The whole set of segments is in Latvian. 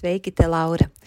Sveiki, te Laura!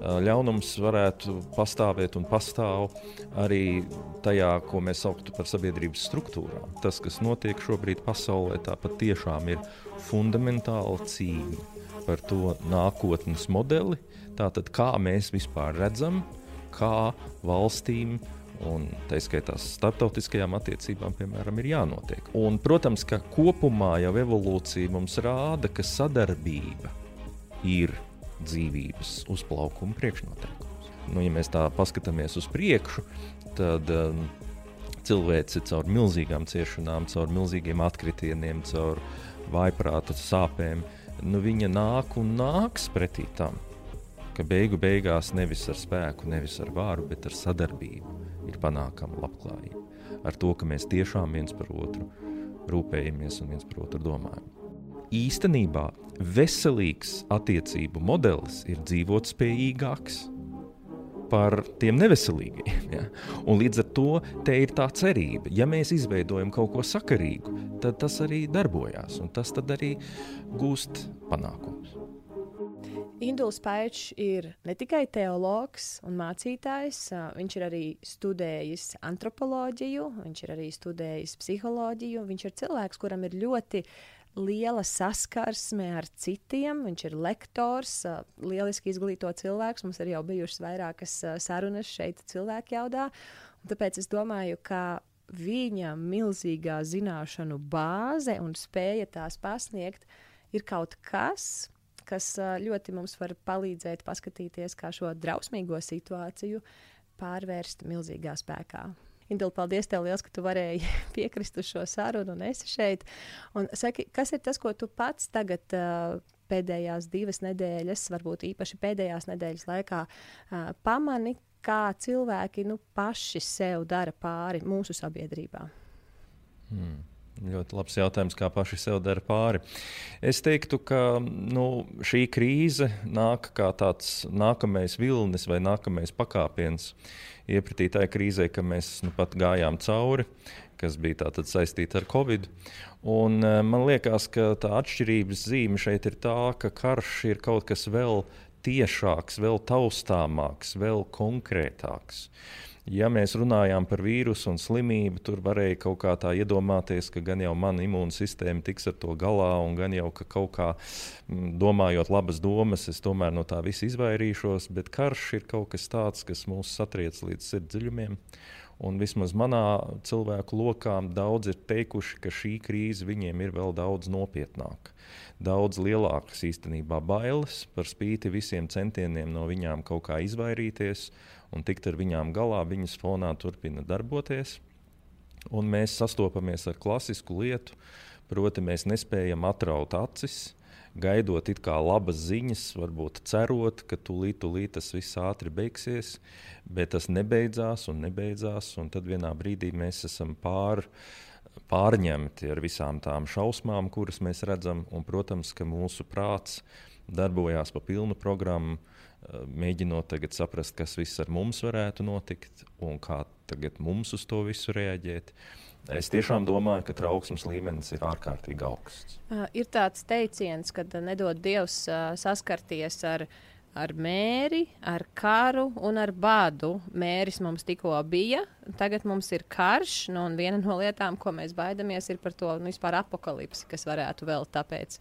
ļaunums varētu pastāvēt un pastāv arī tajā, ko mēs sauktu par sabiedrības struktūrām. Tas, kas notiek šobrīd pasaulē, tā patiešām ir fundamentāla cīņa par to nākotnes modeli. Tātad, kā mēs vispār redzam, kā valstīm un tā skaitā starptautiskajām attiecībām, piemēram, ir jānotiek. Un, protams, ka kopumā jau evolūcija mums rāda, ka sadarbība ir dzīvības uzplaukuma priekšnoteikums. Nu, ja mēs tā paskatāmies uz priekšu, tad um, cilvēks ir caur milzīgām ciešanām, caur milzīgiem atkritieniem, caur vājprāta sāpēm. Nu, viņa nāk un nāks pretī tam, ka beigu beigās nevis ar spēku, nevis ar vāru, bet ar sadarbību ir panākama labklājība. Ar to, ka mēs tiešām viens par otru rūpējamies un viens par otru domājam īstenībā veselīgs attiecību modelis ir dzīvot spējīgāks par tiem neveselīgiem. Ja? Un līdz ar to te ir tā cerība, ja mēs izveidojam kaut ko sakarīgu, tad tas arī darbojās un tas arī gūst panākumus. Induls Paičs ir ne tikai teologs un mācītājs, viņš ir arī studējis antropoloģiju, viņš ir arī studējis psiholoģiju. Viņš ir cilvēks, kuram ir ļoti uh, liela saskarsme ar citiem. Viņš ir lektors, lieliski izglītots cilvēks. Mums ir jau bijušas vairākas sarunas šeit, cilvēku jaudā. Tāpēc es domāju, ka viņa milzīgā zināšanu bāze un spēja tās pasniegt ir kaut kas, kas ļoti mums var palīdzēt paskatīties, kā šo drausmīgo situāciju pārvērst milzīgā spēkā. Indula, paldies tev liels, ka tu varēji piekrist uz šo sarunu un esi šeit. Un saki, kas ir tas, ko tu pats tagad uh, pēdējās divas nedēļas, varbūt īpaši pēdējās nedēļas laikā uh, pamani, kā cilvēki nu, paši sev dara pāri mūsu sabiedrībā? Hmm. Ļoti labs jautājums, kā paši sev dara pāri. Es teiktu, ka nu, šī krīze nāk kā tāds nākamais vilnis vai nākamais pakāpiens iepratī tai krīzē, ka mēs nu, pat gājām cauri, kas bija saistīta ar Covid. Un, e, man liekas, ka tā atšķirības zīme šeit ir tā, ka karš ir kaut kas vēl tiešāks, vēl taustāmāks, vēl konkrētāks. Ja mēs runājām par vīrusu un slimību, tur varēja kaut kā tā iedomāties, ka gan jau mana imūnsistēma tiks ar to galā, un gan jau ka kaut kā mm, domājot labas domas, es tomēr no tā visa izvairīšos. Bet karš ir kaut kas tāds, kas mūs satriec līdz sirdsdziļumiem. Un vismaz manā cilvēku lokā daudz ir teikuši, ka šī krīze viņiem ir vēl daudz nopietnāka. Daudz lielākas īstenībā bailes par spīti visiem centieniem no viņām kaut kā izvairīties un tikt ar viņām galā, viņas fonā turpina darboties. Un mēs sastopamies ar klasisku lietu, proti, mēs nespējam atraut acis, gaidot it kā labas ziņas, varbūt cerot, ka tūlīt, tūlīt tas viss ātri beigsies, bet tas nebeidzās un nebeidzās. Un tad vienā brīdī mēs esam pār, pārņemti ar visām tām šausmām, kuras mēs redzam. Un, protams, ka mūsu prāts darbojās pa pilnu programmu, mēģinot tagad saprast, kas viss ar mums varētu notikt un kā tagad mums uz to visu reaģēt. Es tiešām domāju, ka trauksmes līmenis ir ārkārtīgi augsts. Uh, ir tāds teiciens, ka nedod Dievs uh, saskarties ar ar mēri, ar karu un ar badu. Mēris mums tikko bija, tagad mums ir karš. Nu, viena no lietām, ko mēs baidamies, ir par to nu, apakalipsi, kas varētu vēl tāpēc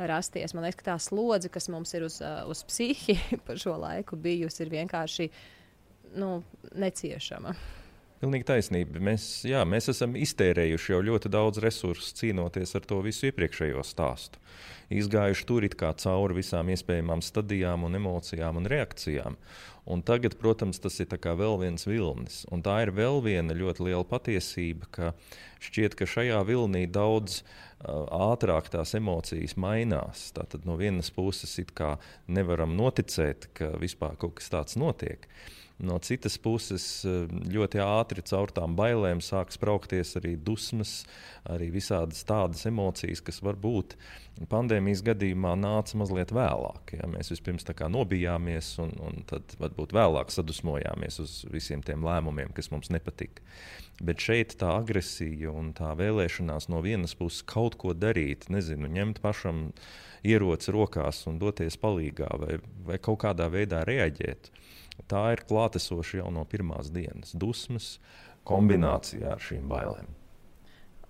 rasties. Man liekas, ka tā slodze, kas mums ir uz, uh, uz psihi pa šo laiku bijusi, ir vienkārši nu, neciešama. Pilnīgi taisnība. Mēs, jā, mēs esam iztērējuši jau ļoti daudz resursu cīnoties ar to visu iepriekšējo stāstu. Izgājuši tur it kā cauri visām iespējamām stadijām, un emocijām un reakcijām. Un tagad, protams, tas ir vēl viens vilnis. Un tā ir vēl viena ļoti liela patiesība, ka šķiet, ka šajā vilnī daudz uh, ātrāk tās emocijas mainās. Tātad no vienas puses nevaram noticēt, ka vispār kaut kas tāds notiek. No citas puses, eh, ļoti ātri caur tām bailēm sāk spraukties arī dusmas, arī visādas tādas emocijas, kas varbūt pandēmijas gadījumā nāca mazliet vēlāk. Ja? Mēs vispirms nobijāmies, un, un tad varbūt vēlāk sadusmojāmies uz visiem tiem lēmumiem, kas mums nepatika. Bet šeit tā agresija un tā vēlēšanās no vienas puses kaut ko darīt, nezinu, ņemt pašam ieroci rokās un doties palīdzīgā vai, vai kaut kādā veidā reaģēt tā ir klātesoša jau no pirmās dienas. Dusmas kombinācijā ar šīm bailēm.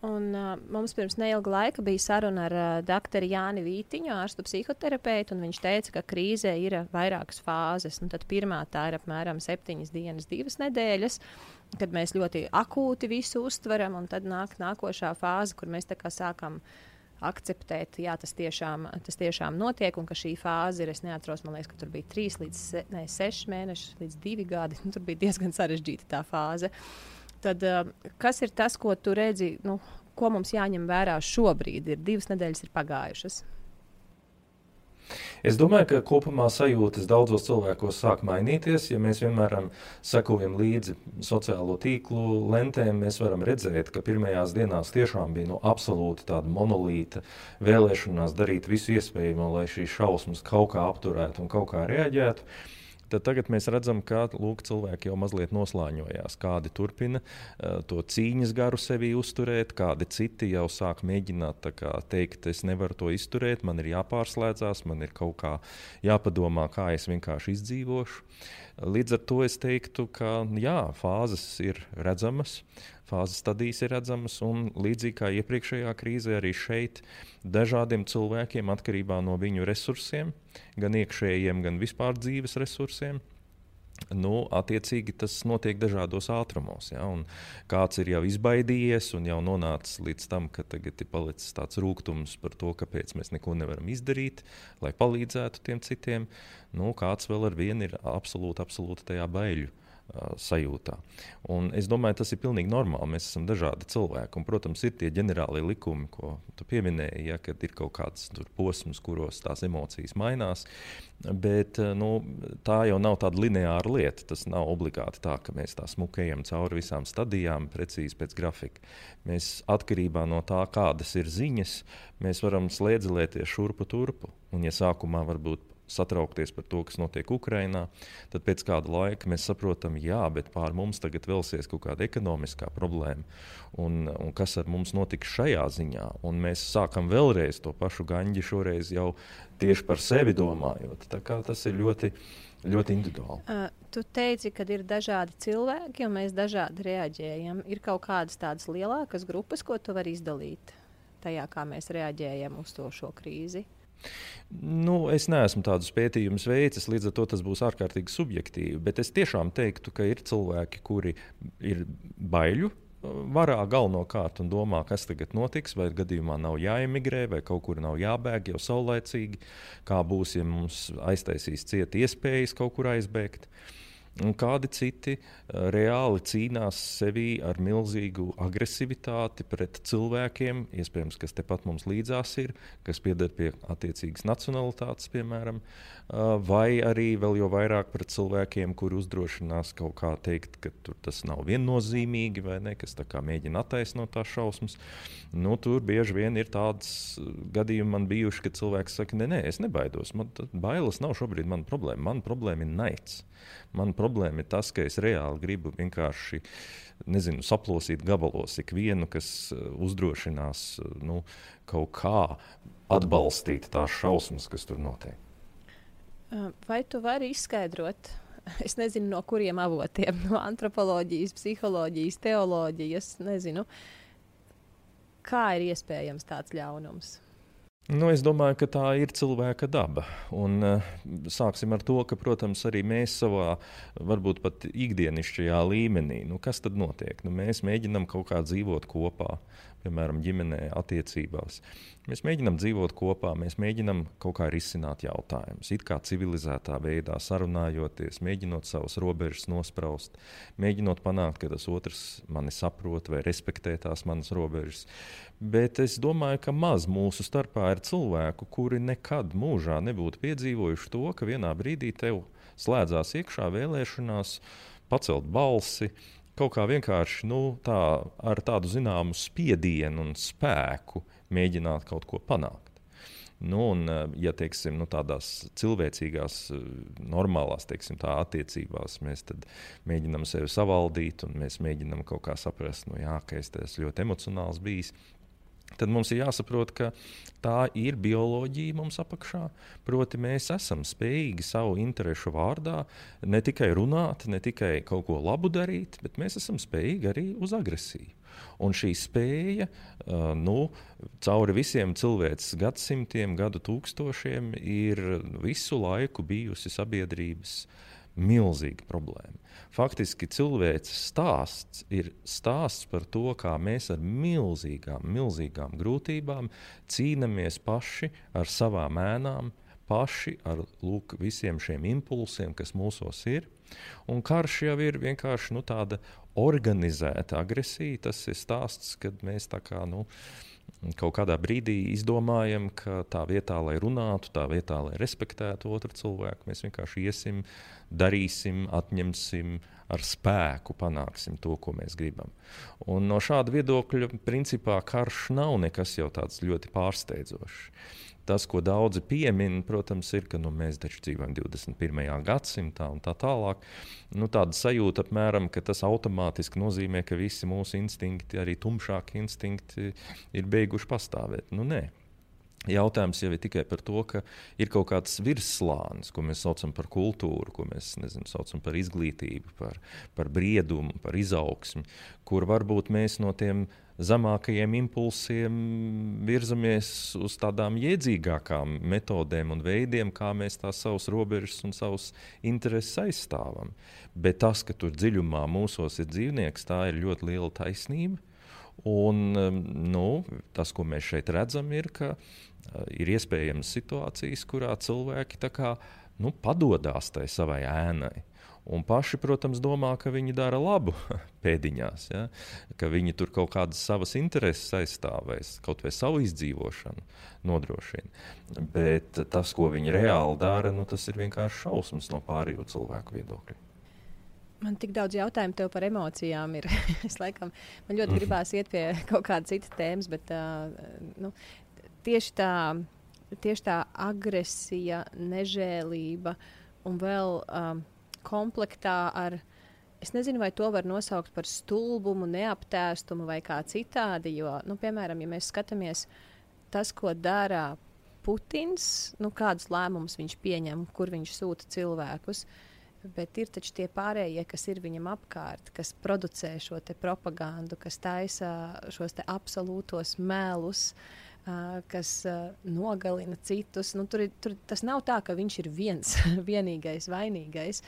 Un, uh, mums pirms neilga laika bija saruna ar uh, doktoru Jāni Vītiņu, ārstu psihoterapeitu. Viņš teica, ka krīzē ir vairākas fāzes. Nu, pirmā tā ir apmēram septiņas dienas, divas nedēļas, kad mēs ļoti akūti visu uztveram, un tad nāk nākošā fāze, kur mēs sākam uh, akceptēt, jā, tas tiešām, tas tiešām notiek, un ka šī fāze ir, es neatceros, man liekas, ka tur bija trīs līdz se, ne, seši mēneši, līdz divi gadi. Nu, tur bija diezgan sarežģīta tā fāze. Tad, uh, kas ir tas, ko tu redzi, nu, ko mums jāņem vērā šobrīd? Ir divas nedēļas ir pagājušas. Es domāju, ka kopumā sajūtas daudzos cilvēkos sāk mainīties. Ja mēs vienmēr sekojam līdzi sociālo tīklu lentēm, mēs varam redzēt, ka pirmajās dienās tiešām bija nu, absolūti tāda monolīta vēlēšanās darīt visu iespējamo, lai šīs šausmas kaut kā apturētu un kaut kā reaģētu tad tagad mēs redzam, ka lūk, cilvēki jau mazliet noslāņojās. Kādi turpina uh, to cīņas garu sevī uzturēt, kādi citi jau sāk mēģināt kā, teikt, es nevaru to izturēt, man ir jāpārslēdzās, man ir kaut kā jāpadomā, kā es vienkārši izdzīvošu. Līdz ar to es teiktu, ka jā, fāzes ir redzamas, fāzes stadijas ir redzamas, un līdzīgi kā iepriekšējā krīzē, arī šeit dažādiem cilvēkiem atkarībā no viņu resursiem, gan iekšējiem, gan vispār dzīves resursiem. Nu, attiecīgi tas notiek dažādos ātrumos. Ja? Un kāds ir jau izbaidījies un jau nonācis līdz tam, ka tagad ir palicis tāds rūkums par to, kāpēc mēs neko nevaram izdarīt, lai palīdzētu tiem citiem. Nu, kāds vēl ar vienu ir absolūti, absolūti tajā baiļu sajūtā. Un es domāju, tas ir pilnīgi normāli. Mēs esam dažādi cilvēki. Un, protams, ir tie ģenerālie likumi, ko tu pieminēji, ja, kad ir kaut kāds posms, kuros tās emocijas mainās. Bet nu, tā jau nav tāda lineāra lieta. Tas nav obligāti tā, ka mēs tā smukējam cauri visām stadijām, precīzi pēc grafika. Mēs atkarībā no tā, kādas ir ziņas, mēs varam slēdzelēties šurpu turpu. Un, ja sākumā varbūt satraukties par to, kas notiek Ukrajinā, tad pēc kāda laika mēs saprotam, jā, bet pār mums tagad vēlsies kaut kāda ekonomiskā problēma. Un, un kas ar mums notiks šajā ziņā? Un mēs sākam vēlreiz to pašu gaņģi, šoreiz jau tieši par sevi domājot. Tas ir ļoti, ļoti individuāli. Uh, tu teici, ka ir dažādi cilvēki, un mēs dažādi reaģējam. Ir kaut kādas tādas lielākas grupas, ko tu vari izdalīt tajā, kā mēs reaģējam uz to šo krīzi. Nu, es neesmu tādus pētījumus veicis, līdz ar to tas būs ārkārtīgi subjektīvi. Bet es tiešām teiktu, ka ir cilvēki, kuri ir baiļu uh, varā galvenokārt un domā, kas tagad notiks, vai gadījumā nav jāemigrē, vai kaut kur nav jābēg jau saulēcīgi, kā būs, ja mums aiztaisīs cieta iespējas kaut kur aizbēgt. Un kādi citi uh, reāli cīnās sevi ar milzīgu agresivitāti pret cilvēkiem, iespējams, kas tepat mums līdzās ir, kas pieder pie attiecīgas nacionalitātes, piemēram, uh, vai arī vēl jau vairāk pret cilvēkiem, kuri uzdrošinās kaut kā teikt, ka tas nav viennozīmīgi, vai ne, kas mēģina attaisnot tās šausmas. Nu, tur bieži vien ir tādas gadījumi man bijuši, ka cilvēks saka, nē, nē, es nebaidos. Man bailes nav šobrīd mana problēma. Mana problēma ir naids. Mana problēma ir tas, ka es reāli gribu vienkārši nezinu, saplosīt gabalos ikvienu, kas uh, uzdrošinās uh, nu, kaut kā atbalstīt tās šausmas, kas tur notiek. Vai tu vari izskaidrot, es nezinu, no kuriem avotiem, no antropoloģijas, psiholoģijas, teoloģijas, nezinu, kā ir iespējams tāds ļaunums? Nu, es domāju, ka tā ir cilvēka daba. Un, uh, sāksim ar to, ka, protams, arī mēs savā, varbūt pat ikdienišķajā līmenī, nu, kas tad notiek? Nu, mēs mēģinām kaut kā dzīvot kopā, piemēram, ģimenē, attiecībās. Mēs mēģinām dzīvot kopā, mēs mēģinām kaut kā risināt jautājumus, it kā civilizētā veidā sarunājoties, mēģinot savas robežas nospraust, mēģinot panākt, ka tas otrs mani saprot vai respektē tās manas robežas. Bet es domāju, ka maz mūsu starpā ir cilvēku, kuri nekad mūžā nebūtu piedzīvojuši to, ka vienā brīdī tev slēdzās iekšā vēlēšanās pacelt balsi, kaut kā vienkārši nu, tā, ar tādu zināmu spiedienu un spēku mēģināt kaut ko panākt. Nu, un, ja teiksim, nu, tādās cilvēcīgās, normālās teiksim, tā, attiecībās mēs mēģinām sevi savaldīt, un mēs mēģinām kaut kā saprast, nu, jā, ka es esmu ļoti emocionāls bijis, tad mums ir jāsaprot, ka tā ir bioloģija mums apakšā. Proti, mēs esam spējīgi savu interesu vārdā ne tikai runāt, ne tikai kaut ko labu darīt, bet mēs esam spējīgi arī uz agresiju. Un šī spēja uh, nu, cauri visiem cilvēces gadsimtiem, gadu tūkstošiem ir visu laiku bijusi sabiedrības milzīga problēma. Faktiski cilvēces stāsts ir stāsts par to, kā mēs ar milzīgām, milzīgām grūtībām cīnāmies paši ar savām ēnām, paši ar lūk, visiem šiem impulsiem, kas mūsos ir. Un karš jau ir vienkārši nu, tāda organizēta agresija. Tas ir stāsts, kad mēs tā kā. Nu, kaut kādā brīdī izdomājam, ka tā vietā, lai runātu, tā vietā, lai respektētu otru cilvēku, mēs vienkārši iesim, darīsim, atņemsim, ar spēku panāksim to, ko mēs gribam. Un no šāda viedokļa, principā, karš nav nekas jau tāds ļoti pārsteidzošs. Tas, ko daudzi piemin, protams, ir, ka nu, mēs taču dzīvojam 21. gadsimtā un tā tālāk. Nu, tāda sajūta apmēram, ka tas automātiski nozīmē, ka visi mūsu instinkti, arī tumšākie instinkti, ir beiguši pastāvēt. Nu, nē. Jautājums jau ir tikai par to, ka ir kaut kāds virsslānis, ko mēs saucam par kultūru, ko mēs nezinu, saucam par izglītību, par, par briedumu, par izaugsmi, kur varbūt mēs no tiem zemākajiem impulsiem virzamies uz tādām iedzīgākām metodēm un veidiem, kā mēs tās savas robežas un savus intereses aizstāvam. Bet tas, ka tur dziļumā mūsos ir dzīvnieks, tā ir ļoti liela taisnība. Un, um, nu, tas, ko mēs šeit redzam, ir, ka ir iespējamas situācijas, kurā cilvēki kā, nu, padodas tai savai ēnai. Un paši, protams, domā, ka viņi dara labu pēdiņās, ja? ka viņi tur kaut kādas savas intereses aizstāvēs, kaut vai savu izdzīvošanu nodrošina. Bet tas, ko viņi reāli dara, nu, tas ir vienkārši šausmas no pārējo cilvēku viedokļa. Man tik daudz jautājumu tev par emocijām ir. es laikam, man ļoti gribās iet pie kaut kādas citas tēmas, bet uh, nu, tieši, tā, tieši tā agresija, nežēlība un vēl um, komplektā ar. Es nezinu, vai to var nosaukt par stulbumu, neaptēstumu vai kā citādi. Jo, nu, piemēram, ja mēs skatāmies tas, ko dara Putins, nu, kādus lēmumus viņš pieņem, kur viņš sūta cilvēkus. Uh, bet ir taču tie pārējie, kas ir viņam apkārt, kas producē šo propagandu, kas taisa šos absolūtos melus. Uh, kas uh, nogalina citus. Nu, tur, tur, tas nav tā, ka viņš ir viens, vienīgais vainīgais.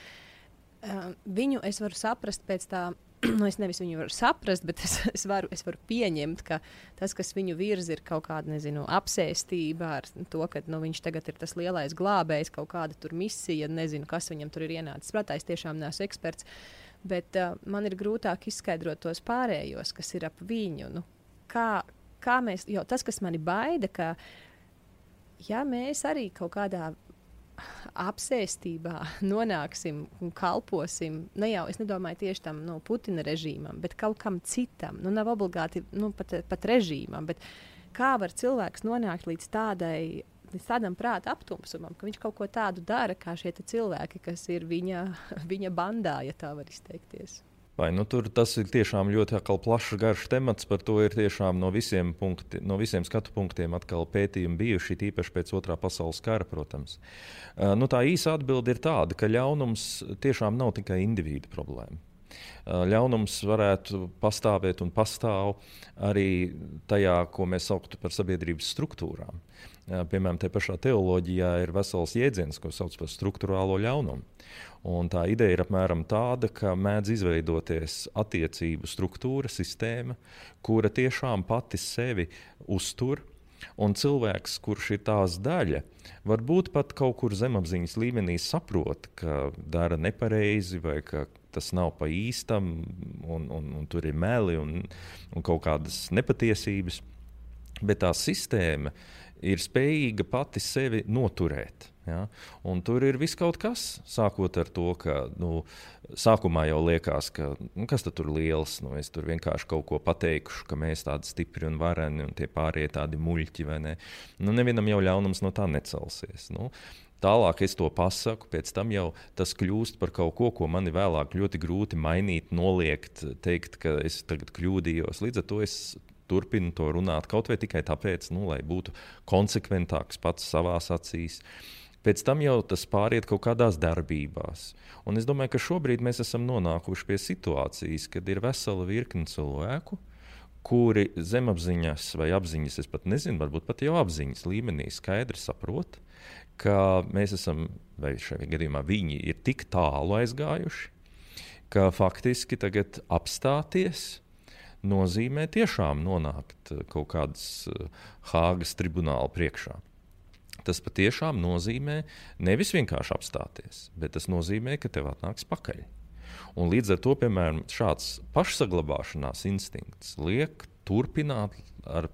Uh, viņu es varu saprast pēc tā nu, es nevis viņu varu saprast, bet es, es, varu, es varu pieņemt, ka tas, kas viņu virza, ir kaut kāda nezinu, apsēstība ar to, ka nu, viņš tagad ir tas lielais glābējs, kaut kāda misija, nezinu, kas viņam tur ir ienācis. Protams, es tiešām neesmu eksperts, bet uh, man ir grūtāk izskaidrot tos pārējos, kas ir ap viņu. Nu, kā, kā mēs, jo tas, kas mani baida, ka ja mēs arī kaut kādā apsēstībā nonāksim un kalposim, ne jau es nedomāju tieši tam nu, Putina režīmam, bet kaut kam citam. Nu, nav obligāti nu, pat, pat režīmam, bet kā var cilvēks nonākt līdz tādai. Tādam prāta aptumsumam, ka viņš kaut ko tādu dara, kā šie cilvēki, kas ir viņa, viņa bandā, ja tā var izteikties. Vai, nu, tur tas ir tiešām ļoti plašs, garš temats. Par to ir tiešām no visiem, punkti, no visiem skatu punktiem pētījumi bijuši, īpaši pēc otrā pasaules kara, protams. Uh, nu, tā īsa atbilde ir tāda, ka ļaunums tiešām nav tikai individu problēma. Uh, ļaunums varētu pastāvēt un pastāv arī tajā, ko mēs sauktu par sabiedrības struktūrām. Uh, piemēram, te pašā teoloģijā ir vesels jēdziens, ko sauc par struktūrālo ļaunumu. Un tā ideja ir apmēram tāda, ka mēdz izveidoties attiecību struktūra, sistēma, kura tiešām pati sevi uztur. Un cilvēks, kurš ir tās daļa, varbūt pat kaut kur zemapziņas līmenī saprot, ka dara nepareizi vai ka tas nav pa īstam, un, un, un tur ir meli un, un kaut kādas nepatiesības. Bet tā sistēma ir spējīga pati sevi noturēt. Ja? Un tur ir viss kaut kas, sākot ar to, ka nu, sākumā jau liekas, ka nu, kas tur liels. Nu, es tur vienkārši kaut ko pateikšu, ka mēs tādi stipri un vareni, un tie pārējie tādi muļķi. Ne? Nu, nevienam jau ļaunums no tā necelsies. Nu, Tālāk es to pasaku, pēc tam jau tas kļūst par kaut ko, ko man vēlāk ļoti grūti mainīt, noliegt, teikt, ka es tagad kļūdījos. Līdz ar to es turpinu to runāt kaut vai tikai tāpēc, nu, lai būtu konsekventāks pats savā acīs. Pēc tam jau tas pāriet kaut kādās darbībās. Un es domāju, ka šobrīd mēs esam nonākuši pie situācijas, kad ir vesela virkne cilvēku, kuri zemapziņas vai apziņas, es pat nezinu, varbūt pat jau apziņas līmenī skaidri saprot, ka mēs esam, vai šajā gadījumā viņi ir tik tālu aizgājuši, ka faktiski tagad apstāties nozīmē tiešām nonākt kaut kādas uh, Hāgas tribunāla priekšā tas patiešām nozīmē nevis vienkārši apstāties, bet tas nozīmē, ka tev atnāks pakaļ. Un līdz ar to, piemēram, šāds pašsaglabāšanās instinkts liek turpināt ar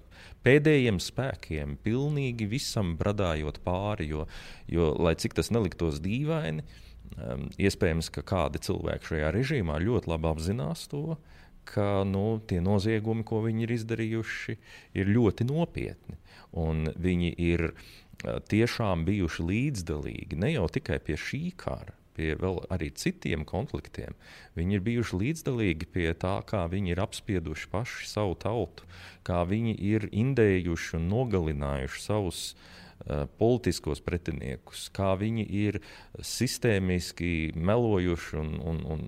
pēdējiem spēkiem, pilnīgi visam bradājot pāri, jo, jo lai cik tas neliktos dīvaini, um, iespējams, ka kādi cilvēki šajā režīmā ļoti labi apzinās to, ka nu, tie noziegumi, ko viņi ir izdarījuši, ir ļoti nopietni. Un viņi ir tiešām bijuši līdzdalīgi ne jau tikai pie šī kara, pie vēl arī citiem konfliktiem. Viņi ir bijuši līdzdalīgi pie tā, kā viņi ir apspieduši paši savu tautu, kā viņi ir indējuši un nogalinājuši savus uh, politiskos pretiniekus, kā viņi ir sistēmiski melojuši un, un, un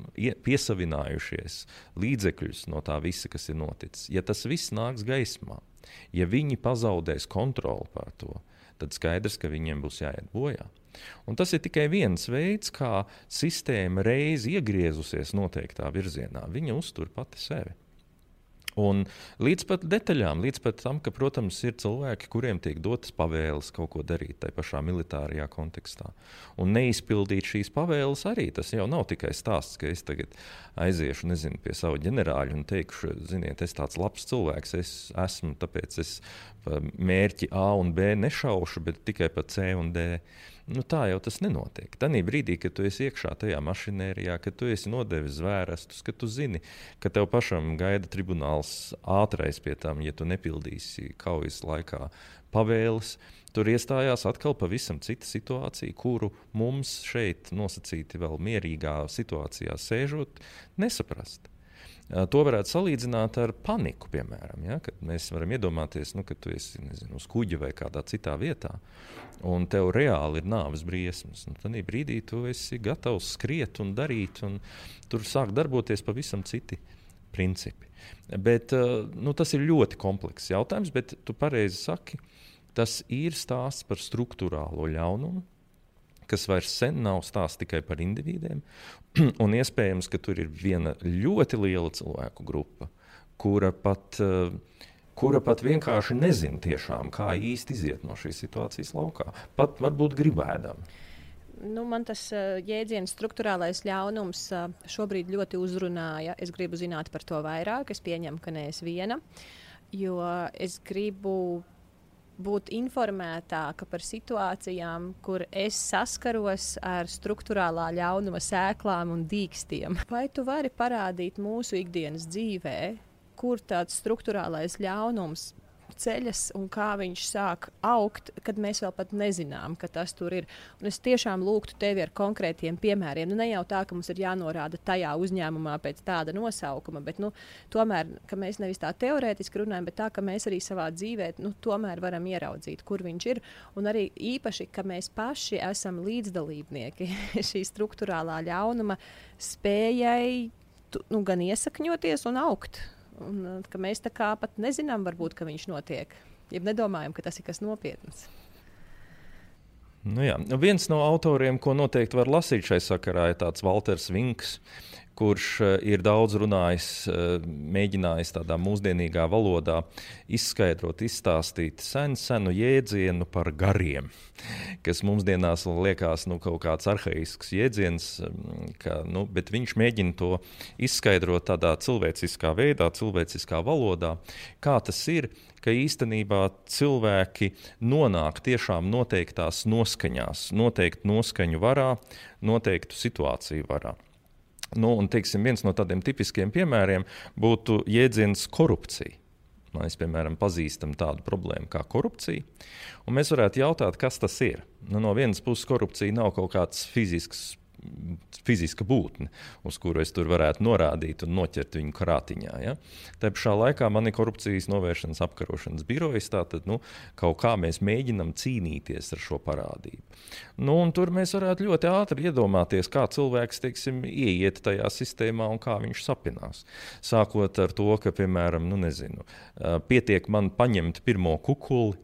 piesavinājušies līdzekļus no tā visa, kas ir noticis. Ja tas viss nāks gaismā, ja viņi pazaudēs kontroli pār to, tad skaidrs, ka viņiem būs jāiet bojā. Un tas ir tikai viens veids, kā sistēma reiz iegriezusies noteiktā virzienā. Viņa uztur pati sevi. Un līdz pat detaļām, līdz pat tam, ka, protams, ir cilvēki, kuriem tiek dotas pavēles kaut ko darīt tajā pašā militārajā kontekstā. Un neizpildīt šīs pavēles arī tas jau nav tikai stāsts, ka es tagad aiziešu nezinu, pie sava ģenerāļa un teikšu, ziniet, es tāds labs cilvēks, es esmu, tāpēc es mērķi A un B nešaušu, bet tikai pa C un D. Nu, tā jau tas nenotiek. Tanī brīdī, kad tu esi iekšā tajā mašīnērijā, kad tu esi nodevis zvērestus, kad tu zini, ka tev pašam gaida tribunāls ātrais pie tam, ja tu nepildīsi kaujas laikā pavēles. Tur iestājās atkal pavisam cita situācija, kuru mums šeit nosacīti vēl mierīgā situācijā sēžot, nesaprast. To varētu salīdzināt ar paniku, piemēram. Ja? Kad mēs varam iedomāties, nu, ka tu esi nezinu, uz kuģa vai kādā citā vietā, un tev reāli ir nāves briesmas. Nu, tad brīdī tu esi gatavs skriet un darīt, un tur sāk darboties pavisam citi principi. Bet, nu, tas ir ļoti komplekss jautājums, bet tu pareizi saki, tas ir stāsts par struktūrālo ļaunumu, kas vairs sen nav stāsts tikai par individiem. un iespējams, ka tur ir viena ļoti liela cilvēku grupa, kura pat, uh, kura pat vienkārši nezina tiešām, kā īsti iziet no šīs situācijas laukā. Pat varbūt gribēdami. Nu, man tas uh, jēdziens, struktūrālais ļaunums, uh, šobrīd ļoti uzrunāja. Es gribu zināt par to vairāk. Es pieņemu, ka neesmu viena, jo es gribu būt informētāka par situācijām, kur es saskaros ar struktūrālā ļaunuma sēklām un dīkstiem. Vai tu vari parādīt mūsu ikdienas dzīvē, kur tāds struktūrālais ļaunums ceļas un kā viņš sāk augt, kad mēs vēl pat nezinām, ka tas tur ir. Un es tiešām lūgtu tevi ar konkrētiem piemēriem. Nu, ne jau tā, ka mums ir jānorāda tajā uzņēmumā pēc tāda nosaukuma, bet nu, tomēr mēs nevis tā teorētiski runājam, bet tā, ka mēs arī savā dzīvē nu, tomēr varam ieraudzīt, kur viņš ir. Un arī īpaši, ka mēs paši esam līdzdalībnieki šī struktūrālā ļaunuma spējai nu, gan iesakņoties un augt. Un, uh, ka mēs tā kā pat nezinām, varbūt, ka viņš notiek. Ja nedomājam, ka tas ir kas nopietns. Nu jā. Viens no autoriem, ko noteikti var lasīt šai sakarā, ir Walters Vinks kurš eh, ir daudz runājis, eh, mēģinājis tādā mūsdienīgā valodā izskaidrot, izstāstīt senu, senu jēdzienu par gariem, kas mūsdienās liekas nu, kaut kāds arhaisks jēdziens, mm, ka, nu, bet viņš mēģina to izskaidrot tādā cilvēciskā veidā, cilvēciskā valodā, kā tas ir, ka īstenībā cilvēki nonāk tiešām noteiktās noskaņās, noteiktu noskaņu varā, noteiktu situāciju varā. Nu, un, teiksim, viens no tādiem tipiskiem piemēriem būtu jēdziens korupcija. Mēs, piemēram, pazīstam tādu problēmu kā korupcija. Mēs varētu jautāt, kas tas ir. Nu, no vienas puses, korupcija nav kaut kāds fizisks fiziska būtne, uz kuru es tur varētu norādīt un noķert viņu krātiņā. Ja? Tā pašā laikā man ir korupcijas novēršanas apkarošanas birojas. Tātad nu, kaut kā mēs mēģinām cīnīties ar šo parādību. Nu, tur mēs varētu ļoti ātri iedomāties, kā cilvēks teiksim, ieiet tajā sistēmā un kā viņš sapinās. Sākot ar to, ka, piemēram, nu, nezinu, pietiek man paņemt pirmo kukuli,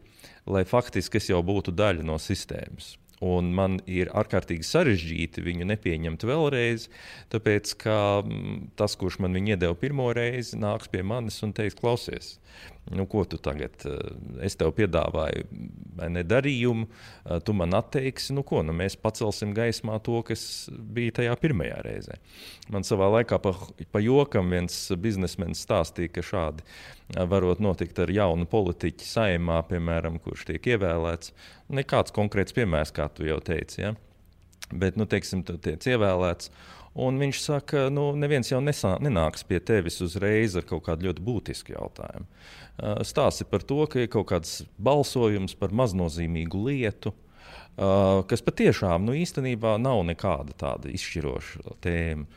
lai faktiski es jau būtu daļa no sistēmas. Un man ir ārkārtīgi sarežģīti viņu nepieņemt vēlreiz, tāpēc ka mm, tas, kurš man viņu iedeva pirmo reizi, nāks pie manis un teiks, klausies, nu, ko tu tagad, eh, es tev piedāvāju, vai ne darījumu, eh, tu man atteiksi, nu, ko, nu, mēs pacelsim gaismā to, kas bija tajā pirmajā reizē. Man savā laikā pa, pa jokam viens biznesmenis stāstīja, ka šādi eh, varot notikt ar jaunu politiķu saimā, piemēram, kurš tiek ievēlēts. Nekāds konkrēts piemērs, kā tu jau teici, ja? bet, nu, teiksim, tu tiec ievēlēts. Un viņš saka, nu, neviens jau nesā, nenāks pie tevis uzreiz ar kaut kādu ļoti būtisku jautājumu. Stāsti par to, ka ir kaut kāds balsojums par maznozīmīgu lietu, kas patiešām nu, īstenībā nav nekāda tāda izšķiroša tēma.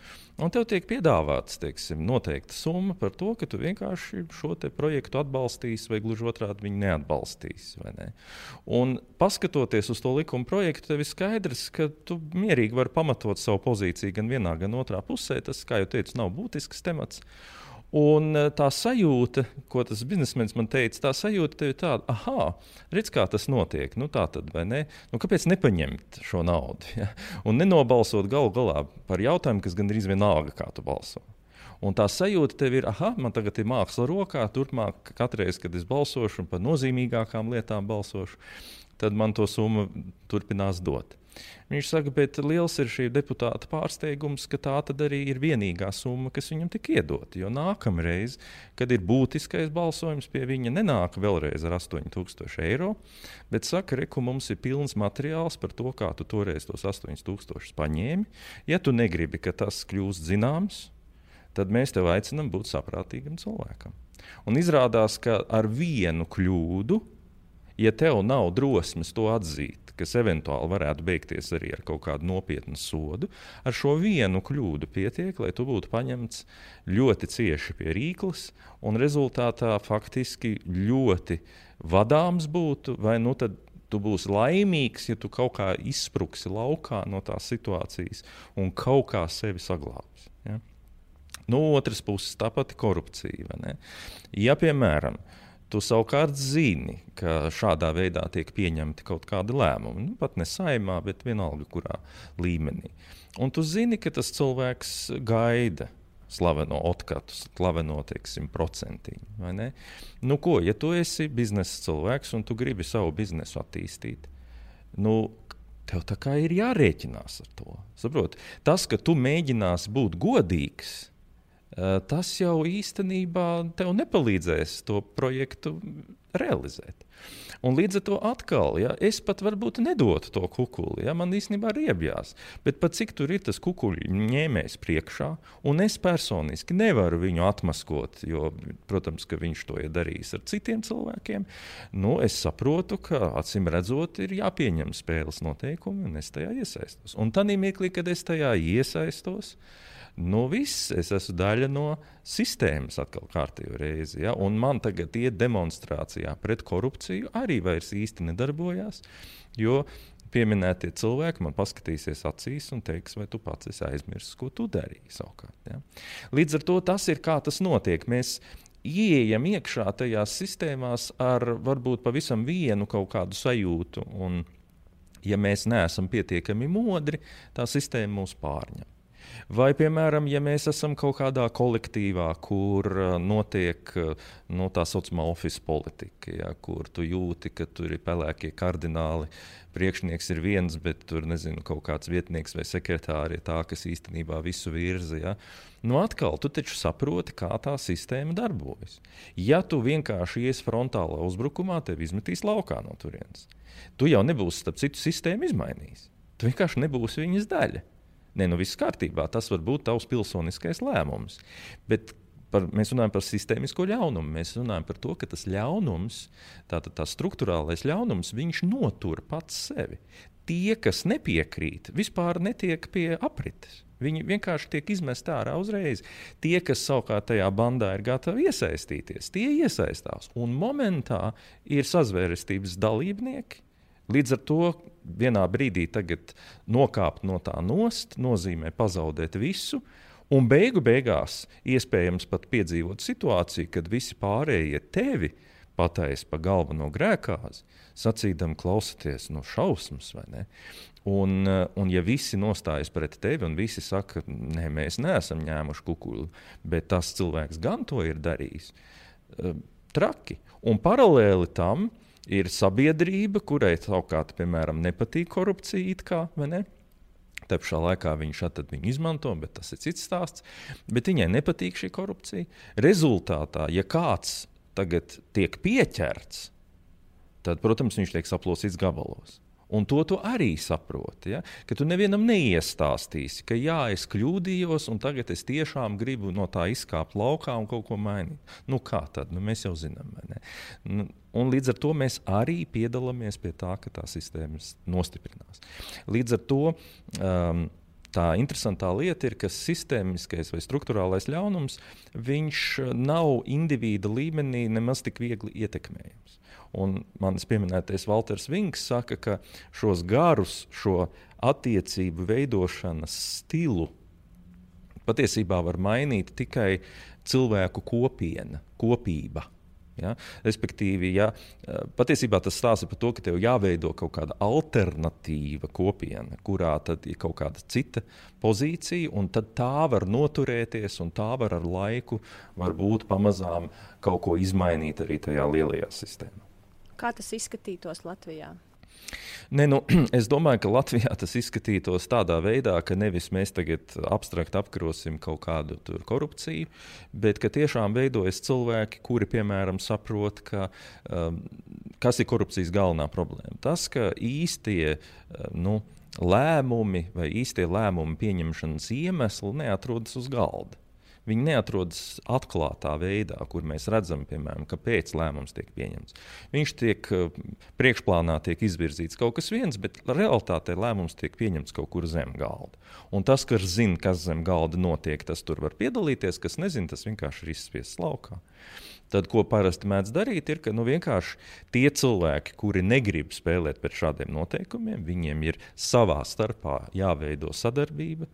Un tev tiek piedāvāts teiksim, noteikta summa par to, ka tu vienkārši šo projektu atbalstīsi, vai gluži otrādi viņu neatbalstīsi. Ne? Un paskatoties uz to likuma projektu, tev ir skaidrs, ka tu mierīgi vari pamatot savu pozīciju gan vienā, gan otrā pusē. Tas, kā jau teicu, nav būtisks temats. Un eh, tā sajūta, ko tas biznesmenis man teica, tā sajūta ir tāda, ah, redz, kā tas notiek. Nu, tā tad, vai ne? Nu, kāpēc nepaņemt šo naudu? Ja? Un nenobalsot galu galā par jautājumu, kas gandrīz vienalga, kā tu balso. Un tā sajūta tev ir, ah, man tagad ir māksla rokā, turpmāk, katru reizi, kad es balsošu un par nozīmīgākām lietām balsošu, tad man to summu turpinās dot. Viņš saka, bet liels ir šī deputāta pārsteigums, ka tā arī ir vienīgā summa, kas viņam tika iedota. Jo nākamreiz, kad ir būtiskais balsojums, pie viņa nenāk vēlreiz ar 8000 eiro, bet saka, reku mums ir pilns materiāls par to, kā tu toreiz tos 8000 paņēmi. Ja tu negribi, ka tas kļūst zināms, tad mēs tev aicinām būt saprātīgam cilvēkam. Un izrādās, ka ar vienu kļūdu ja tev nav drosmes to atzīt, kas eventuāli varētu beigties arī ar kaut kādu nopietnu sodu, ar šo vienu kļūdu pietiek, lai tu būtu paņemts ļoti cieši pie rīkles un rezultātā faktiski ļoti vadāms būtu, vai nu tad tu būsi laimīgs, ja tu kaut kā izspruksi laukā no tās situācijas un kaut kā sevi saglābsi. Ja? No otras puses, tāpat korupcija. Ja, piemēram, uh, Tu savukārt zini, ka šādā veidā tiek pieņemti kaut kādi lēmumi. Nu, pat ne saimā, bet vienalga, kurā līmenī. Un tu zini, ka tas cilvēks gaida slaveno otkatu, slaveno teiksim, procentiņu. Nu, ko, ja tu esi biznesa cilvēks un tu gribi savu biznesu attīstīt, nu, tev tā kā ir jārēķinās ar to. Saprot? Tas, ka tu mēģināsi būt godīgs, tas jau īstenībā tev nepalīdzēs to projektu realizēt. Un līdz ar to atkal, ja, es pat varbūt nedotu to kukuli. Ja, man īstenībā ir riebjās. Bet cik tur ir tas kukuļu ņēmējs priekšā, un es personiski nevaru viņu atmaskot, jo, protams, ka viņš to ir darījis ar citiem cilvēkiem. Nu, es saprotu, ka acīm redzot, ir jāpieņem spēles noteikumi, un es tajā iesaistos. Un tad kad es tajā iesaistos, Nu, viss, es esmu daļa no sistēmas atkal kārtībā reizi. Ja? Un man tagad iet demonstrācijā pret korupciju arī vairs īsti nedarbojās. Jo pieminētie cilvēki man paskatīsies acīs un teiks, vai tu pats esi aizmirsis, ko tu darīji savukārt. Ja? Līdz ar to tas ir kā tas notiek. Mēs ieejam iekšā tajās sistēmās ar varbūt pavisam vienu kaut kādu sajūtu. Un, ja mēs neesam pietiekami modri, tā sistēma mūs pārņem. Vai, piemēram, ja mēs esam kaut kādā kolektīvā, kur uh, notiek uh, nu, tā saucamā oficiāla politika, ja, kur tu jūti, ka tur ir pelēkie kardināli, priekšnieks ir viens, bet tur nezinu, kaut kāds vietnieks vai sekretārs ir tā, kas īstenībā visu virza. Ja. Nu, atkal, tu taču saproti, kā tā sistēma darbojas. Ja tu vienkārši ies frontālā uzbrukumā, tev izmetīs laukā no turienes. Tu jau nebūsi, starp citu, sistēmu izmainījis. Tu vienkārši nebūsi viņas daļa. Nē, nu viss kārtībā. Tas var būt tavs pilsoniskais lēmums. Bet par, mēs runājam par sistēmisko ļaunumu. Mēs runājam par to, ka tas ļaunums, tātad tā struktūrālais ļaunums, viņš notur pats sevi. Tie, kas nepiekrīt, vispār netiek pie aprites. Viņi vienkārši tiek izmesti ārā uzreiz. Tie, kas savukārt tajā bandā ir gatavi iesaistīties, tie iesaistās. Un momentā ir sazvērestības dalībnieki, Līdz ar to vienā brīdī nokāpt no tā nost nozīmē pazaudēt visu. Un beigu beigās iespējams pat piedzīvot situāciju, kad visi pārējie tevi pataisa pa galveno grēkāzi, sacīdam, klausieties, no šausmas, vai ne? Un, un ja visi nostājas pret tevi un visi saka, nē, mēs neesam ņēmuši kukuli, bet tas cilvēks gan to ir darījis, eh, traki. Un paralēli tam ir sabiedrība, kurai savukārt, piemēram, nepatīk korupcija. Kā, ne? Tā pašā laikā viņš viņu izmanto, bet tas ir cits stāsts. Bet viņai nepatīk šī korupcija. Rezultātā, ja kāds tagad tiek pieķerts, tad, protams, viņš tiek saplosīts gabalos. Un to tu arī saproti. Ja? Ka tu nevienam neiestāstīsi, ka jā, es kļūdījos, un tagad es tiešām gribu no tā izkāpt laukā un kaut ko mainīt. Nu, kā tad? Nu, mēs jau zinām. Nu, un līdz ar to mēs arī piedalāmies pie tā, ka tā sistēma nostiprinās. Līdz ar to. Um, tā interesantā lieta ir, ka sistēmiskais vai struktūrālais ļaunums nav indivīda līmenī nemaz tik viegli ietekmējams. Un manis pieminētais Walters Vinks saka, ka šos garus, šo attiecību veidošanas stilu patiesībā var mainīt tikai cilvēku kopiena, kopība. Ja? Respektīvi, ja, patiesībā tas stāsta par to, ka tev jāveido kaut kāda alternatīva kopiena, kurā tad ir kaut kāda cita pozīcija, un tā var noturēties, un tā var ar laiku, varbūt pamazām kaut ko izmainīt arī tajā lielajā sistēmā. Kā tas izskatītos Latvijā? Ne, nu, es domāju, ka Latvijā tas izskatītos tādā veidā, ka nevis mēs tagad abstrakt apkarosim kaut kādu korupciju, bet ka tiešām veidojas cilvēki, kuri, piemēram, saprot, ka, um, kas ir korupcijas galvenā problēma. Tas, ka īstie uh, nu, lēmumi vai īstie lēmumu pieņemšanas iemesli neatrodas uz galda. Viņi neatrodas atklātā veidā, kur mēs redzam, piemēram, kāpēc lēmums tiek pieņemts. Viņš tiek eh, priekšplānā tiek izvirzīts kaut kas viens, bet realtātē lēmums tiek pieņemts kaut kur zem galda. Un tas, kas zina, kas zem galda notiek, tas tur var piedalīties, kas nezina, tas vienkārši ir izspiests laukā. Tad, ko parasti mēdz darīt, ir, ka nu, vienkārši tie cilvēki, kuri negrib spēlēt pēc šādiem noteikumiem, viņiem ir savā starpā jāveido sadarbība,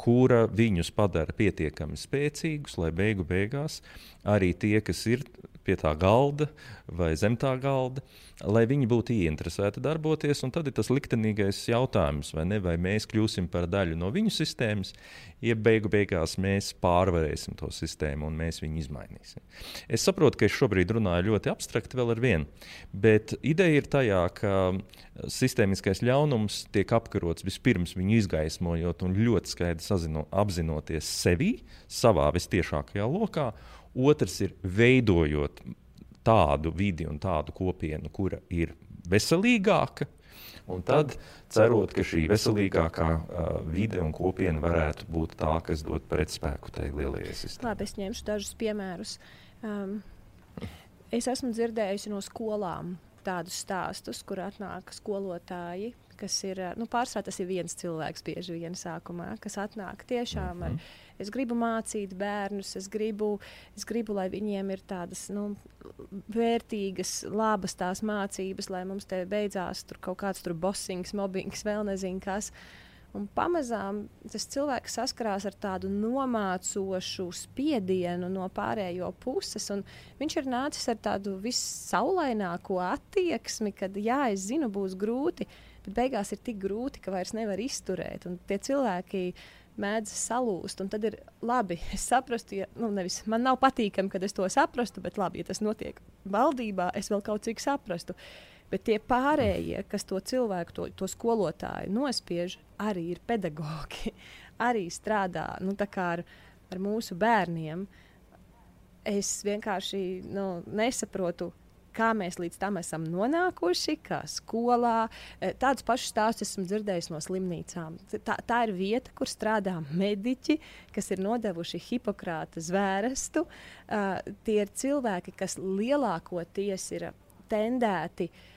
kura viņus padara pietiekami spēcīgus, lai beigu beigās arī tie, kas ir pie tā galda vai zem tā galda, lai viņi būtu ieinteresēti darboties. Tad ir tas liktenīgais jautājums, vai, ne, vai mēs kļūsim par daļu no viņu sistēmas, ja beigu beigās mēs pārvarēsim to sistēmu un mēs viņu izmainīsim. Es saprotu, ka es šobrīd runāju ļoti abstrakti vēl ar vienu, bet ideja ir tajā, ka sistēmiskais ļaunums tiek apkarots vispirms viņu izgaismojot un ļoti skaidri sazino, apzinoties sevi, savā vistiešākajā lokā, Otrs ir veidojot tādu vidi un tādu kopienu, kura ir veselīgāka. Un tad, cerot, ka šī veselīgākā uh, vide un kopiena varētu būt tā, kas dod pretspēku tai lielajai sistēmai. Labi, es ņemšu dažus piemērus. Um, es esmu dzirdējusi no skolām tādus stāstus, kur atnāk skolotāji, kas ir nu, pārsvarā tas ir viens cilvēks, bieži vien sākumā, kas atnāk tiešām ar. Mm -hmm. Es gribu mācīt bērnus, es gribu, es gribu lai viņiem ir tādas nu, vērtīgas, labas tās mācības, lai mums te beidzās tur kaut kāds tur bossings, mobbings, vēl nezinu kas. Un pamazām tas cilvēks saskarās ar tādu nomācošu spiedienu no pārējo puses. Viņš ir nācis ar tādu vissaulaināko attieksmi, kad, jā, es zinu, būs grūti, bet beigās ir tik grūti, ka vairs nevar izturēt. Un tie cilvēki mēdz salūst. Un tad ir labi, es saprastu, ja nu, nevis, man nav patīkami, kad es to saprastu, bet labi, ja tas notiek valdībā, es vēl kaut cik saprastu. Bet tie pārējie, kas to cilvēku, to, to skolotāju nospiež, arī ir pedagogi, arī strādā nu, ar, ar mūsu bērniem. Es vienkārši nu, nesaprotu, kā mēs līdz tam esam nonākuši, kā skolā. Eh, tādus pašus stāstus esmu dzirdējis no slimnīcām. Tā, tā ir vieta, kur strādā mediķi, kas ir nodevuši Hipokrāta zvērestu. Uh, tie ir cilvēki, kas lielākoties ir tendēti uh,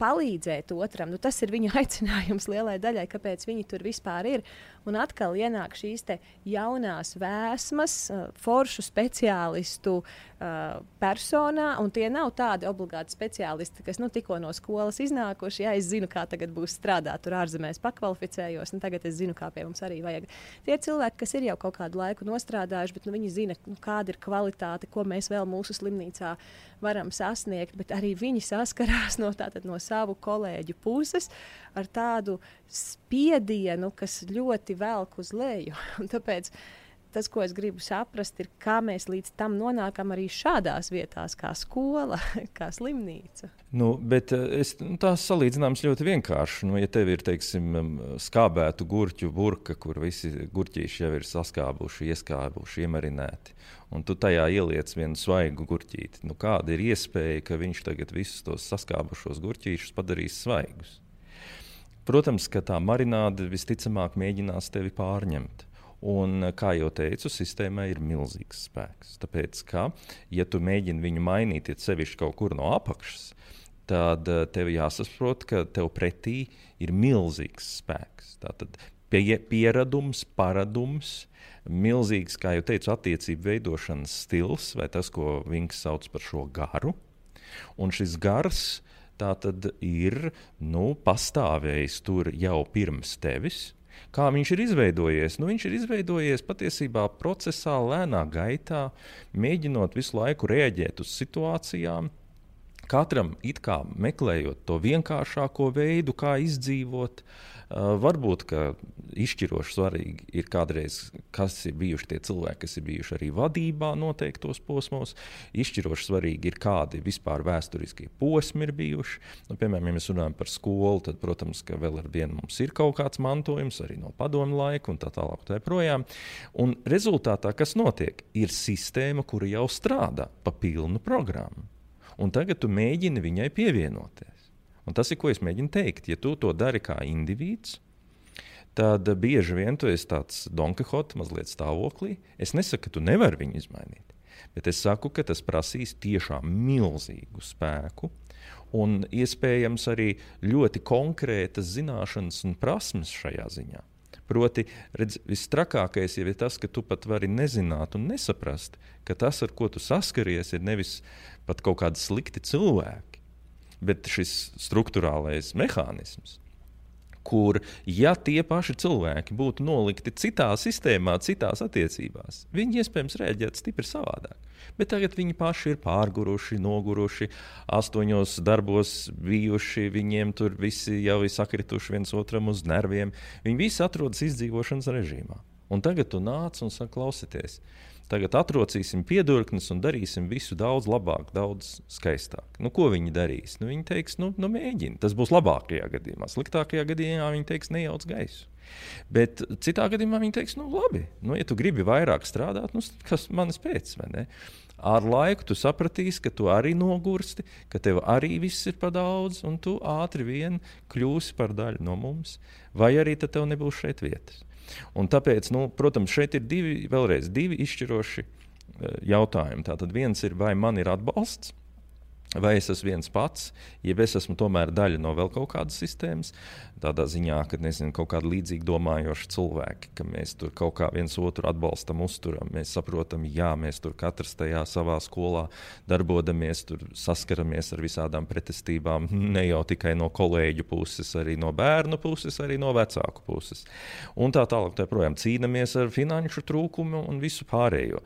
palīdzēt otram. Nu, tas ir viņu aicinājums lielai daļai, kāpēc viņi tur vispār ir. Un atkal ienāk šīs jaunās vēsmas, uh, foršu speciālistu uh, personā, un tie nav tādi obligāti speciālisti, kas nu, tikko no skolas iznākuši. Jā, es zinu, kā tagad būs strādāt tur ārzemēs, pakvalificējos, un tagad es zinu, kā pie mums arī vajag. Tie cilvēki, kas ir jau kaut kādu laiku nostrādājuši, bet nu, viņi zina, nu, kāda ir kvalitāte, ko mēs vēl mūsu slimnīcā varam sasniegt, bet arī viņi saskarās no, tātad, no savu kolēģu puses ar tādu spiedienu, kas ļoti velk uz leju. tāpēc tas, ko es gribu saprast, ir, kā mēs līdz tam nonākam arī šādās vietās, kā skola, kā slimnīca. Nu, bet eh, es, nu, tās salīdzināmas ļoti vienkārši. Nu, ja tev ir teiksim, skābētu gurķu burka, kur visi gurķīši jau ir saskābuši, ieskābuši, iemarināti, un tu tajā ieliec vienu svaigu gurķīti, nu, kāda ir iespēja, ka viņš tagad visus tos saskābušos gurķīšus padarīs svaigus? Protams, ka tā marināde visticamāk mēģinās tevi pārņemt. Un, kā jau teicu, sistēmai ir milzīgs spēks. Tāpēc, ka, ja tu mēģini viņu mainīt, ja sevišķi kaut kur no apakšas, tad eh, tev jāsaprot, ka tev pretī ir milzīgs spēks. Tātad pie, pieredums, paradums, milzīgs, kā jau teicu, attiecību veidošanas stils, vai tas, ko Vinks sauc par šo garu. Un šis gars tā tad ir nu, pastāvējis tur jau pirms tevis. Kā viņš ir izveidojies? Nu, viņš ir izveidojies patiesībā procesā, lēnā gaitā, mēģinot visu laiku reaģēt uz situācijām, Katram it kā meklējot to vienkāršāko veidu, kā izdzīvot, varbūt izšķiroši svarīgi ir kādreiz, kas ir bijuši tie cilvēki, kas ir bijuši arī vadībā noteiktos posmos. Izšķiroši svarīgi ir kādi vispār vēsturiskie posmi ir bijuši. Nu, piemēram, ja mēs runājam par skolu, tad, protams, ka vēl ar vienu mums ir kaut kāds mantojums arī no padomu laika un tā tālāk. Tā projām. un rezultātā, kas notiek, ir sistēma, kura jau strādā pa pilnu programmu un tagad tu mēģini viņai pievienoties. Un tas ir, ko es mēģinu teikt. Ja tu to dari kā indivīds, tad bieži vien tu esi tāds Donkihots, mazliet stāvoklī. Es nesaku, ka tu nevari viņu izmainīt, bet es saku, ka tas prasīs tiešām milzīgu spēku. Un iespējams arī ļoti konkrētas zināšanas un prasmes šajā ziņā. Proti, redz, visstrakākais jau ir tas, ka tu pat vari nezināt un nesaprast, ka tas, ar ko tu saskaries, ir nevis pat kaut kādi slikti cilvēki, bet šis struktūrālais mehānisms, kur, ja tie paši cilvēki būtu nolikti citā sistēmā, citās attiecībās, viņi iespējams rēģētu stipri savādāk. Bet tagad viņi paši ir pārguruši, noguruši, astoņos darbos bijuši, viņiem tur visi jau ir sakrituši viens otram uz nerviem. Viņi visi atrodas izdzīvošanas režīmā. Un tagad tu nāc un saki, klausieties, Tagad atrocīsim piedurknes un darīsim visu daudz labāk, daudz skaistāk. Nu, ko viņi darīs? Nu, viņi teiks, nu, nu mēģini. Tas būs labākajā gadījumā. Sliktākajā gadījumā viņi teiks, nejauc gaisu. Bet citā gadījumā viņi teiks, nu, labi, nu, ja tu gribi vairāk strādāt, nu, kas manis pēc? Ar laiku tu sapratīsi, ka tu arī nogursti, ka tev arī viss ir par daudz, un tu ātri vien kļūsi par daļu no mums, vai arī tev nebūs šeit vietas. Un tāpēc, nu, protams, šeit ir divi, vēlreiz, divi izšķiroši uh, jautājumi. Tātad viens ir, vai man ir atbalsts, Vai es esmu viens pats, jeb es esmu tomēr daļa no vēl kaut kādas sistēmas, tādā ziņā, ka nezinu, kaut kādi līdzīgi domājoši cilvēki, ka mēs tur kaut kā viens otru atbalstam, uzturam. Mēs saprotam, jā, mēs tur katrs tajā savā skolā darbojamies, tur saskaramies ar visādām pretestībām, ne jau tikai no kolēģu puses, arī no bērnu puses, arī no vecāku puses. Un tā tālāk, tā projām cīnāmies ar finanšu trūkumu un visu pārējo.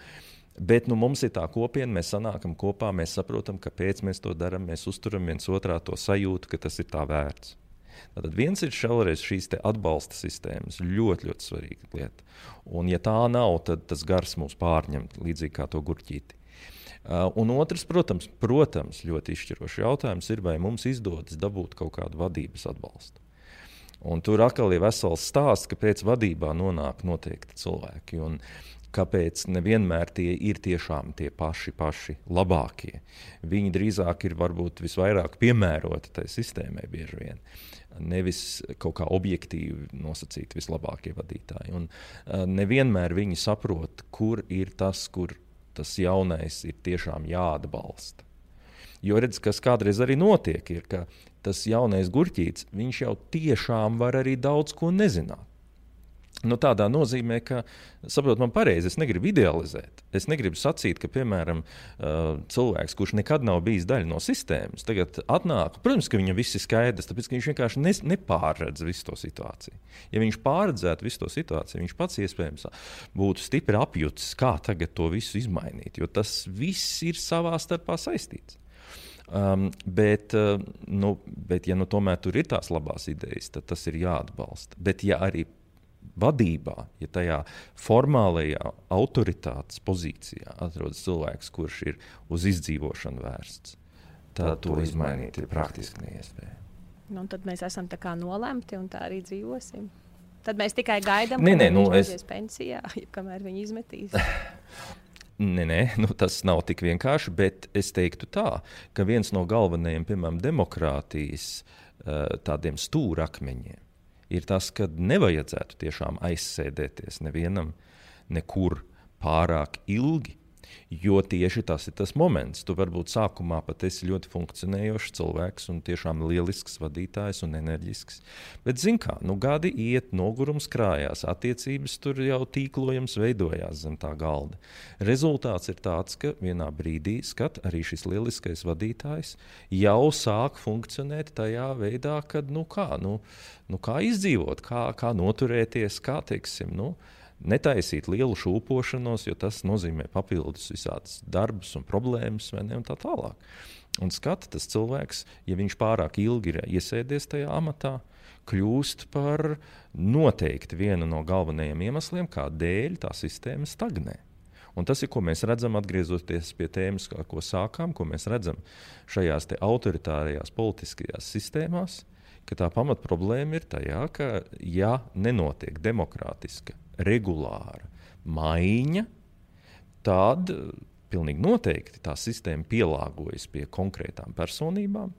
Bet nu, mums ir tā kopiena, mēs sanākam kopā, mēs saprotam, kāpēc mēs to darām, mēs uzturam viens otrā to sajūtu, ka tas ir tā vērts. Tad viens ir šaureiz šīs atbalsta sistēmas. Ļoti, ļoti svarīga lieta. Un, ja tā nav, tad tas gars mūs pārņem līdzīgi kā to gurķīti. Uh, un otrs, protams, protams, ļoti izšķirošs jautājums ir, vai mums izdodas dabūt kaut kādu vadības atbalstu. Un tur atkal ir vesels stāsts, kāpēc vadībā nonāk noteikti cilvēki. Un, kāpēc nevienmēr tie ir tiešām tie paši, paši labākie. Viņi drīzāk ir varbūt visvairāk piemēroti tai sistēmai bieži vien. Nevis kaut kā objektīvi nosacīt vislabākie vadītāji. Un, nevienmēr viņi saprot, kur ir tas, kur tas jaunais ir tiešām jāatbalsta. Jo redz, kas kādreiz arī notiek, ir, ka tas jaunais gurķītis, viņš jau tiešām var arī daudz ko nezināt. Nu, tādā nozīmē, ka, saprotiet, man pareizi, es negribu idealizēt. Es negribu sacīt, ka, piemēram, cilvēks, kurš nekad nav bijis daļa no sistēmas, tagad atnāk. Protams, ka viņam viss ir skaidrs, tāpēc viņš vienkārši ne, nepārredz visu to situāciju. Ja viņš pārredzētu visu to situāciju, viņš pats iespējams būtu stipri apjutis, kā tagad to visu izmainīt, jo tas viss ir savā starpā saistīts. Um, bet, uh, nu, bet, ja nu tomēr tur ir tās labās idejas, tad tas ir jāatbalsta. Bet, ja arī vadībā, ja tajā formālajā autoritātes pozīcijā atrodas cilvēks, kurš ir uz izdzīvošanu vērsts, tad to izmainīt ir praktiski neiespējami. Nu, tad mēs esam nolemti un tā arī dzīvosim. Tad mēs tikai gaidām, kad viņš nu, es... pensijā, kamēr viņi izmetīs. Nē, nē, nu, tas nav tik vienkārši, bet es teiktu tā, ka viens no galvenajiem, piemēram, demokrātijas eh, tādiem stūrakmeņiem ir tas, ka nevajadzētu tiešām aizsēdēties nevienam nekur pārāk ilgi. Jo tieši tas ir tas moments. Tu varbūt sākumā pat esi ļoti funkcionējošs cilvēks un tiešām lielisks vadītājs un enerģisks. Bet, zini, kā nu, gadi iet, nogurums krājās, attiecības tur jau tīklojums veidojās zem tā galda. Rezultāts ir tāds, ka vienā brīdī skat arī šis lieliskais vadītājs jau sāk funkcionēt tajā veidā, kad nu kā, nu, nu kā izdzīvot, kā, kā noturēties, kā teiksim. Nu, netaisīt lielu šūpošanos, jo tas nozīmē papildus visādas darbus un problēmas, ne, un tā tālāk. Un skata tas cilvēks, ja viņš pārāk ilgi ir iesēdies tajā amatā, kļūst par noteikti vienu no galvenajiem iemesliem, kādēļ tā sistēma stagnē. Un tas ir, ko mēs redzam, atgriežoties pie tēmas, ko sākām, ko mēs redzam šajās autoritārajās politiskajās sistēmās, ka tā pamatproblēma ir tajā, ka, ja nenotiek demokrātiska regulāra maiņa, tad pilnīgi noteikti tā sistēma pielāgojas pie konkrētām personībām.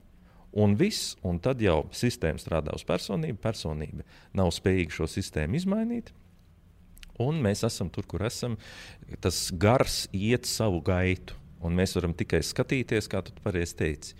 Un viss, un tad jau sistēma strādā uz personību, personība nav spējīga šo sistēmu izmainīt. Un mēs esam tur, kur esam. Tas gars iet savu gaitu, un mēs varam tikai skatīties, kā tu pareizi teici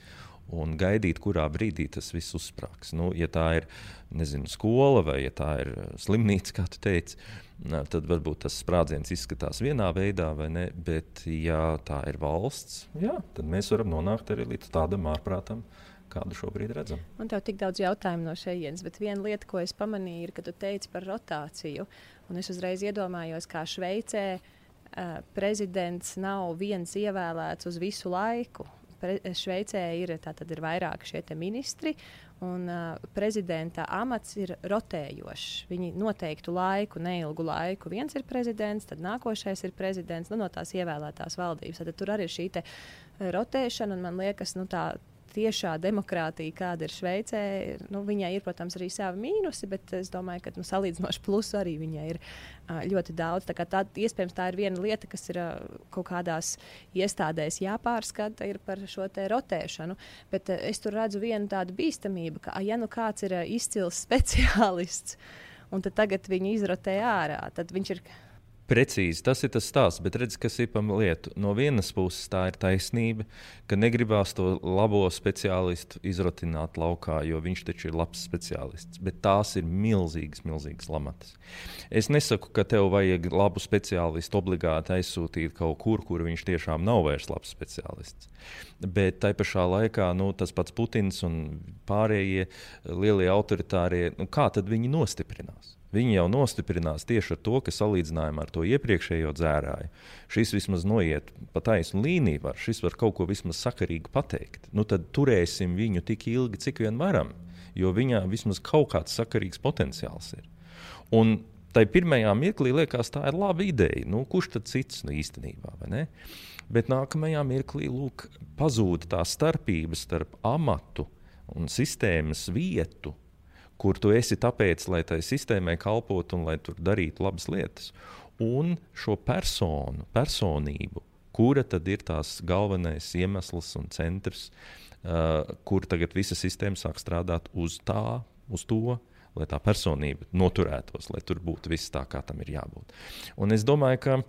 un gaidīt, kurā brīdī tas viss uzsprāgs. Nu, ja tā ir nezinu, skola vai ja tā ir slimnīca, kā tu teici, tad varbūt tas sprādziens izskatās vienā veidā, ne? Bet, ja tā ir valsts, jā, tad mēs varam nonākt arī līdz tādam ārprātam, kādu šobrīd redzam. Man tev tik daudz jautājumu no šejienes, bet viena lieta, ko es pamanīju, ir, ka tu teici par rotāciju. Un es uzreiz iedomājos, kā Šveicē uh, prezidents nav viens ievēlēts uz visu laiku. Šveicē ir, ir vairāki šie ministri, un uh, prezidenta amats ir rotējošs. Viņi noteiktu laiku, neilgu laiku. Viens ir prezidents, tad nākošais ir prezidents nu, no tās ievēlētās valdības. Tad tur arī ir šī rotēšana, un man liekas, nu, tā, tiešā demokrātija, kāda ir Šveicē, nu, viņai ir, protams, arī savi mīnusi, bet es domāju, ka nu, salīdzinoši plusu arī viņai ir ļoti daudz. Tā, tā iespējams tā ir viena lieta, kas ir kaut kādās iestādēs jāpārskata, ir par šo rotēšanu. Bet es tur redzu vienu tādu bīstamību, ka, ja nu kāds ir izcils speciālists, un tagad viņu izrotē ārā, tad viņš ir Precīzi, tas ir tas stāsts, bet redz, kas ir pa lietu. No vienas puses tā ir taisnība, ka negribās to labo speciālistu izrotināt laukā, jo viņš taču ir labs speciālists. Bet tās ir milzīgas, milzīgas lamatas. Es nesaku, ka tev vajag labu speciālistu obligāti aizsūtīt kaut kur, kur viņš tiešām nav vairs labs speciālists. Bet tai pašā laikā nu, tas pats Putins un pārējie lielie autoritārie, nu, kā tad viņi nostiprinās? Viņi jau nostiprinās tieši ar to, ka salīdzinājumā ar to iepriekšējo dzērāju šis vismaz noiet pa taisnu līniju, var, šis var kaut ko vismaz sakarīgi pateikt. Nu, tad turēsim viņu tik ilgi, cik vien varam, jo viņā vismaz kaut kāds sakarīgs potenciāls ir. Un tai pirmajā mirklī liekas, tā ir laba ideja. Nu, kurš tad cits nu, īstenībā? Bet nākamajā mirklī lūk, pazūd tā starpība starp amatu un sistēmas vietu kur tu esi tāpēc, lai tai sistēmai kalpotu un lai tur darītu labas lietas. Un šo personu, personību, kura tad ir tās galvenais iemesls un centrs, uh, kur tagad visa sistēma sāk strādāt uz tā, uz to, lai tā personība noturētos, lai tur būtu viss tā, kā tam ir jābūt. Un es domāju, ka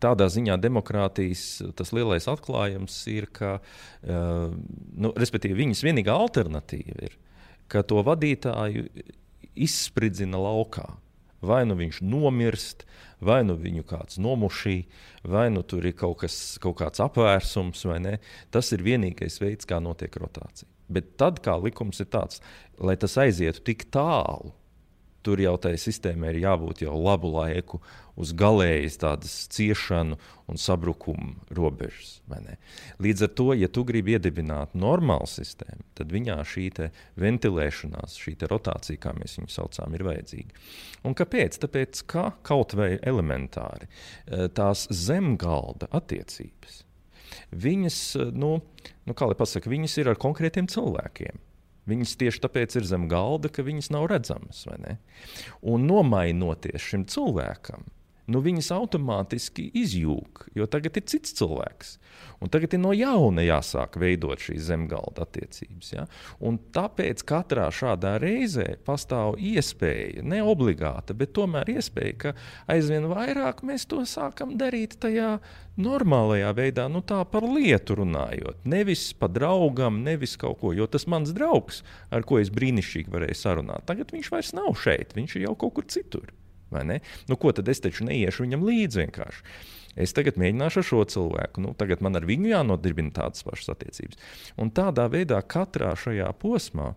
Tādā ziņā demokrātijas tas lielais atklājums ir, ka uh, nu, viņas vienīgā alternatīva ir ka to vadītāju izspridzina laukā. Vai nu viņš nomirst, vai nu viņu kāds nomušī, vai nu tur ir kaut, kas, kaut kāds apvērsums, vai ne. Tas ir vienīgais veids, kā notiek rotācija. Bet tad, kā likums ir tāds, lai tas aizietu tik tālu, tur jau tai sistēmai ir jābūt jau labu laiku uz galējas tādas ciešanu un sabrukumu robežas. Līdz ar to, ja tu gribi iedibināt normālu sistēmu, tad viņā šī ventilēšanās, šī rotācija, kā mēs viņu saucām, ir vajadzīga. Un kāpēc? Tāpēc, ka kaut vai elementāri eh, tās zemgalda attiecības, viņas, eh, nu, nu, kā lai pasaka, viņas ir ar konkrētiem cilvēkiem. Viņas tieši tāpēc ir zem galda, ka viņas nav redzamas. Un nomainoties šim cilvēkam, nu viņas automātiski izjūg, jo tagad ir cits cilvēks. Un tagad ir no jauna jāsāk veidot šīs zemgālda attiecības. Ja? Un tāpēc katrā šādā reizē pastāv iespēja, ne obligāta, bet tomēr iespēja, ka aizvien vairāk mēs to sākam darīt tajā normālajā veidā, nu tā par lietu runājot. Nevis par draugam, nevis kaut ko, jo tas mans draugs, ar ko es brīnišķīgi varēju sarunāt, tagad viņš vairs nav šeit, viņš ir jau kaut kur citur. Nu, ko tad es taču neiešu viņam līdzi vienkārši? Es tagad mēģināšu ar šo cilvēku. Nu, tagad man ar viņu jānodibina tādas pašas attiecības. Un tādā veidā katrā šajā posmā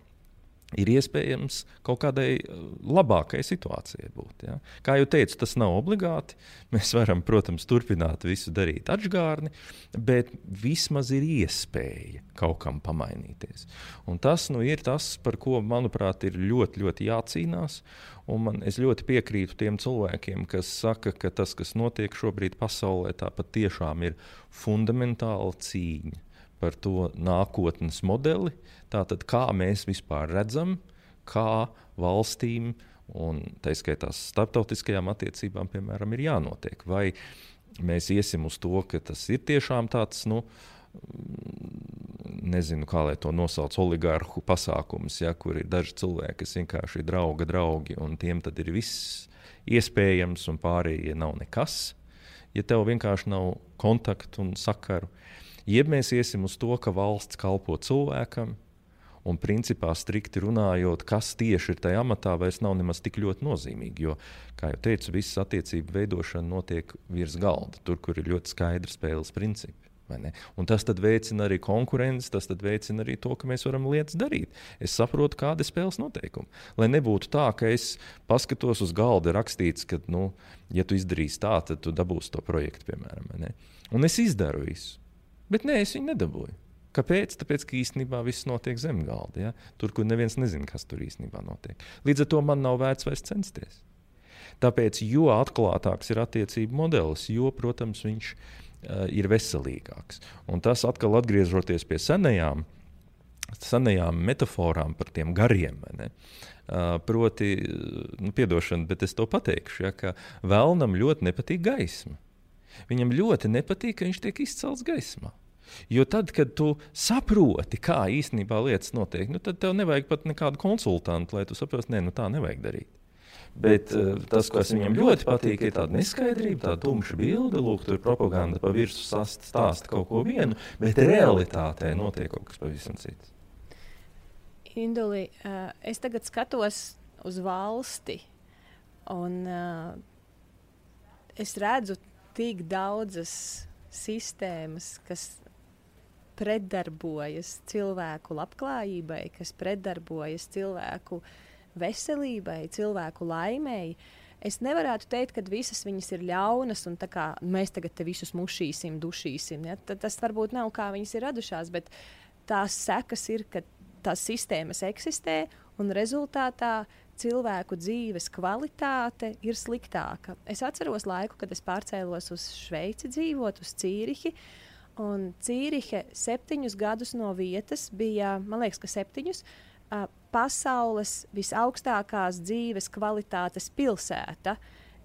ir iespējams kaut kādai uh, labākai situācijai būt. Ja? Kā jau teicu, tas nav obligāti. Mēs varam, protams, turpināt visu darīt atžgārni, bet vismaz ir iespēja kaut kam pamainīties. Un tas nu, ir tas, par ko, manuprāt, ir ļoti, ļoti jācīnās. Un man, es ļoti piekrītu tiem cilvēkiem, kas saka, ka tas, kas notiek šobrīd pasaulē, tā patiešām ir fundamentāla cīņa par to nākotnes modeli. Tātad, kā mēs vispār redzam, kā valstīm un tā skaitā starptautiskajām attiecībām, piemēram, ir jānotiek. Vai mēs iesim uz to, ka tas ir tiešām tāds. Nu, Nezinu, kā lai to nosauc, oligārhu pasākums, ja, kur ir daži cilvēki, kas vienkārši ir drauga draugi, un tiem tad ir viss iespējams, un pārējie nav nekas. Ja tev vienkārši nav kontaktu un sakaru, Jeb mēs iesim uz to, ka valsts kalpo cilvēkam, un principā strikti runājot, kas tieši ir tajā amatā, vairs nav nemaz tik ļoti nozīmīgi. Jo, kā jau teicu, visas attiecību veidošana notiek virs galda, tur, kur ir ļoti skaidri spēles principi. Un tas veicina arī konkurenci, tas veicina arī to, ka mēs varam lietas darīt. Es saprotu, kāda ir spēles noteikumi. Lai nebūtu tā, ka es paskatos uz galda rakstīts, ka, nu, ja tu izdarīsi tā, tad tu dabūsi to projektu, piemēram. Un es izdaru visu. Bet nē, es viņu nedabūju. Kāpēc? Tāpēc, ka īstenībā viss notiek zem galda. Ja? Tur, kur neviens nezina, kas tur īstenībā notiek. Līdz ar to man nav vērts vairs censties. Tāpēc, jo atklātāks ir attiecību modelis, jo, protams, viņš uh, ir veselīgāks. Un tas atkal atgriežoties pie senajām, senajām metaforām par tiem gariem. Uh, proti, nu, piedošana, bet es to pateikšu, ja, ka vēlnam ļoti nepatīk gaisma. Viņam ļoti nepatīk, ka viņš tiek izcelts gaismā. Jo tad, kad tu saproti, kā īstenībā lietas notiek, nu, tad tev nevajag pat nekādu konsultantu, lai tu saprastu, ka nu, tā nevajag darīt. Bet uh, tas, kas viņam ļoti patīk, ir tāda neskaidrība, tāda tumša bilde. Lūk, tur propaganda pa virsmu stāsta kaut ko vienu, bet realitātē notiek kaut kas pavisam cits. Induli, uh, es tagad skatos uz valsti, un uh, es redzu tik daudzas sistēmas, kas pretdarbojas cilvēku labklājībai, kas pretdarbojas cilvēku uh, veselībai, cilvēku laimēji. Es nevarētu teikt, ka visas viņas ir ļaunas un mēs tagad te visus mušīsim, dušīsim. Ja? T tas varbūt nav kā viņas ir radušās, bet tās sekas ir, ka tās sistēmas eksistē un rezultātā cilvēku dzīves kvalitāte ir sliktāka. Es atceros laiku, kad es pārcēlos uz Šveici dzīvot, uz Cīrihi. Un Cīrihe septiņus gadus no vietas bija, man liekas, ka septiņus, uh, pasaules visaugstākās dzīves kvalitātes pilsēta.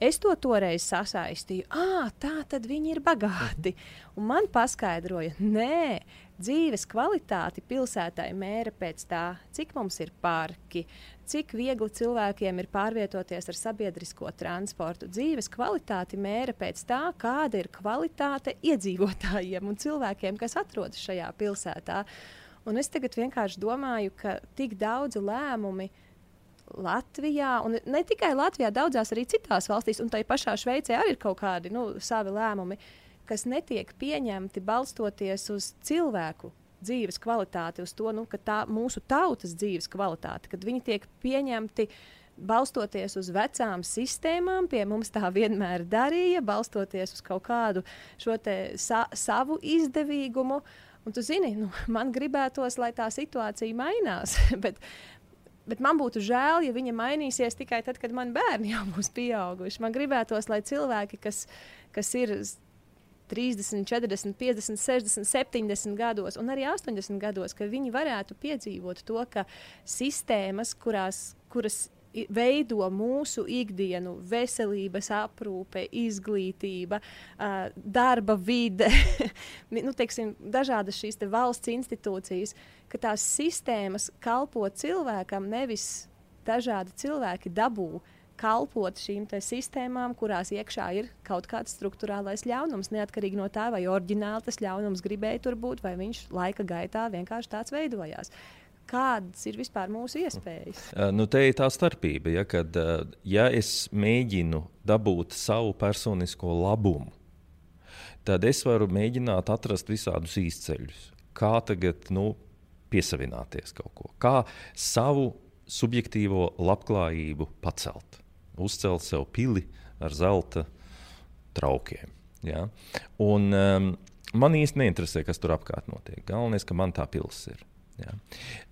Es to toreiz sasaistīju. Ah, tā tad viņi ir bagāti. Un man paskaidroja, nē, dzīves kvalitāti pilsētai mēra pēc tā, cik mums ir parki, cik viegli cilvēkiem ir pārvietoties ar sabiedrisko transportu. Dzīves kvalitāti mēra pēc tā, kāda ir kvalitāte iedzīvotājiem un cilvēkiem, kas atrodas šajā pilsētā. Un es tagad vienkārši domāju, ka tik daudzi lēmumi Latvijā, un ne tikai Latvijā, daudzās arī citās valstīs, un tai pašā Šveicē arī ir kaut kādi nu, savi lēmumi, kas netiek pieņemti balstoties uz cilvēku dzīves kvalitāti, uz to, nu, ka tā mūsu tautas dzīves kvalitāte, kad viņi tiek pieņemti balstoties uz vecām sistēmām, pie mums tā vienmēr darīja, balstoties uz kaut kādu šo sa savu izdevīgumu. Un tu zini, nu, man gribētos, lai tā situācija mainās. bet, bet man būtu žēl, ja viņa mainīsies tikai tad, kad man bērni jau būs pieauguši. Man gribētos, lai cilvēki, kas, kas ir 30, 40, 50, 60, 70 gados, un arī 80 gados, ka viņi varētu piedzīvot to, ka sistēmas, kurās, kuras veido mūsu ikdienu, veselības aprūpe, izglītība, darba vide, nu, teiksim, dažādas šīs te valsts institūcijas, ka tās sistēmas kalpo cilvēkam, nevis dažādi cilvēki dabū kalpot šīm sistēmām, kurās iekšā ir kaut kāds struktūrālais ļaunums, neatkarīgi no tā, vai oriģināli tas ļaunums gribēja tur būt, vai viņš laika gaitā vienkārši tāds veidojās. Kādas ir vispār mūsu iespējas? Uh, nu, te ir tā starpība, ja, kad uh, ja es mēģinu dabūt savu personisko labumu, tad es varu mēģināt atrast visādus izceļus, kā tagad nu, piesavināties kaut ko, kā savu subjektīvo labklājību pacelt, uzcelt sev pili ar zelta traukiem. Ja? Un, um, man īsti neinteresē, kas tur apkārt notiek. Galvenais, ka man tā pilsēta ir. Ja.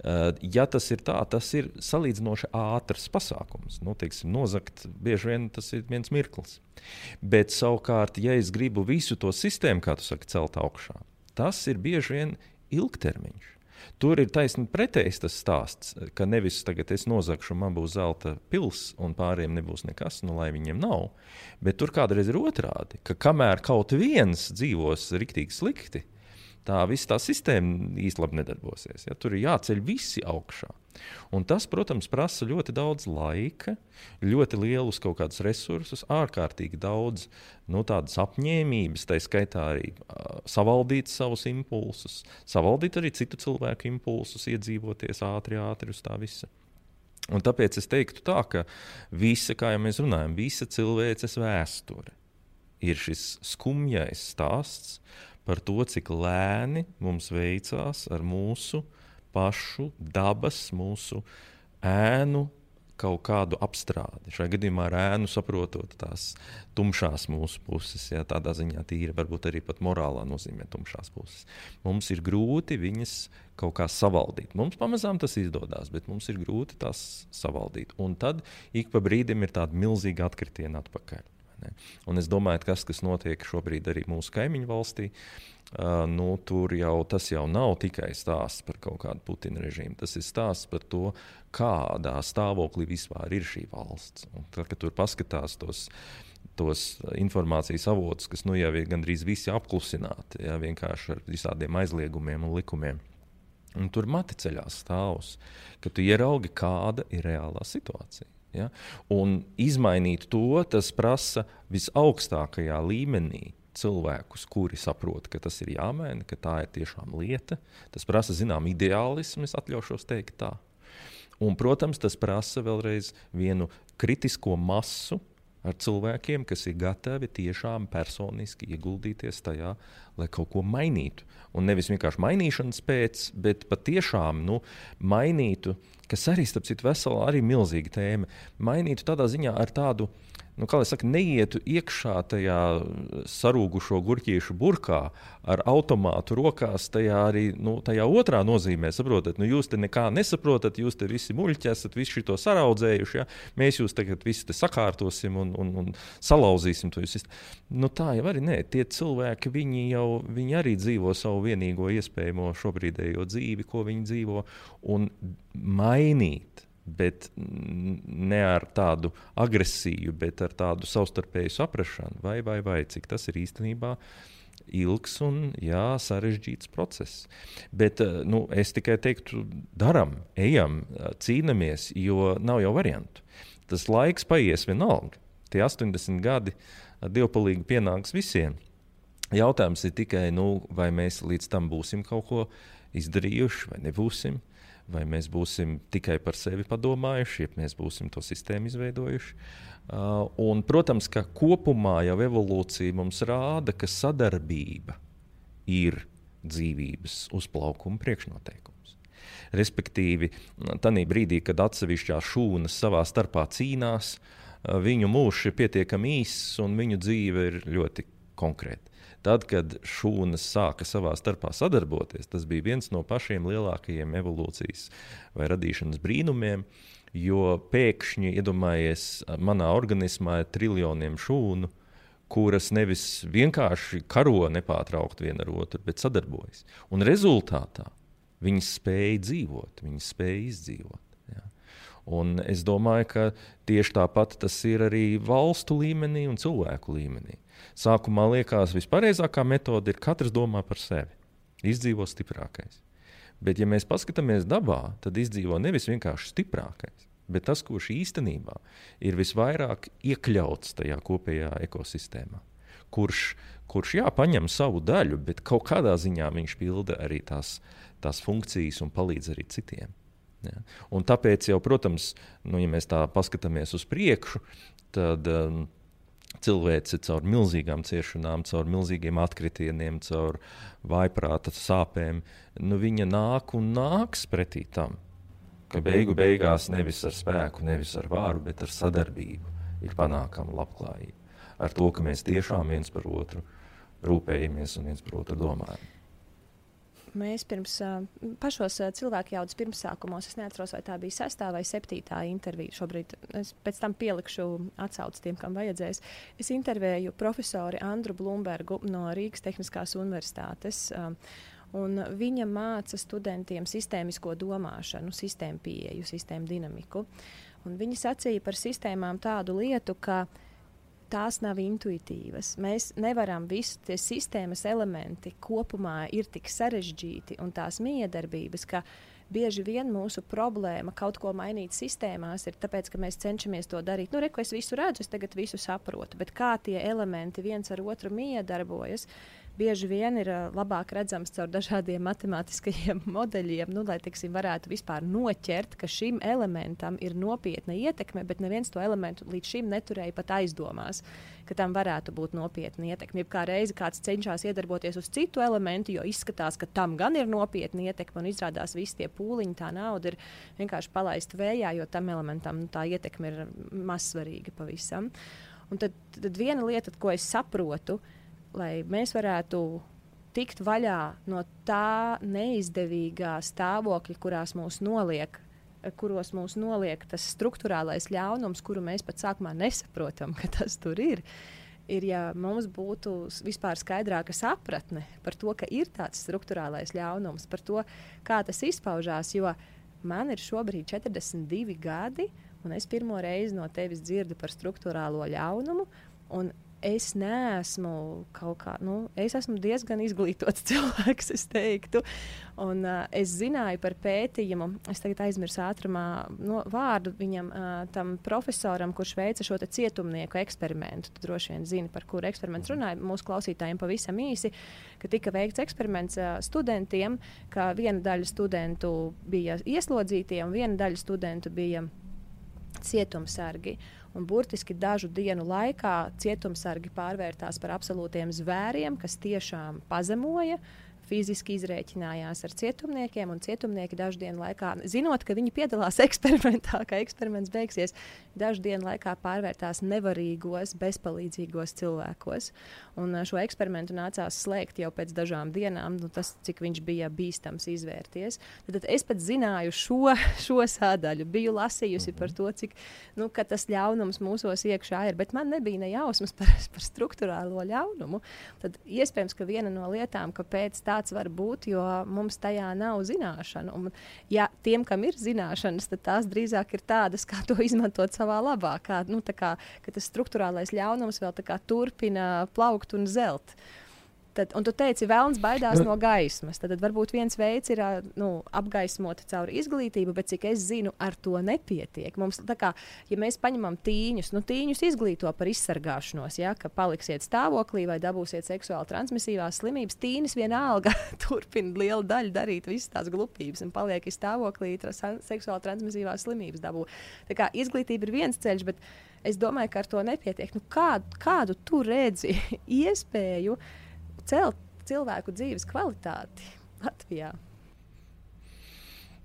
Uh, ja tas ir tā, tas ir salīdzinoši ātrs pasākums. Nu, teiksim, nozagt bieži vien tas ir viens mirklis. Bet savukārt, ja es gribu visu to sistēmu, kā tu saki, celt augšā, tas ir bieži vien ilgtermiņš. Tur ir taisnība pretējs tas stāsts, ka nevis tagad es nozagšu, man būs zelta pils, un pārējiem nebūs nekas, nu, lai viņiem nav. Bet tur kādreiz ir otrādi, ka kamēr kaut viens dzīvos riktīgi slikti, tā visa tā sistēma īstenībā nedarbosies. Ja? Tur ir jāceļ visi augšā. Un tas, protams, prasa ļoti daudz laika, ļoti lielus kaut kādus resursus, ārkārtīgi daudz nu, tādas apņēmības, tā skaitā arī uh, savaldīt savus impulsus, savaldīt arī citu cilvēku impulsus, iedzīvoties ātri, ātri uz tā visa. Un tāpēc es teiktu, tā, ka visa, kā jau mēs runājam, visa cilvēces vēsture ir šis skumjais stāsts par to, cik lēni mums veicās ar mūsu pašu dabas, mūsu ēnu kaut kādu apstrādi. Šajā gadījumā ar ēnu saprotot tās tumšās mūsu puses, ja tādā ziņā tīra, varbūt arī pat morālā nozīmē tumšās puses. Mums ir grūti viņas kaut kā savaldīt. Mums pamazām tas izdodas, bet mums ir grūti tās savaldīt. Un tad ik pa brīdim ir tāda milzīga atkritiena atpakaļ. Ne? Un es domāju, ka tas, kas notiek šobrīd arī mūsu kaimiņu valstī, uh, nu, tur jau tas jau nav tikai stāsts par kaut kādu Putina režīmu. Tas ir stāsts par to, kādā stāvoklī vispār ir šī valsts. Un tad, kad tur paskatās tos tos informācijas avotus, kas nu jau ir gandrīz visi apklusināti, ja, vienkārši ar visādiem aizliegumiem un likumiem. Un tur mati ceļās stāvus, ka tu ieraugi, kāda ir reālā situācija. Ja? Un izmainīt to, tas prasa visaugstākajā līmenī cilvēkus, kuri saprot, ka tas ir jāmaina, ka tā ir tiešām lieta. Tas prasa zināmu ideālismu, es atļaušos teikt tā. Un, protams, tas prasa vēlreiz vienu kritisko masu ar cilvēkiem, kas ir gatavi tiešām personiski ieguldīties tajā, lai kaut ko mainītu. Un nevis vienkārši mainīšanas pēc, bet patiešām nu, mainītu, kas arī, starp citu, vesela arī milzīga tēma, mainītu tādā ziņā ar tādu nu, kā lai saka, neietu iekšā tajā sarūgušo gurķīšu burkā ar automātu rokās, tajā arī nu, tajā otrā nozīmē. Saprotat, nu, jūs te nekā nesaprotat, jūs te visi muļķi esat, visi šo saraudzējuši. Ja? Mēs jūs tagad visi sakārtosim un, un, un salauzīsim to visu. Nu, tā jau arī nē, tie cilvēki, viņi jau viņi arī dzīvo savu vienīgo iespējamo šobrīdējo dzīvi, ko viņi dzīvo, un mainīt bet ne ar tādu agresiju, bet ar tādu savstarpēju saprāšanu, vai, vai, vai cik tas ir īstenībā ilgs un jā, sarežģīts process. Bet eh, nu, es tikai teiktu, darām, ejam, cīnāmies, jo nav jau variantu. Tas laiks paies vienalga. Tie 80 gadi dievpalīgi pienāks visiem. Jautājums ir tikai, nu, vai mēs līdz tam būsim kaut ko izdarījuši vai nebūsim vai mēs būsim tikai par sevi padomājuši, ja mēs būsim to sistēmu izveidojuši. Uh, un, protams, ka kopumā jau evolūcija mums rāda, ka sadarbība ir dzīvības uzplaukuma priekšnoteikums. Respektīvi, tajā brīdī, kad atsevišķās šūnas savā starpā cīnās, uh, viņu mūžs ir pietiekami īss un viņu dzīve ir ļoti konkrēta. Tad, kad šūnas sāka savā starpā sadarboties, tas bija viens no pašiem lielākajiem evolūcijas vai radīšanas brīnumiem. Jo pēkšņi, iedomājieties, manā organismā ir triljoniem šūnu, kuras nevis vienkārši karo nepārtraukti viena ar otru, bet sadarbojas. Un rezultātā viņas spēja dzīvot, viņas spēja izdzīvot. Un es domāju, ka tieši tāpat tas ir arī valstu līmenī un cilvēku līmenī. Sākumā liekas, vispareizākā metode ir katrs domā par sevi. Izdzīvo stiprākais. Bet, ja mēs paskatāmies dabā, tad izdzīvo nevis vienkārši stiprākais, bet tas, kurš īstenībā ir visvairāk iekļauts tajā kopējā ekosistēmā. Kurš, kurš jā, paņem savu daļu, bet kaut kādā ziņā viņš pilda arī tās, tās funkcijas un palīdz arī citiem. Ja? Un tāpēc, jau, protams, nu, ja mēs tā paskatāmies uz priekšu, tad um, cilvēci caur milzīgām ciešanām, caur milzīgiem atkritieniem, caur vaiprāta sāpēm, nu, viņa nāk un nāks pretī tam. Ka beigu beigās nevis ar spēku, nevis ar vāru, bet ar sadarbību ir panākama labklājība. Ar to, ka mēs tiešām viens par otru rūpējamies un viens par otru domājam. Mēs pirms pašos cilvēku jaudas pirmsākumos, es neatceros, vai tā bija sestā vai septītā intervija. Šobrīd es pēc tam pielikšu atsauci tiem, kam vajadzēs. Es intervēju profesoru Andru Blūmbergu no Rīgas Tehniskās Universitātes. Un viņa māca studentiem sistēmisko domāšanu, sistēmu pieeju, sistēmu dinamiku. Un viņa sacīja par sistēmām tādu lietu, ka uh, tās nav intuitīvas. Mēs nevaram visu tie sistēmas elementi kopumā ir tik sarežģīti un tās miedarbības, ka bieži vien mūsu problēma kaut ko mainīt sistēmās ir tāpēc, ka mēs cenšamies to darīt. Nu, reku es visu redzu, es tagad visu saprotu, bet kā tie elementi viens ar otru miedarbojas, bieži vien ir uh, labāk redzams caur dažādiem matemātiskajiem modeļiem, nu, lai tiksim, varētu vispār noķert, ka šim elementam ir nopietna ietekme, bet neviens to elementu līdz šim neturēja pat aizdomās, ka tam varētu būt nopietna ietekme. Ja kā reizi kāds cenšas iedarboties uz citu elementu, jo izskatās, ka tam gan ir nopietna ietekme, un izrādās visi tie pūliņi, tā nauda ir vienkārši palaista vējā, jo tam elementam nu, tā ietekme ir mazsvarīga pavisam. Un tad, tad viena lieta, ko es saprotu, ir lai mēs varētu tikt vaļā no tā neizdevīgā stāvokļa, kurās mūs noliek. Kuros mūs noliek tas struktūrālais ļaunums, kuru mēs pat sākumā nesaprotam, ka tas tur ir. Ir, ja mums būtu vispār skaidrāka sapratne par to, ka ir tāds struktūrālais ļaunums, par to, kā tas izpaužās. Jo man ir šobrīd 42 gadi, un es pirmo reizi no tevis dzirdu par struktūrālo ļaunumu. Un es neesmu kaut kā, nu, es esmu diezgan izglītots cilvēks, es teiktu. Un, uh, es zināju par pētījumu, es tagad aizmirsu ātrumā no, vārdu viņam, uh, tam profesoram, kurš veica šo cietumnieku eksperimentu. Tu droši vien zini, par kuru eksperimentu runāja. Mūsu klausītājiem pavisam īsi, ka tika veikts eksperiments uh, studentiem, ka viena daļa studentu bija ieslodzītie un viena daļa studentu bija cietumsargi. Uh, un burtiski dažu dienu laikā cietumsargi pārvērtās par absolūtiem zvēriem, kas tiešām pazemoja fiziski izrēķinājās ar cietumniekiem, un cietumnieki dažu dienu laikā, zinot, ka viņi piedalās eksperimentā, ka eksperiments beigsies, dažu dienu laikā pārvērtās nevarīgos, bezpalīdzīgos cilvēkos. Un šo eksperimentu nācās slēgt jau pēc dažām dienām, nu, tas, cik viņš bija bīstams izvērties. Tad, tad es pat zināju šo, šo sādaļu, biju lasījusi par to, cik nu, tas ļaunums mūsos iekšā ir, bet man nebija ne jausmas par, par struktūrālo ļaunumu. Tad iespējams, ka viena no lietām, kāpēc tā tāds var būt, jo mums tajā nav zināšanu. Un, ja tiem, kam ir zināšanas, tad tās drīzāk ir tādas, kā to izmantot savā labā. Kā, nu, kā, tas struktūrālais ļaunums vēl turpina plaukt un zelt. Uh, Tad, un tu teici, vēlams baidās nu, no gaismas. Tad, tad varbūt viens veids ir nu, apgaismot caur izglītību, bet cik es zinu, ar to nepietiek. Mums, kā, ja mēs paņemam tīņus, nu, tīņus izglīto par izsargāšanos, ja, ka paliksiet stāvoklī vai dabūsiet seksuāli transmisīvās slimības, tīnis vienalga turpina lielu daļu darīt visas tās glupības un paliek stāvoklī tras, seksuāli transmisīvās slimības dabū. Tā kā izglītība ir viens ceļš, bet es domāju, ka ar to nepietiek. Nu, kādu, kādu tu redzi iespēju? Celt cilvēku dzīves kvalitāti Latvijā?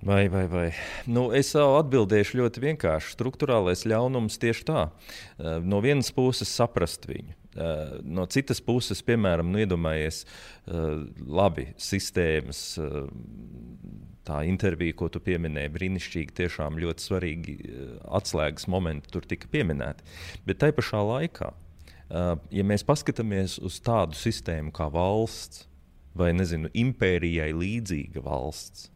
Vai, vai, vai. Nu, es atbildēšu ļoti vienkārši. Struktūrālais ļaunums tieši tā. Eh, no vienas puses saprast viņu. Eh, no citas puses, piemēram, nu, iedomājies, eh, labi, sistēmas, tā intervija, ko tu pieminēji, brīnišķīgi, tiešām ļoti svarīgi atslēgas momenti tur tika pieminēti. Bet tai pašā laikā ja mēs paskatāmies uz tādu sistēmu kā valsts vai nezinu, impērijai līdzīga valsts,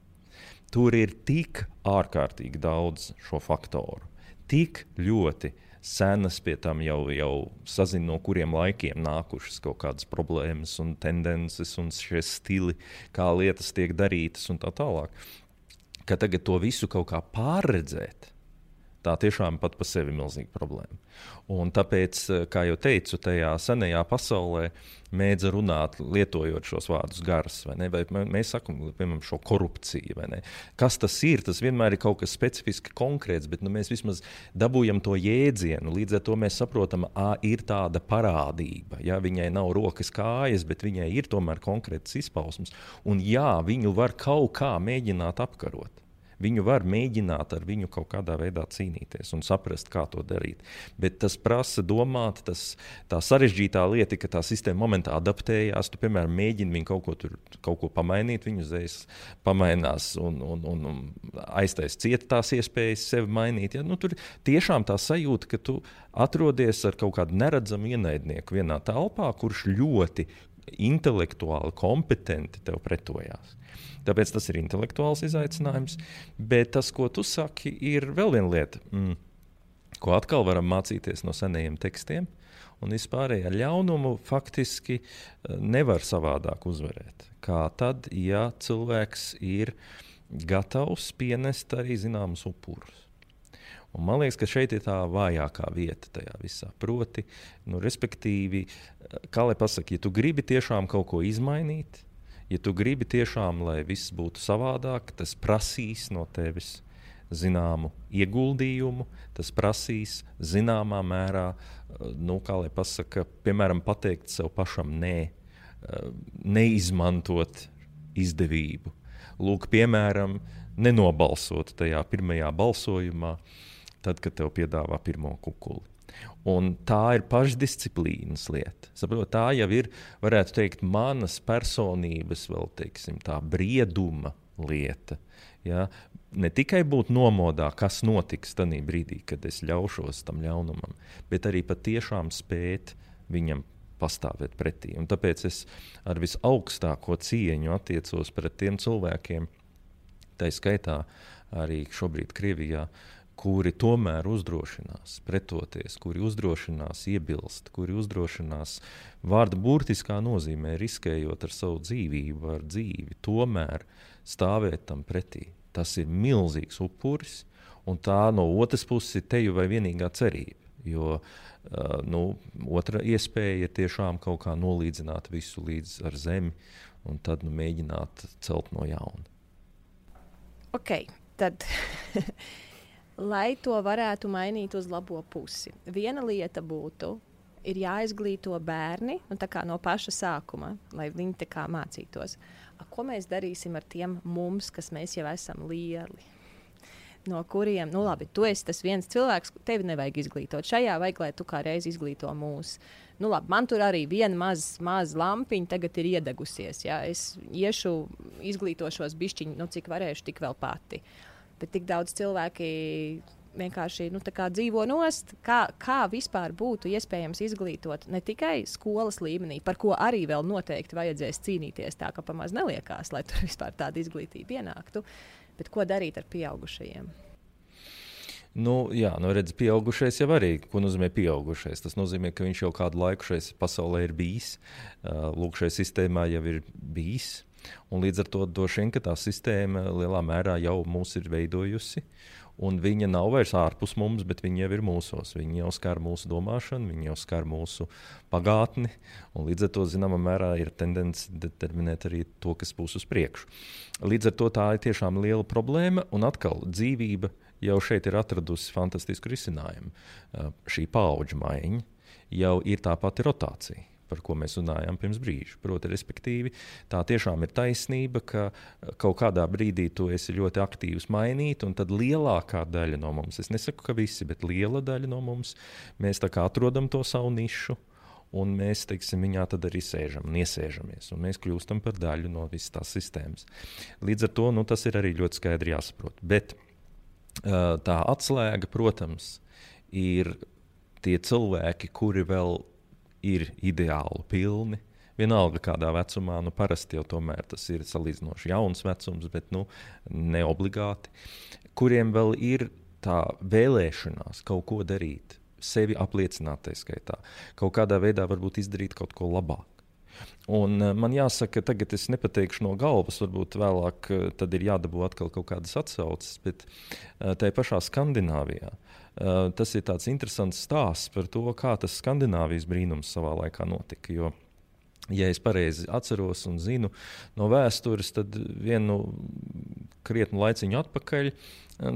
tur ir tik ārkārtīgi daudz šo faktoru, tik ļoti senas, pie tam jau, jau sazina, no kuriem laikiem nākušas kaut kādas problēmas, un tendences, un šie stili, kā lietas tiek darītas, un tā tālāk. Ka tagad to visu kaut kā pārredzēt, Tā tiešām pat par sevi ir milzīga problēma. Un tāpēc, eh, kā jau teicu, tajā senajā pasaulē mēdza runāt, lietojot šos vārdus garas, vai, ne? vai mēs sakām, piemēram, šo korupciju. Kas tas ir? Tas vienmēr ir kaut kas specifiski konkrēts, bet nu, mēs vismaz dabūjam to jēdzienu. Līdz ar to mēs saprotam, ka ir tāda parādība. Ja? Viņai nav rokas, kājas, bet viņai ir tomēr konkrēts izpausmes. Un jā, viņu var kaut kā mēģināt apkarot. Viņu var mēģināt ar viņu kaut kādā veidā cīnīties un saprast, kā to darīt. Bet tas prasa domāt, tas, tā sarežģītā lieta, ka tā sistēma momentā adaptējās. Tu, piemēram, mēģini viņu kaut ko, tur, kaut ko pamainīt, viņu uzreiz pamainās un, un, un, un aiztais cieta tās iespējas sevi mainīt. Ja? Nu, tur tiešām tā sajūta, ka tu atrodies ar kaut kādu neredzamu ienaidnieku vienā telpā, kurš ļoti intelektuāli kompetenti tev pretojās. Tāpēc tas ir intelektuāls izaicinājums. Bet tas, ko tu saki, ir vēl viena lieta, mm, ko atkal varam mācīties no senajiem tekstiem. Un vispārējā ļaunumu faktiski eh, nevar savādāk uzvarēt. Kā tad, ja cilvēks ir gatavs pienest arī zināmus upurus. Un man liekas, ka šeit ir tā vājākā vieta tajā visā. Proti, nu, respektīvi, kā lai pasakā, ja tu gribi tiešām kaut ko izmainīt, ja tu gribi tiešām, lai viss būtu savādāk, tas prasīs no tevis zināmu ieguldījumu, tas prasīs zināmā mērā, nu, kā lai pasakā, piemēram, pateikt sev pašam nē, neizmantot izdevību. Lūk, piemēram, nenobalsot tajā pirmajā balsojumā, tad, kad tev piedāvā pirmo kukuli. Un tā ir pašdisciplīnas lieta. Saprot, tā jau ir, varētu teikt, manas personības, vēl teiksim, tā brieduma lieta. Ja? Ne tikai būt nomodā, kas notiks tajā brīdī, kad es ļaušos tam ļaunumam, bet arī patiešām spēt viņam pastāvēt pretī. Un tāpēc es ar visaugstāko cieņu attiecos pret tiem cilvēkiem, tā skaitā arī šobrīd Krievijā, kuri tomēr uzdrošinās pretoties, kuri uzdrošinās iebilst, kuri uzdrošinās vārda burtiskā nozīmē, riskējot ar savu dzīvību, ar dzīvi, tomēr stāvēt tam pretī. Tas ir milzīgs upuris, un tā no otras puses ir teju vai vienīgā cerība. Jo uh, nu, otra iespēja ir tiešām kaut kā nolīdzināt visu līdz ar zemi, un tad nu, mēģināt celt no jauna. Ok, tad. lai to varētu mainīt uz labo pusi. Viena lieta būtu, ir jāizglīto bērni no paša sākuma, lai viņi mācītos. A, ko mēs darīsim ar tiem mums, kas mēs jau esam lieli? No kuriem, nu, labi, tu esi tas viens cilvēks, tevi nevajag izglītot. Šajā vajag, lai tu kā reiz izglīto mūsu. Nu, labi, man tur arī viena maza maz lampiņa tagad ir iedegusies. Ja? Es iešu, izglītošos bišķiņu, nu, cik varēšu, tik vēl pati. Uh, bet tik daudz cilvēki vienkārši nu, dzīvo nost. Kā, kā vispār būtu iespējams izglītot ne tikai skolas līmenī, par ko arī vēl noteikti vajadzēs cīnīties, tā ka pamaz neliekās, lai tur vispār tāda izglītība ienāktu, bet ko darīt ar pieaugušajiem? Nu, jā, nu redz, pieaugušais jau arī. Ko nozīmē pieaugušais? Tas nozīmē, ka viņš jau kādu laiku šajā pasaulē ir bijis. Lūk, šajā sistēmā jau ir bijis. Un līdz ar to droši vien tā sistēma lielā mērā jau mūs ir veidojusi. Un viņa nav vairs ārpus mums, bet viņa jau ir mūsos. Viņa jau skar mūsu domāšanu, viņa jau skar mūsu pagātni. Līdz ar to, zināmā mērā, ir tendence determinēt arī to, kas būs uz priekšu. Līdz ar to tā ir tiešām liela problēma. Un atkal dzīvība jau šeit ir atradusi fantastisku risinājumu. Šī paudžu maiņa jau ir tā pati rotācija par ko mēs runājām pirms brīža. Proti, respektīvi, tā tiešām ir taisnība, ka kaut kādā brīdī tu esi ļoti aktīvs mainīt, un tad lielākā daļa no mums, es nesaku, ka visi, bet liela daļa no mums, mēs atrodam to savu nišu. Un mēs teiksim, viņā arī sēžam un iesēžamies. Un mēs kļūstam par daļu no visas tās sistēmas. Līdz ar to nu, tas ir arī ļoti skaidri jāsaprot. Bet tā atslēga, protams, ir tie cilvēki, kuri vēl ir ideāli pilni. Vienalga, kādā vecumā, nu, parasti jau tas ir salīdzinoši jauns vecums, bet nu, ne obligāti, kuriem vēl ir tā vēlēšanās kaut ko darīt, sevi apliecināt, tā skaitā, kaut kādā veidā varbūt izdarīt kaut ko labāk. Un uh, man jāsaka, tagad es nepateikšu no galvas, varbūt vēlāk uh, tad ir jādabū atkal kaut kādas atsauces, bet uh, tajā pašā Skandināvijā uh, tas ir tāds interesants stāsts par to, kā tas Skandināvijas brīnums savā laikā notika. Jo, ja es pareizi atceros un zinu no vēstures, tad vienu krietnu laiciņu atpakaļ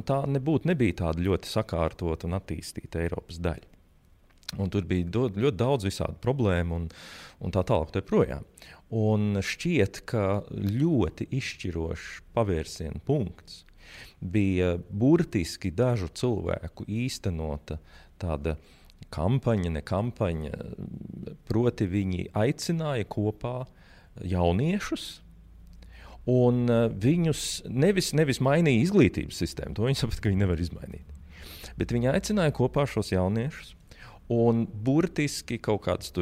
tā nebūtu nebija tāda ļoti sakārtota un attīstīta Eiropas daļa. Un tur bija do, ļoti daudz visādu problēmu, un, un tā tālāk. Tā un šķiet, ka ļoti izšķirošs pavērsiena punkts bija burtiski dažu cilvēku īstenota tāda kampaņa, ne kampaņa. Proti, viņi aicināja kopā jauniešus. Un uh, viņus nevis, nevis mainīja izglītības sistēmu, to viņi saprata, ka viņi nevar izmainīt. Bet viņi aicināja kopā šos jauniešus Un burtiski kaut kādas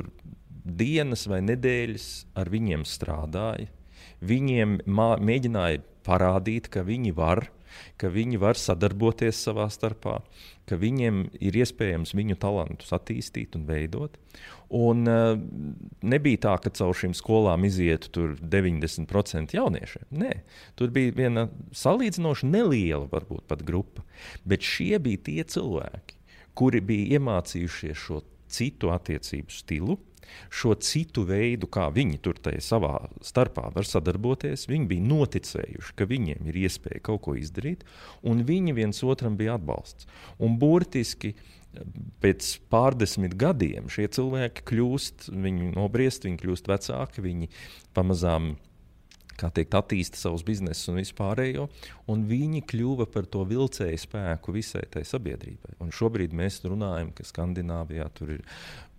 dienas vai nedēļas ar viņiem strādāja. Viņiem mā, mēģināja parādīt, ka viņi var ka viņi var sadarboties savā starpā, ka viņiem ir iespējams viņu talantus attīstīt un veidot. Un, uh, nebija tā, ka caur šīm skolām izietu 90% jauniešiem. Nē, tur bija viena salīdzinoši neliela, varbūt pat grupa. Bet šie bija tie cilvēki, kuri bija iemācījušies šo citu attiecību stilu, šo citu veidu, kā viņi tur savā starpā var sadarboties. Viņi bija noticējuši, ka viņiem ir iespēja kaut ko izdarīt, un viņi viens otram bija atbalsts. Un burtiski pēc pārdesmit gadiem šie cilvēki kļūst, viņi nobriest, viņi kļūst vecāki, viņi pamazām kā teikt, attīsta savus biznesus un vispārējo, un viņi kļuva par to vilcēju spēku visai tai sabiedrībai. Un šobrīd mēs runājam, ka Skandināvijā tur ir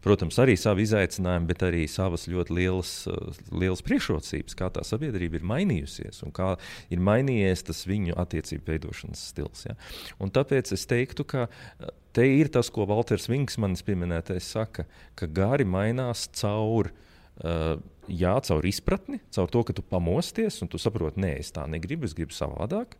Protams, arī savi izaicinājumi, bet arī savas ļoti lielas, eh, lielas priekšrocības, kā tā sabiedrība ir mainījusies un kā ir mainījies tas viņu attiecību veidošanas stils. Ja? Un tāpēc es teiktu, ka eh, te ir tas, ko Walters Vinks manis pieminētais saka, ka gari mainās caur. Uh, jā, caur izpratni, caur to, ka tu pamosties un tu saproti, nē, es tā negribu, es gribu savādāk,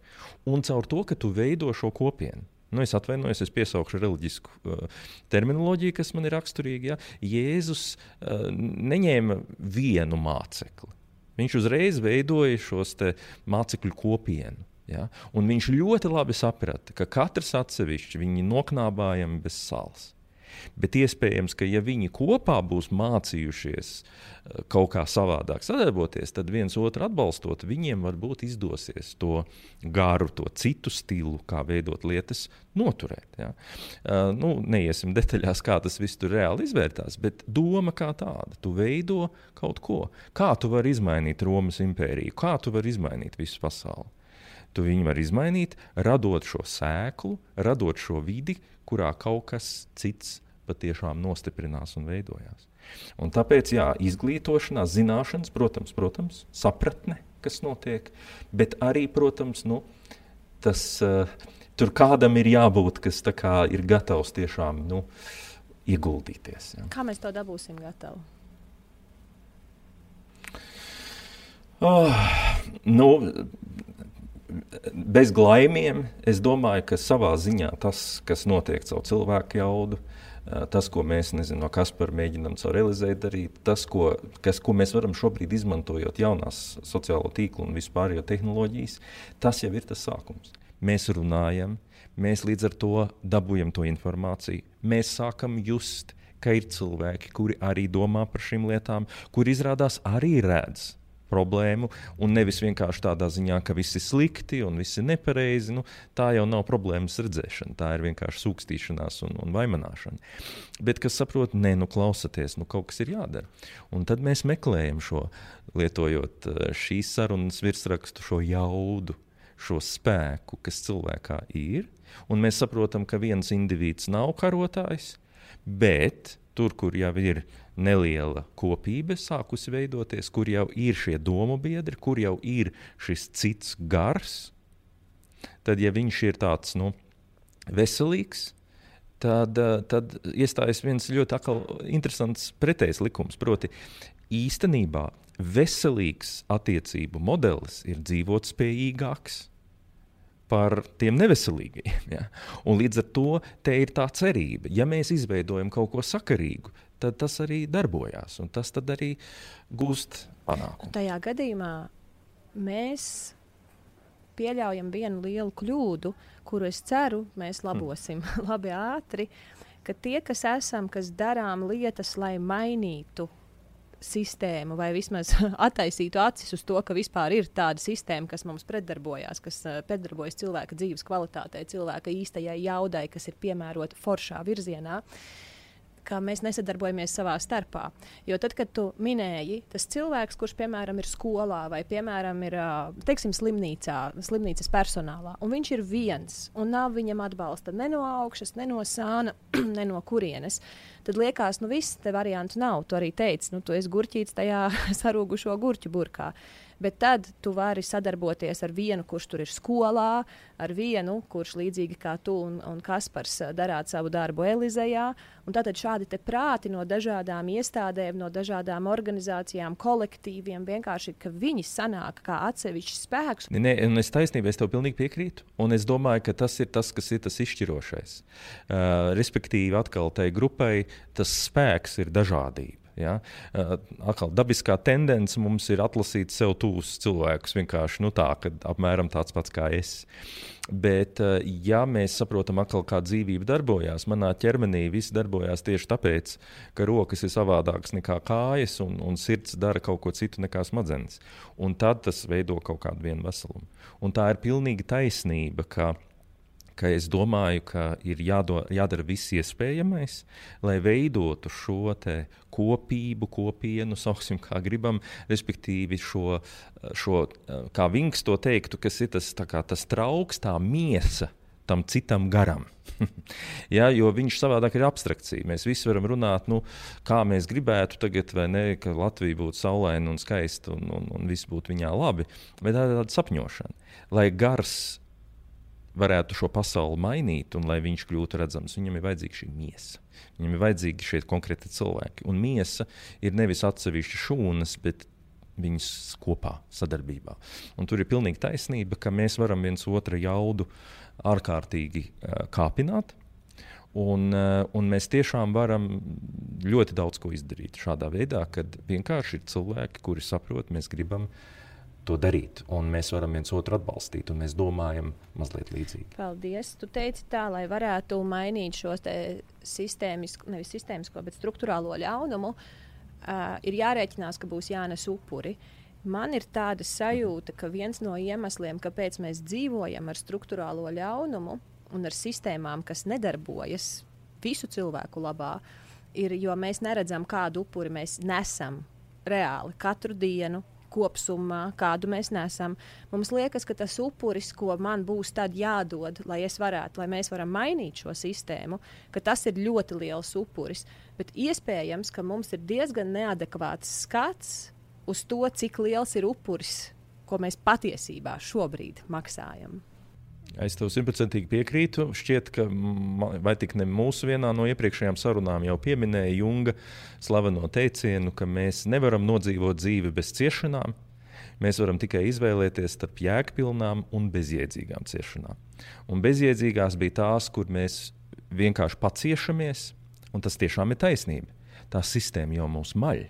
un caur to, ka tu veido šo kopienu. Nu, es atvainojos, es piesaukšu reliģisku uh, terminoloģiju, kas man ir raksturīga. Ja? Jēzus uh, neņēma vienu mācekli. Viņš uzreiz veidoja šos mācekļu kopienu. Ja? Un viņš ļoti labi saprata, ka katrs atsevišķi viņi noknābājami bez sāls. Bet iespējams, ka ja viņi kopā būs mācījušies eh, kaut kā savādāk sadarboties, tad viens otru atbalstot, viņiem varbūt izdosies to garu, to citu stilu, kā veidot lietas, noturēt. Ja? Uh, nu, neiesim detaļās, kā tas viss tur reāli izvērtās, bet doma kā tāda, tu veido kaut ko. Kā tu vari izmainīt Romas impēriju, kā tu vari izmainīt visu pasauli? Tu viņu vari izmainīt, radot šo sēklu, radot šo vidi, kurā kaut kas cits patiešām nostiprinās un veidojās. Un tāpēc, jā, izglītošanā, zināšanas, protams, protams, sapratne, kas notiek, bet arī, protams, nu, tas, uh, tur kādam ir jābūt, kas kā, ir gatavs tiešām nu, ieguldīties. Jā. Kā mēs to dabūsim gatavu? Oh, nu, bez glaimiem, es domāju, ka savā ziņā tas, kas notiek caur cilvēku jaudu, tas, ko mēs nezinu, no Kaspara mēģinām caur realizēt, darīt, tas, ko, kas, ko mēs varam šobrīd izmantojot jaunās sociālo tīklu un vispārējo tehnoloģijas, tas jau ir tas sākums. Mēs runājam, mēs līdz ar to dabūjam to informāciju, mēs sākam just, ka ir cilvēki, kuri arī domā par šīm lietām, kuri izrādās arī redz problēmu, un nevis vienkārši tādā ziņā, ka viss ir slikti un viss ir nepareizi. Nu, tā jau nav problēmas redzēšana, tā ir vienkārši sūkstīšanās un, un vaimanāšana. Bet kas saprot, nē, nu klausieties, nu kaut kas ir jādara. Un tad mēs meklējam šo, lietojot eh, šīs sarunas virsrakstu, šo jaudu, šo spēku, kas cilvēkā ir. Un mēs saprotam, ka viens indivīds nav karotājs, bet tur, kur jau ir neliela kopība sākusi veidoties, kur jau ir šie domu biedri, kur jau ir šis cits gars, tad, ja viņš ir tāds nu, veselīgs, tad, eh, tad iestājas viens ļoti interesants pretējs likums. Proti, īstenībā veselīgs attiecību modelis ir dzīvot spējīgāks par tiem neveselīgajiem. Ja? Un līdz ar to te ir tā cerība. Ja mēs izveidojam kaut ko sakarīgu, tad tas arī darbojās, un tas arī gūst panākumu. Tajā gadījumā mēs pieļaujam vienu lielu kļūdu, kuru es ceru, mēs labosim mm. labi ātri. Ka tie, kas esam, kas darām lietas, lai mainītu sistēmu, vai vismaz attaisītu acis uz to, ka vispār ir tāda sistēma, kas mums pretdarbojās, kas uh, pretdarbojas cilvēka dzīves kvalitātei, cilvēka īstajai jaudai, kas ir piemērota foršā virzienā. Uh, ka mēs nesadarbojamies savā starpā. Jo tad, kad tu minēji, tas cilvēks, kurš piemēram ir skolā vai piemēram ir teiksim, slimnīcā, slimnīcas personālā, un viņš ir viens un nav viņam atbalsta ne no augšas, ne no sāna, ne no kurienes, tad liekas, nu viss te variantu nav. Tu arī teici, nu tu esi gurķīts tajā sarūgušo gurķu burkā. Bet tad tu vari sadarboties ar vienu, kurš tur ir skolā, ar vienu, kurš līdzīgi kā tu un, un Kaspars darāt savu darbu Elizejā. Un tātad šādi prāti no dažādām iestādēm, no dažādām organizācijām, kolektīviem vienkārši, ka viņi sanāk kā atsevišķs spēks. Nē, un es taisnība, es tev pilnīgi piekrītu. Un es domāju, ka tas ir tas, kas ir tas izšķirošais. Uh, respektīvi, atkal tai grupai tas spēks ir dažādība. Ja? Uh, atkal dabiskā tendence mums ir atlasīt sev tuvus cilvēkus vienkārši nu, tā, apmēram tāds pats kā es. Bet, uh, ja mēs saprotam, atkal, kā dzīvība darbojas, manā ķermenī viss darbojas tieši tāpēc, ka rokas ir savādākas nekā kājas, un, un sirds dara kaut ko citu nekā smadzenes. Un tad tas veido kaut kādu vienu veselumu. Un tā ir pilnīgi taisnība, ka ka es domāju, ka ir jādo, jādara viss iespējamais, lai veidotu šo kopību, kopienu, sauksim, kā gribam, respektīvi šo, šo kā Vinks to teiktu, kas ir tas, kā, tas trauks, tā miesa tam citam garam. ja, jo viņš savādāk ir abstrakcija. Mēs visi varam runāt, nu, kā mēs gribētu tagad, vai ne, ka Latvija būtu saulaina un skaista un, un, un viss būtu viņā labi. Bet tā ir tāda sapņošana. Lai gars varētu šo pasauli mainīt, un lai viņš kļūtu redzams, viņam ir vajadzīga šī miesa. Viņam ir vajadzīgi šie konkrēti cilvēki. Un miesa ir nevis atsevišķa šūnas, bet viņas kopā, sadarbībā. Un tur ir pilnīgi taisnība, ka mēs varam viens otru jaudu ārkārtīgi uh, kāpināt. Un, uh, un mēs tiešām varam ļoti daudz ko izdarīt šādā veidā, kad vienkārši ir cilvēki, kuri saprot, mēs gribam uh, to darīt. Mēs varam viens otru atbalstīt, un mēs domājam mazliet līdzīgi. Paldies. Tu teici tā, lai varētu mainīt šo sistēmisko, nevis sistēmisko, bet struktūrālo ļaunumu, uh, ir jārēķinās, ka būs jānes upuri. Man ir tāda sajūta, ka viens no iemesliem, kāpēc mēs dzīvojam ar struktūrālo ļaunumu un ar sistēmām, kas nedarbojas visu cilvēku labā, ir, jo mēs neredzam, kādu upuri mēs nesam reāli katru dienu, kopsumā, kādu mēs nesam. Mums liekas, ka tas upuris, ko man būs tad jādod, lai es varētu, lai mēs varam mainīt šo sistēmu, ka tas ir ļoti liels upuris. Bet iespējams, ka mums ir diezgan neadekvāts skats uz to, cik liels ir upuris, ko mēs patiesībā šobrīd maksājam. Es tev simtprocentīgi piekrītu. Šķiet, ka vai tik ne mūsu vienā no iepriekšējām sarunām jau pieminēja Junga slaveno teicienu, ka mēs nevaram nodzīvot dzīvi bez ciešanām. Mēs varam tikai izvēlēties starp jēgpilnām un bezjēdzīgām ciešanām. Un bezjēdzīgās bija tās, kur mēs vienkārši paciešamies, un tas tiešām ir taisnība. Tā sistēma jau mūs maļ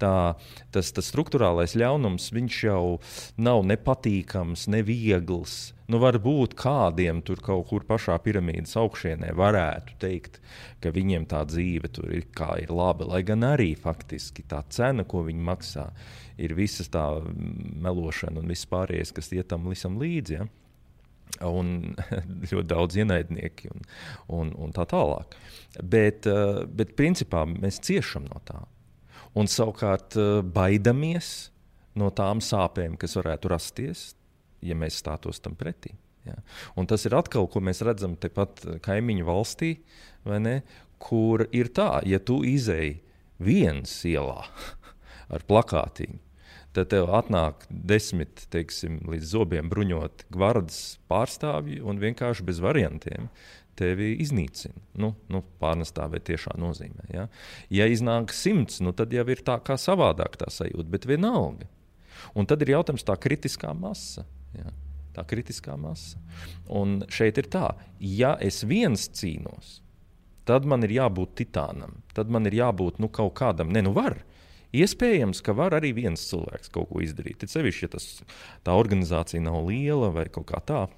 tā, tas, tas struktūrālais ļaunums jau nav nepatīkams, neviegls. Nu, varbūt kādiem tur kaut kur pašā piramīdas augšēnē varētu teikt, ka viņiem tā dzīve tur ir, ir laba. Lai gan arī faktiski tā cena, ko viņi maksā, ir visas tā melošana un viss pārējais, kas iet tam līdzi. Ja? un ļoti daudz ienaidnieki un, un, un tā tālāk. Bet, eh, bet principā mēs ciešam no tā un savukārt eh, baidamies no tām sāpēm, kas varētu rasties, ja mēs stātos tam pretī. Ja. Un tas ir atkal, ko mēs redzam tepat kaimiņu valstī, ne, kur ir tā, ja tu izēji viens ielā ar plakātiņu, tad tev atnāk desmit teiksim, līdz zobiem bruņot gvardas pārstāvji un vienkārši bez variantiem tevi iznīcina. Nu, nu, pārnestā vai tiešā nozīmē. Ja, ja iznāk simts, nu, tad jau ir tā kā savādāk tā sajūta, bet vienalga. Un tad ir jautājums tā kritiskā masa. Ja, tā kritiskā masa. Un šeit ir tā, ja es viens cīnos, tad man ir jābūt titānam, tad man ir jābūt nu, kaut kādam, ne, nu var. Iespējams, ka var arī viens cilvēks kaut ko izdarīt. Ir sevišķi, ja tas, tā organizācija nav liela vai kaut kā tāda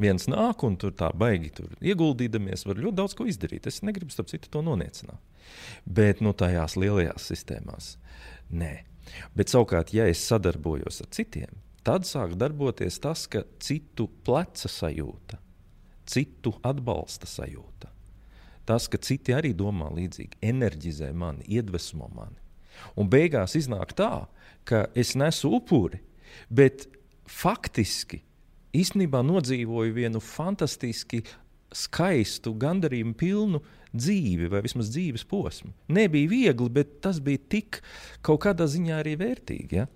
viens nāk un tur tā baigi tur ieguldīdamies, var ļoti daudz ko izdarīt. Es negribu, starp citu, to noniecināt. Bet nu, tajās lielajās sistēmās nē. Bet savukārt, ja es sadarbojos ar citiem, tad sāk darboties tas, ka citu pleca sajūta, citu atbalsta sajūta. Tas, ka citi arī domā līdzīgi, enerģizē mani, iedvesmo mani. Un beigās iznāk tā, ka es nesu upuri, bet faktiski īstenībā nodzīvoju vienu fantastiski skaistu, gandarījumu pilnu dzīvi, vai vismaz dzīves posmu. Nebija viegli, bet tas bija tik kaut kādā ziņā arī vērtīgi. Ja?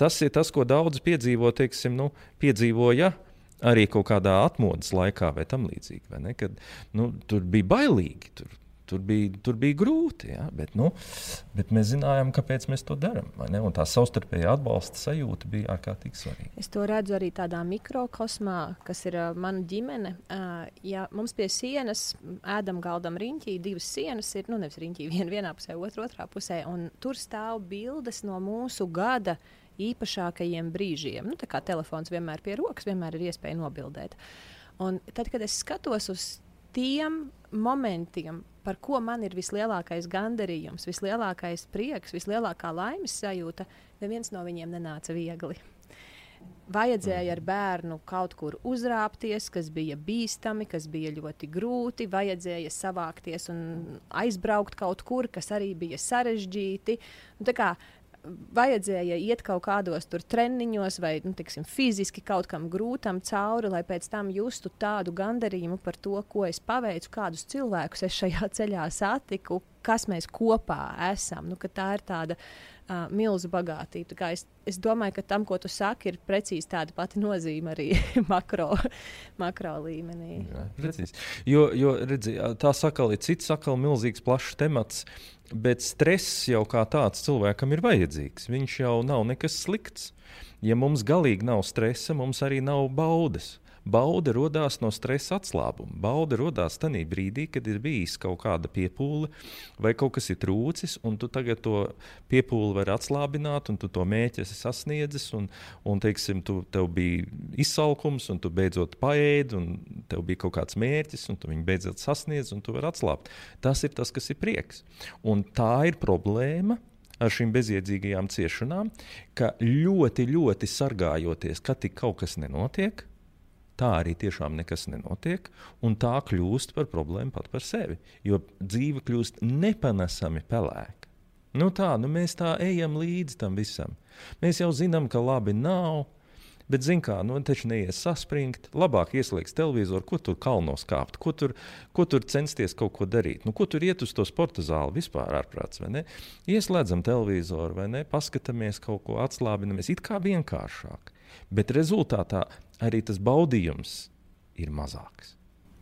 Tas ir tas, ko daudz piedzīvo, teiksim, nu, piedzīvoja arī kaut kādā atmodas laikā vai tam līdzīgi. Kad, nu, tur bija bailīgi, tur, tur, bija, tur bija grūti, ja? bet, nu, bet mēs zinājām, kāpēc mēs to darām. Tā savstarpējā atbalsta sajūta bija ārkārtīgi svarīga. Es to redzu arī tādā mikrokosmā, kas ir uh, mana ģimene. Uh, ja mums pie sienas, ēdam galdam riņķī, divas sienas ir, nu nevis riņķī, viena vienā pusē, otra otrā pusē, un tur stāv bildes no mūsu gada īpašākajiem brīžiem. Nu, tā kā telefons vienmēr pie rokas, vienmēr ir iespēja nobildēt. Un tad, kad es skatos uz tiem momentiem, par ko man ir vislielākais gandarījums, vislielākais prieks, vislielākā laimes sajūta, neviens no viņiem nenāca viegli. Vajadzēja ar bērnu kaut kur uzrāpties, kas bija bīstami, kas bija ļoti grūti. Vajadzēja savākties un aizbraukt kaut kur, kas arī bija sarežģīti. Un, kā, vajadzēja iet kaut kādos treniņos vai nu, tiksim, fiziski kaut kam grūtam cauri, lai pēc tam justu tādu gandarījumu par to, ko es paveicu, kādus cilvēkus es šajā ceļā satiku, kas mēs kopā esam. Nu, tā ir tāda uh, milzu bagātība. Es, es domāju, ka tam, ko tu saki, ir precīzi tāda pati nozīme arī makro, makro līmenī. Jā, precīzi. Jo, jo redzi, tā sakal ir cits, sakal milzīgs, plašs temats. Bet stress jau kā tāds cilvēkam ir vajadzīgs. Viņš jau nav nekas slikts. Ja mums galīgi nav stresa, mums arī nav baudas. Bauda radās no stresa atslābuma. Bauda radās tajā brīdī, kad ir bijis kaut kāda piepūle vai kaut kas ir trūcis, un tu tagad to piepūli vari atslābināt, un tu to mēķi esi sasniedzis, un, un teiksim, tu, tev bija izsalkums, un tu beidzot paēdi, un tev bija kaut kāds mērķis, un tu viņu beidzot sasniedz, un tu vari atslābt. Tas ir tas, kas ir prieks. Un tā ir problēma ar šīm bezjēdzīgajām ciešanām, ka ļoti, ļoti sargājoties, ka tik kaut kas nenotiek, tā arī tiešām nekas nenotiek, un tā kļūst par problēmu pat par sevi. Jo dzīve kļūst nepanesami pelēka. Nu tā, nu mēs tā ejam līdzi tam visam. Mēs jau zinām, ka labi nav. Bet, zin kā, nu, taču neies saspringt, labāk ieslēgt televizoru, ko tur kalnos kāpt, ko tur, ko tur censties kaut ko darīt. Nu, ko tur iet uz to sporta zāli vispār ārprāts, vai ne? Ieslēdzam televizoru, vai ne? Paskatāmies kaut ko, atslābinamies, it kā vienkāršāk. Bet rezultātā arī tas baudījums ir mazāks.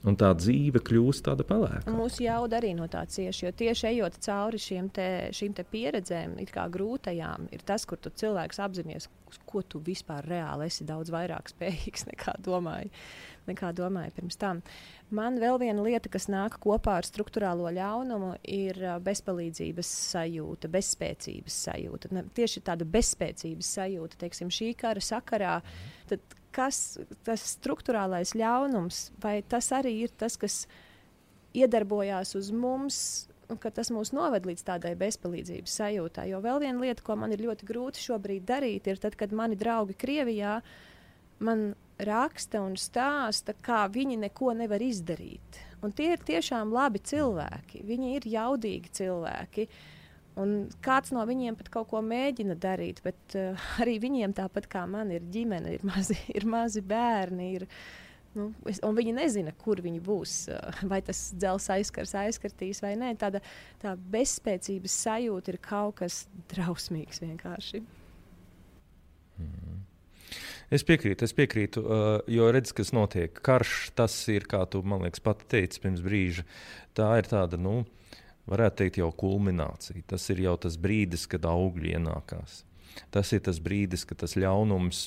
Un tā dzīve kļūst tāda pelēka. Mūsu jauda arī no tā cieši. Jo tieši ejot cauri te, šīm te pieredzēm, kā grūtajām, ir tas, kur tu cilvēks apzinājies, ko tu vispār reāli esi daudz vairāk spējīgs nekā domāji, nekā domāji pirms tam. Man vēl viena lieta, kas nāk kopā ar struktūrālo ļaunumu, ir bezpalīdzības sajūta, bezspēcības sajūta. Ne, tieši tāda bezspēcības sajūta, teiksim, šī kara sakarā. Tad, kas tas struktūrālais ļaunums, vai tas arī ir tas, kas iedarbojās uz mums, un ka tas mūs noved līdz tādai bezpalīdzības sajūtai. Jo vēl viena lieta, ko man ir ļoti grūti šobrīd darīt, ir tad, kad mani draugi Krievijā man raksta un stāsta, kā viņi neko nevar izdarīt. Un tie ir tiešām labi cilvēki, viņi ir jaudīgi cilvēki. Un kāds no viņiem pat kaut ko mēģina darīt, bet uh, arī viņiem, tāpat kā man, ir ģimene, ir mazi, ir mazi bērni. Ir, nu, es, viņi nezina, kur viņi būs. Uh, vai tas dzelzs aizskars, aizskartīs vai nē. Tāda tā bezspēcības sajūta ir kaut kas drausmīgs vienkārši. Mm. Es piekrītu, es piekrītu, uh, jo redz, kas notiek. Karš, tas ir, kā tu man liekas, pati teici pirms brīža. Tā ir tāda, nu, varētu teikt, jau kulminācija. Tas ir jau tas brīdis, kad augļi ienākās. Tas ir tas brīdis, kad tas ļaunums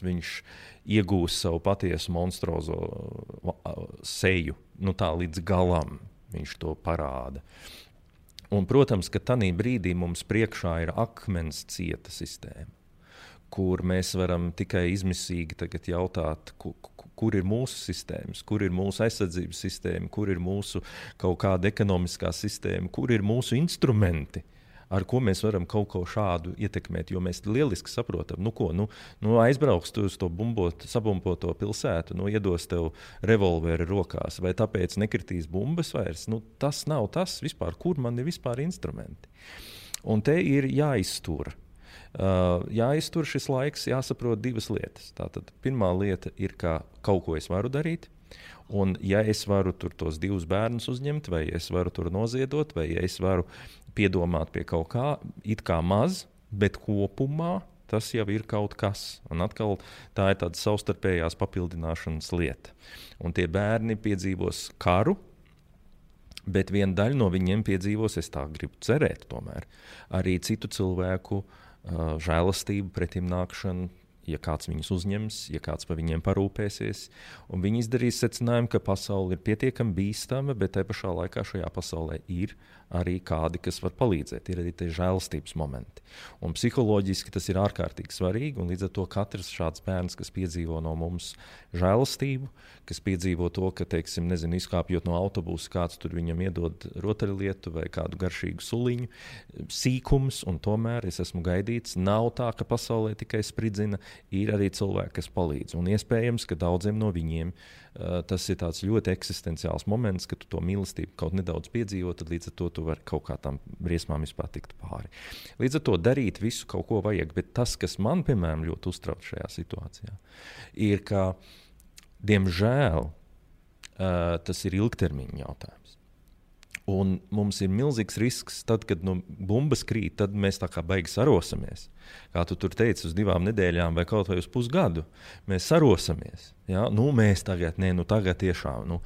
iegūs savu patiesu monstruozo seju, nu tā līdz galam viņš to parāda. Un, protams, ka tajā brīdī mums priekšā ir akmens cieta sistēma, kur mēs varam tikai izmisīgi jautāt, kur ir mūsu sistēmas, kur ir mūsu aizsardzības sistēma, kur ir mūsu kaut kāda ekonomiskā sistēma, kur ir mūsu instrumenti. Ar ko mēs varam kaut ko šādu ietekmēt, jo mēs lieliski saprotam, nu, ko nu, nu aizbrauks tu uz to bumbot, sabumboto pilsētu, nu, iedos tev revolveri rokās, vai tāpēc nekritīs bumbas vairs. Nu, tas nav tas, vispār, kur man ir vispār instrumenti. Un te ir jāiztur Uh, jāiztur šis laiks, jāsaprot divas lietas. Tātad, pirmā lieta ir, ka kaut ko es varu darīt. Un, ja es varu tur tos divus bērnus uzņemt, vai es varu tur noziedot, vai ja es varu piedomāt pie kaut kā, it kā maz, bet kopumā Tas jau ir kaut kas. Un atkal tā ir tāda savstarpējās papildināšanas lieta. Un tie bērni piedzīvos karu, bet viena daļa no viņiem piedzīvos, es tā gribu cerēt, tomēr arī citu cilvēku uh, žēlastību, pretimnākšanu, ja kāds viņus uzņems, ja kāds par viņiem parūpēsies. Viņi izdarīs secinājumu, ka pasaule ir pietiekami bīstama, bet te pašā laikā šajā pasaulē ir arī kādi, kas var palīdzēt. Ir arī tie žēlastības momenti. Un psiholoģiski tas ir ārkārtīgi svarīgi. Līdz ar to katrs šāds bērns, kas piedzīvo no mums žēlastību, kas piedzīvo to, ka, teiksim, nezinu, izkāpjot no autobusa, kāds tur viņam iedod rotaļlietu vai kādu garšīgu suliņu, sīkums, un tomēr es esmu gaidīts. Nav tā, ka pasaulē tikai spridzina, ir arī cilvēki, kas palīdz. Un iespējams, ka daudziem no viņiem uh, tas ir ļoti eksistenciāls moments, kad tu to mīlestību kaut nedaudz piedzīvo, tad līdz ar to tu vari kaut kā tam briesmām vispār tikt pāri. Līdz ar to darīt visu kaut ko vajag, bet tas, kas man, piemēram, ļoti uztrauc šajā situācijā, ir, ka, diemžēl, uh, tas ir ilgtermiņa jautājums. Un mums ir milzīgs risks, tad, kad nu, bumbas krīt, tad mēs tā kā baigi sarosimies. Kā tu tur teici, uz divām nedēļām vai kaut vai uz pusgadu mēs sarosimies. Ja? Nu, mēs tagad, nē, nu, tagad tiešām, nu,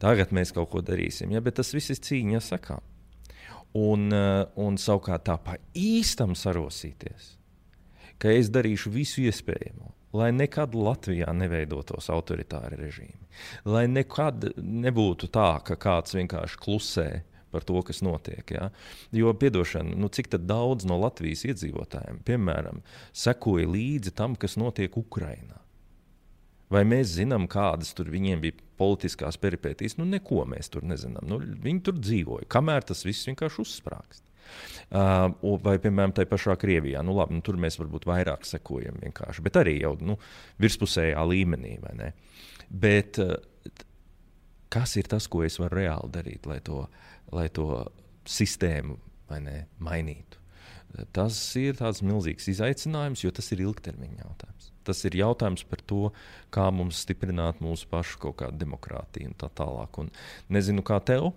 tagad mēs kaut ko darīsim. Ja? Bet tas viss ir cīņa sakām. Un, eh, un savukārt tā pa īstam sarosīties, ka es darīšu visu iespējamo, lai nekad Latvijā neveidotos autoritāri režīmi. Lai nekad nebūtu tā, ka kāds vienkārši klusē par to, kas notiek. Ja? Jo, piedošana, nu, cik daudz no Latvijas iedzīvotājiem, piemēram, sekoja līdzi tam, kas notiek Ukrajinā? Vai mēs zinām, kādas tur viņiem bija politiskās peripētīs? Nu, neko mēs tur nezinām. Nu, viņi tur dzīvoja, kamēr tas viss vienkārši uzsprāgst. Uh, vai, piemēram, tajā pašā Krievijā. Nu, labi, nu, tur mēs varbūt vairāk sekojam, bet arī jau nu, virspusējā līmenī. Bet uh, kas ir tas, ko es varu reāli darīt, lai to, lai to sistēmu ne, mainītu? Tas ir tāds milzīgs izaicinājums, jo tas ir ilgtermiņa jautājums. Tas ir jautājums par to, kā mums stiprināt mūsu pašu kaut kādu demokrātiju un tā tālāk. Un nezinu, kā tev,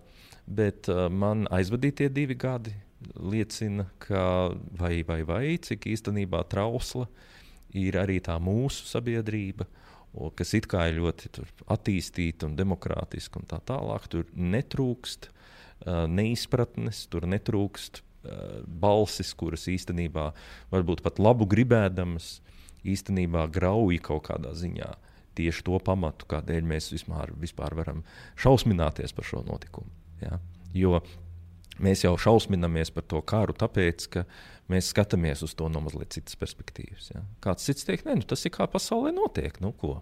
bet uh, man aizvadītie divi gadi liecina, ka vai, vai, vai cik īstenībā trausla ir arī tā mūsu sabiedrība, kas it kā ir ļoti attīstīta un demokrātiska un tā tālāk. Tur netrūkst uh, neizpratnes, tur netrūkst uh, balsis, kuras īstenībā varbūt pat labu gribēdamas, īstenībā grauj kaut kādā ziņā. Tieši to pamatu, kādēļ mēs vispār, vispār varam šausmināties par šo notikumu. Ja? Jo Mēs jau šausminamies par to karu, tāpēc, ka mēs skatāmies uz to no mazliet citas perspektīvas. Ja? Kāds cits teikt, nē, nu, tas ir kā pasaulē notiek. Nu, ko?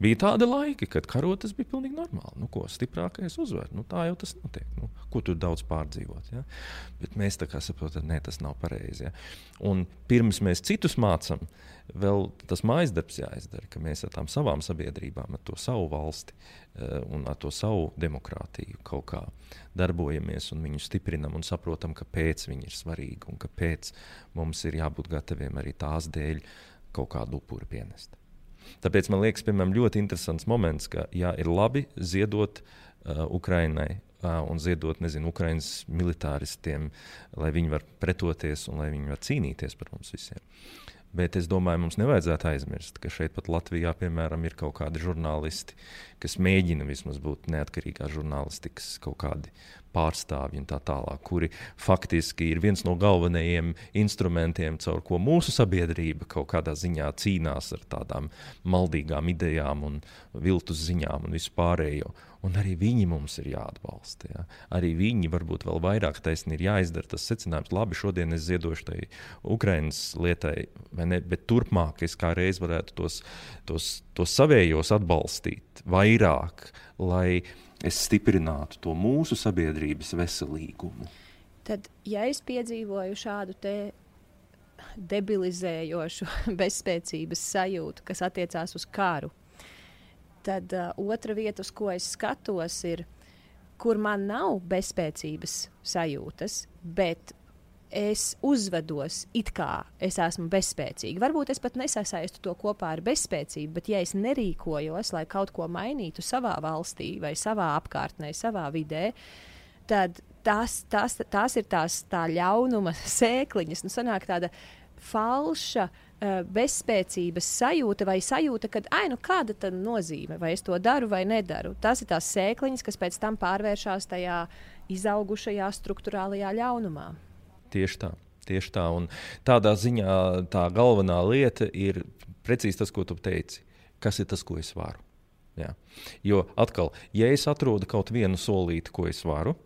Bija tādi laiki, kad karot tas bija pilnīgi normāli. Nu, ko stiprākais uzvar? Nu, tā jau tas notiek. Nu, ko tur daudz pārdzīvot? Ja? Bet mēs tā kā saprotam, ka tas nav pareizi. Ja? Un pirms mēs citus mācām, vēl tas mājas darbs jāizdara, ka mēs ar tām savām sabiedrībām, ar to savu valsti uh, un ar to savu demokrātiju kaut kā darbojamies un viņu stiprinam un saprotam, kāpēc viņi ir svarīgi un kāpēc mums ir jābūt gataviem arī tās dēļ kaut kādu upuru pienest. Tāpēc man liekas, piemēram, ļoti interesants moments, ka jā, ir labi ziedot uh, Ukrainai uh, un ziedot, nezinu, Ukraiņas militāristiem, lai viņi var pretoties un lai viņi var cīnīties par mums visiem. Bet es domāju, mums nevajadzētu aizmirst, ka šeit pat Latvijā, piemēram, ir kaut kādi žurnālisti, kas mēģina vismaz būt neatkarīgā žurnālistikas kaut kādi pārstāvji un tā tālāk, kuri faktiski ir viens no galvenajiem instrumentiem, caur ko mūsu sabiedrība kaut kādā ziņā cīnās ar tādām maldīgām idejām un viltus ziņām un vispārējo. Un arī viņi mums ir jāatbalsta. Ja? Arī viņi varbūt vēl vairāk taisni ir jāizdara tas secinājums, labi, šodien es ziedošu tai Ukraiņas lietai, ne, bet turpmāk es kā reiz varētu tos, tos, tos savējos atbalstīt vairāk, lai es stiprinātu to mūsu sabiedrības veselīgumu. Tad, ja es piedzīvoju šādu debilizējošu bezspēcības sajūtu, kas attiecās uz karu, tad uh, otra vieta, uz ko es skatos, ir, kur man nav bezspēcības sajūtas, bet es uzvedos it kā es esmu bezspēcīga. Varbūt es pat nesasaistu to kopā ar bezspēcību, bet ja es nerīkojos, lai kaut ko mainītu savā valstī, vai savā apkārtnē, savā vidē, tad tas, tas, tās ir tās tā ļaunuma sēkliņas. Nu, sanāk tāda falša uh, bezspēcības sajūta vai sajūta, ka, ai, nu kāda tad nozīme, vai es to daru vai nedaru. Tas ir tās sēkliņas, kas pēc tam pārvēršas tajā izaugušajā struktūrālajā ļaunumā. Tieši tā. Tieši tā. Un tādā ziņā tā galvenā lieta ir precīzi tas, ko tu teici. Kas ir tas, ko es varu? Jā. Jo atkal, ja es atrodu kaut vienu solīti, ko es varu,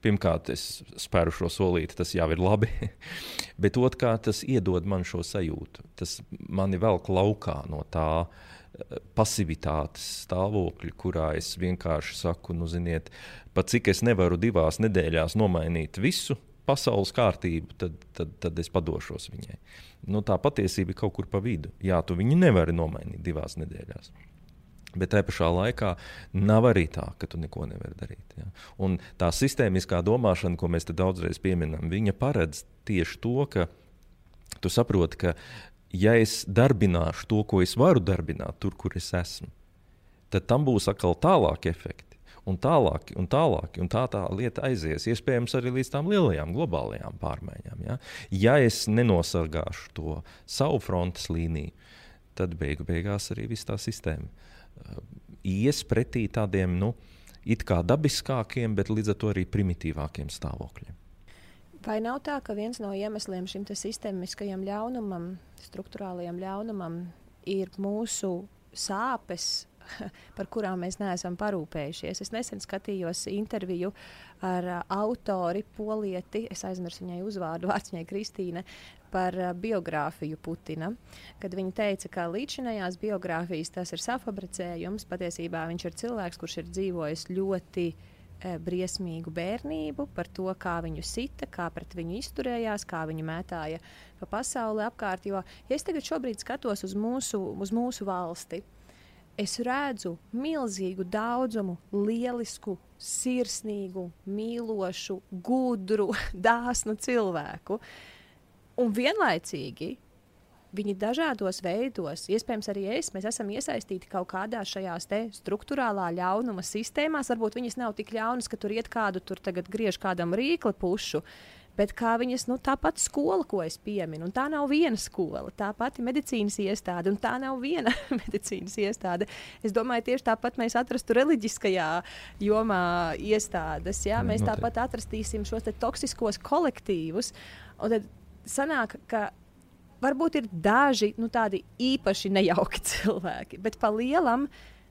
Pirmkārt, es spēru šo solīti, tas jau ir labi. Bet otrkārt, tas iedod man šo sajūtu. Tas mani velk laukā no tā eh, pasivitātes stāvokļa, kurā es vienkārši saku, nu, ziniet, pat cik es nevaru divās nedēļās nomainīt visu pasaules kārtību, tad, tad, tad es padošos viņai. Nu, tā patiesība ir kaut kur pa vidu. Jā, tu viņu nevari nomainīt divās nedēļās. Bet tajā pašā laikā nav arī tā, ka tu neko nevari darīt. Ja? Un tā sistēmiskā domāšana, ko mēs daudzreiz pieminam, viņa paredz tieši to, ka tu saproti, ka ja es darbināšu to, ko es varu darbināt, tur, kur es esmu, tad tam būs atkal tālāki efekti. Un tālāk, un tālāk, un tā tā lieta aizies. Iespējams, arī līdz tām lielajām globālajām pārmaiņām. Ja, ja es nenosargāšu to savu frontes līniju, tad beigu beigās arī viss tā sistēma ies pretī tādiem nu, it kā dabiskākiem, bet līdz ar to arī primitīvākiem stāvokļiem. Vai nav tā, ka viens no iemesliem šim sistēmiskajam ļaunumam, struktūrālajam ļaunumam, ir mūsu sāpes, par kurām mēs neesam parūpējušies? Es nesen skatījos interviju ar uh, autori Polieti, es aizmirsu viņai uzvārdu, vārds viņai Kristīne, par uh, biogrāfiju Putina. Kad viņa teica, ka līdzinājās biogrāfijas tas ir safabricējums, patiesībā viņš ir cilvēks, kurš ir dzīvojis ļoti uh, briesmīgu bērnību, par to, kā viņu sita, kā pret viņu izturējās, kā viņu mētāja pa pasauli apkārt. Jo ja es tagad skatos uz mūsu, uz mūsu valsti, es redzu milzīgu daudzumu lielisku, sirsnīgu, mīlošu, gudru, dāsnu cilvēku. Uh, Un vienlaicīgi viņi dažādos veidos, iespējams, arī es, mēs esam iesaistīti kaut kādā šajās struktūrālā ļaunuma sistēmās. Varbūt viņas nav tik ļaunas, ka tur iet kādu, tur tagad griež kādam rīkli pušu. Bet kā viņas, nu, tā pati skola, ko es pieminu, un tā nav viena skola, tā pati medicīnas iestāde, un tā nav viena medicīnas iestāde. Es domāju, tieši tāpat mēs atrastu reliģiskajā jomā iestādes. Jā? Mēs Noteikti. tāpat atrastīsim šos toksiskos kolektīvus. Un tad sanāk, ka varbūt ir daži nu, tādi īpaši nejauki cilvēki, bet pa lielam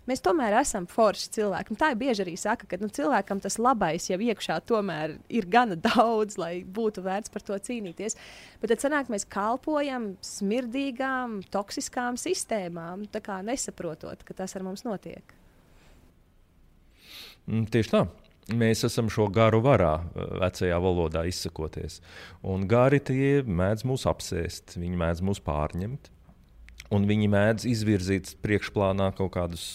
mēs tomēr esam forši cilvēki. Un tā ir bieži arī saka, ka nu, cilvēkam tas labais jau iekšā tomēr ir gana daudz, lai būtu vērts par to cīnīties. Bet tad sanāk, mēs kalpojam smirdīgām, toksiskām sistēmām, nesaprotot, ka tas ar mums notiek. Mm, tieši tā. Mēs esam šo garu varā, eh, vecajā valodā izsakoties. Un gari tie mēdz mūs apsēst, viņi mēdz mūs pārņemt. Un viņi mēdz izvirzīt priekšplānā kaut kādus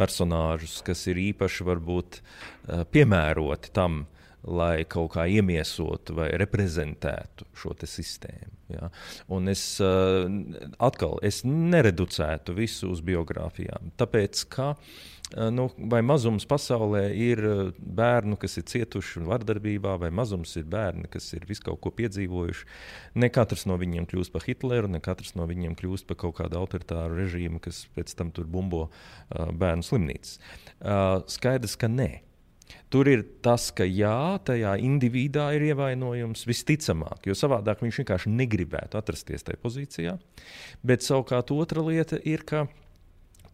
personāžus, kas ir īpaši varbūt eh, piemēroti tam, lai kaut kā iemiesotu vai reprezentētu šo sistēmu. Ja? Un es uh, atkal es nereducētu visu uz biogrāfijām, tāpēc ka uh, nu, vai mazums pasaulē ir eh, bērnu, kas ir cietuši vardarbībā, vai mazums ir bērni, kas ir visu kaut ko piedzīvojuši. Ne katrs no viņiem kļūst par Hitleru, ne katrs no viņiem kļūst par kaut kādu autoritāru režīmu, kas pēc tam tur bumbo uh, bērnu slimnīcas. Skaidrs, ka nē. Tur ir tas, ka jā, tajā individuā ir ievainojums visticamāk, jo savādāk viņš vienkārši negribētu atrasties tajā pozīcijā. Bet savukārt otra lieta ir, ka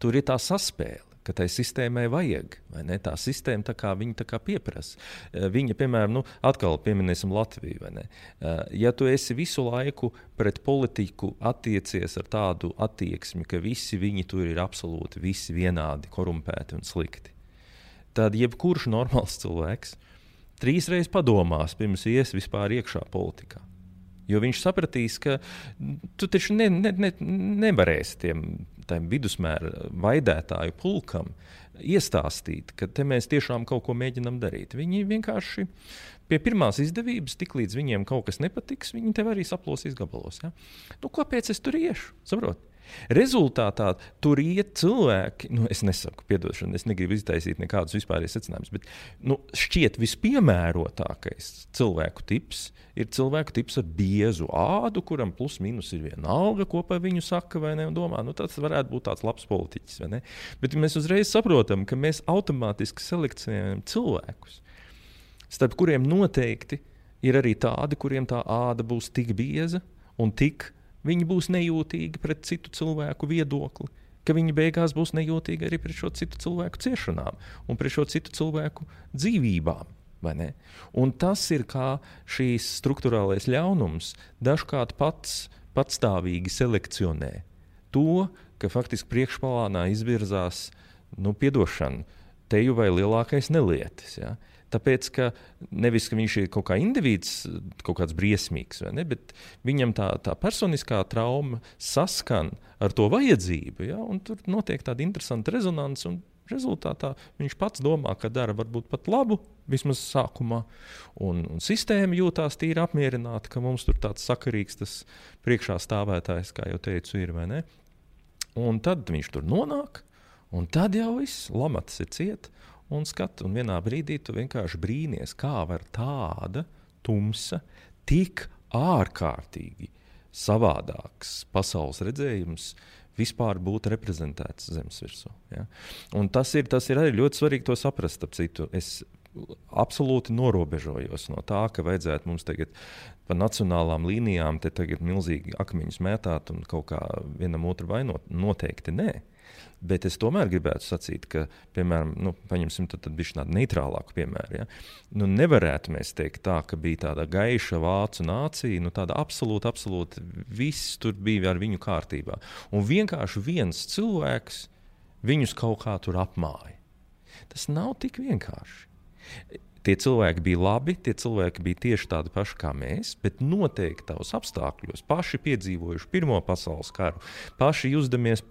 tur ir tā saspēle ka tai sistēmai vajag. Tā sistēma tā kā viņa tā kā pieprasa. Eh, viņa, piemēram, nu, atkal pieminēsim Latviju. Eh, ja tu esi visu laiku pret politiku attiecies ar tādu attieksmi, ka visi viņi tur ir absolūti visi vienādi, korumpēti un slikti, tad jebkurš normāls cilvēks trīs reizes padomās, pirms ies vispār iekšā politikā. Jo viņš sapratīs, ka tu taču ne, ne, ne, nevarēsi tiem vidusmēra vaidētāju pulkam iestāstīt, ka mēs tiešām kaut ko mēģinām darīt. Viņi vienkārši pie pirmās izdevības, tik līdz viņiem kaut kas nepatiks, viņi tev arī saplosīs gabalos. Ja? Nu, kāpēc es tur iešu? Saprot? Rezultātā tur iet cilvēki, nu, es nesaku, atdošanu, es negribu iztaisīt nekādus vispārējus secinājumus, bet nu, šķiet vispiemērotākais cilvēku tips ir cilvēku tips ar biezu ādu, kuram plus mīnus ir viena alga, ko par viņu saka vai ne, domā, nu, tas varētu būt tāds labs politiķis. Bet mēs uzreiz saprotam, ka mēs automātiski selekcionējam cilvēkus, starp kuriem noteikti ir arī tādi, kuriem tā āda būs tik bieza un tik Viņi būs nejūtīgi pret citu cilvēku viedokli, ka viņi beigās būs nejūtīgi arī pret šo citu cilvēku ciešanām un pret šo citu cilvēku dzīvībām. Un tas ir kā šīs struktūrālais ļaunums dažkārt pats patstāvīgi selekcionē to, ka faktiski priekšplānā izvirzās nu, piedošana, teju vai lielākais nelietis. Ja? Tāpēc, ka nevis ka viņš ir kaut kā indivīds, kaut kāds briesmīgs, ne, bet viņam tā, tā personiskā trauma saskan ar to vajadzību. Ja, tur notiek tāda interesanta rezonance. Rezultātā viņš pats domā, ka dara varbūt pat labu, vismaz sākumā. Un, un sistēma jūtās tīri apmierināta, ka mums tur tāds sakarīgs tas priekšā stāvētājs, kā jau teicu, ir. Un tad viņš tur nonāk, un tad jau viss lamats ir cieta un skatu. Un vienā brīdī tu vienkārši brīnies, kā var tāda tumsa, tik ārkārtīgi savādāks pasaules redzējums vispār būt reprezentēts zemes virsū. Ja? Un tas ir, tas ir arī ļoti svarīgi to saprast. Es absolūti norobežojos no tā, ka vajadzētu mums tagad pa nacionālām līnijām te tagad milzīgi akmeņus mētāt un kaut kā vienam otru vainot. Noteikti nē. Bet es tomēr gribētu sacīt, ka, piemēram, nu, paņemsim tad, tad tādu neitrālāku piemēru. Ja? Nu, nevarētu mēs teikt tā, ka bija tāda gaiša vācu nācija, nu, tāda absolūti, absolūti viss tur bija ar viņu kārtībā. Un vienkārši viens cilvēks viņus kaut kā tur apmāja. Tas nav tik vienkārši. Tie cilvēki bija labi, tie cilvēki bija tieši tādi paši kā mēs, bet noteiktos apstākļos, paši piedzīvojuši Pirmo pasaules karu, paši justamies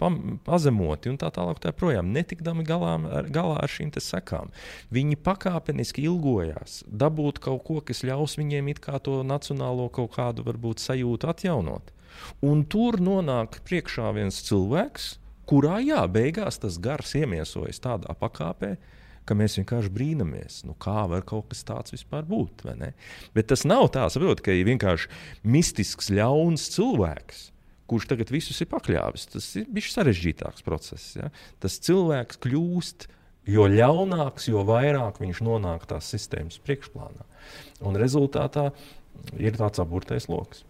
pazemoti un tā tālāk, tā projām, netikdami galā ar, galā ar šīm sekām. Viņi pakāpeniski ilgojās dabūt kaut ko, kas ļaus viņiem it kā to nacionālo kaut kādu varbūt sajūtu atjaunot. Un tur nonāk priekšā viens cilvēks, kurā jā, beigās tas gars iemiesojas tādā pakāpē, ka mēs vienkārši brīnamies, nu, kā var kaut kas tāds vispār būt. Bet tas nav tā, saprot, ka ir vienkārši mistisks, ļauns cilvēks. Kurš tagad visus ir pakļāvis? Tas ir bijis sarežģītāks process. Ja? Tas cilvēks kļūst jo ļaunāks, jo vairāk viņš nonāk tās sistēmas priekšplānā. Un rezultātā ir tāds aburtais lokus.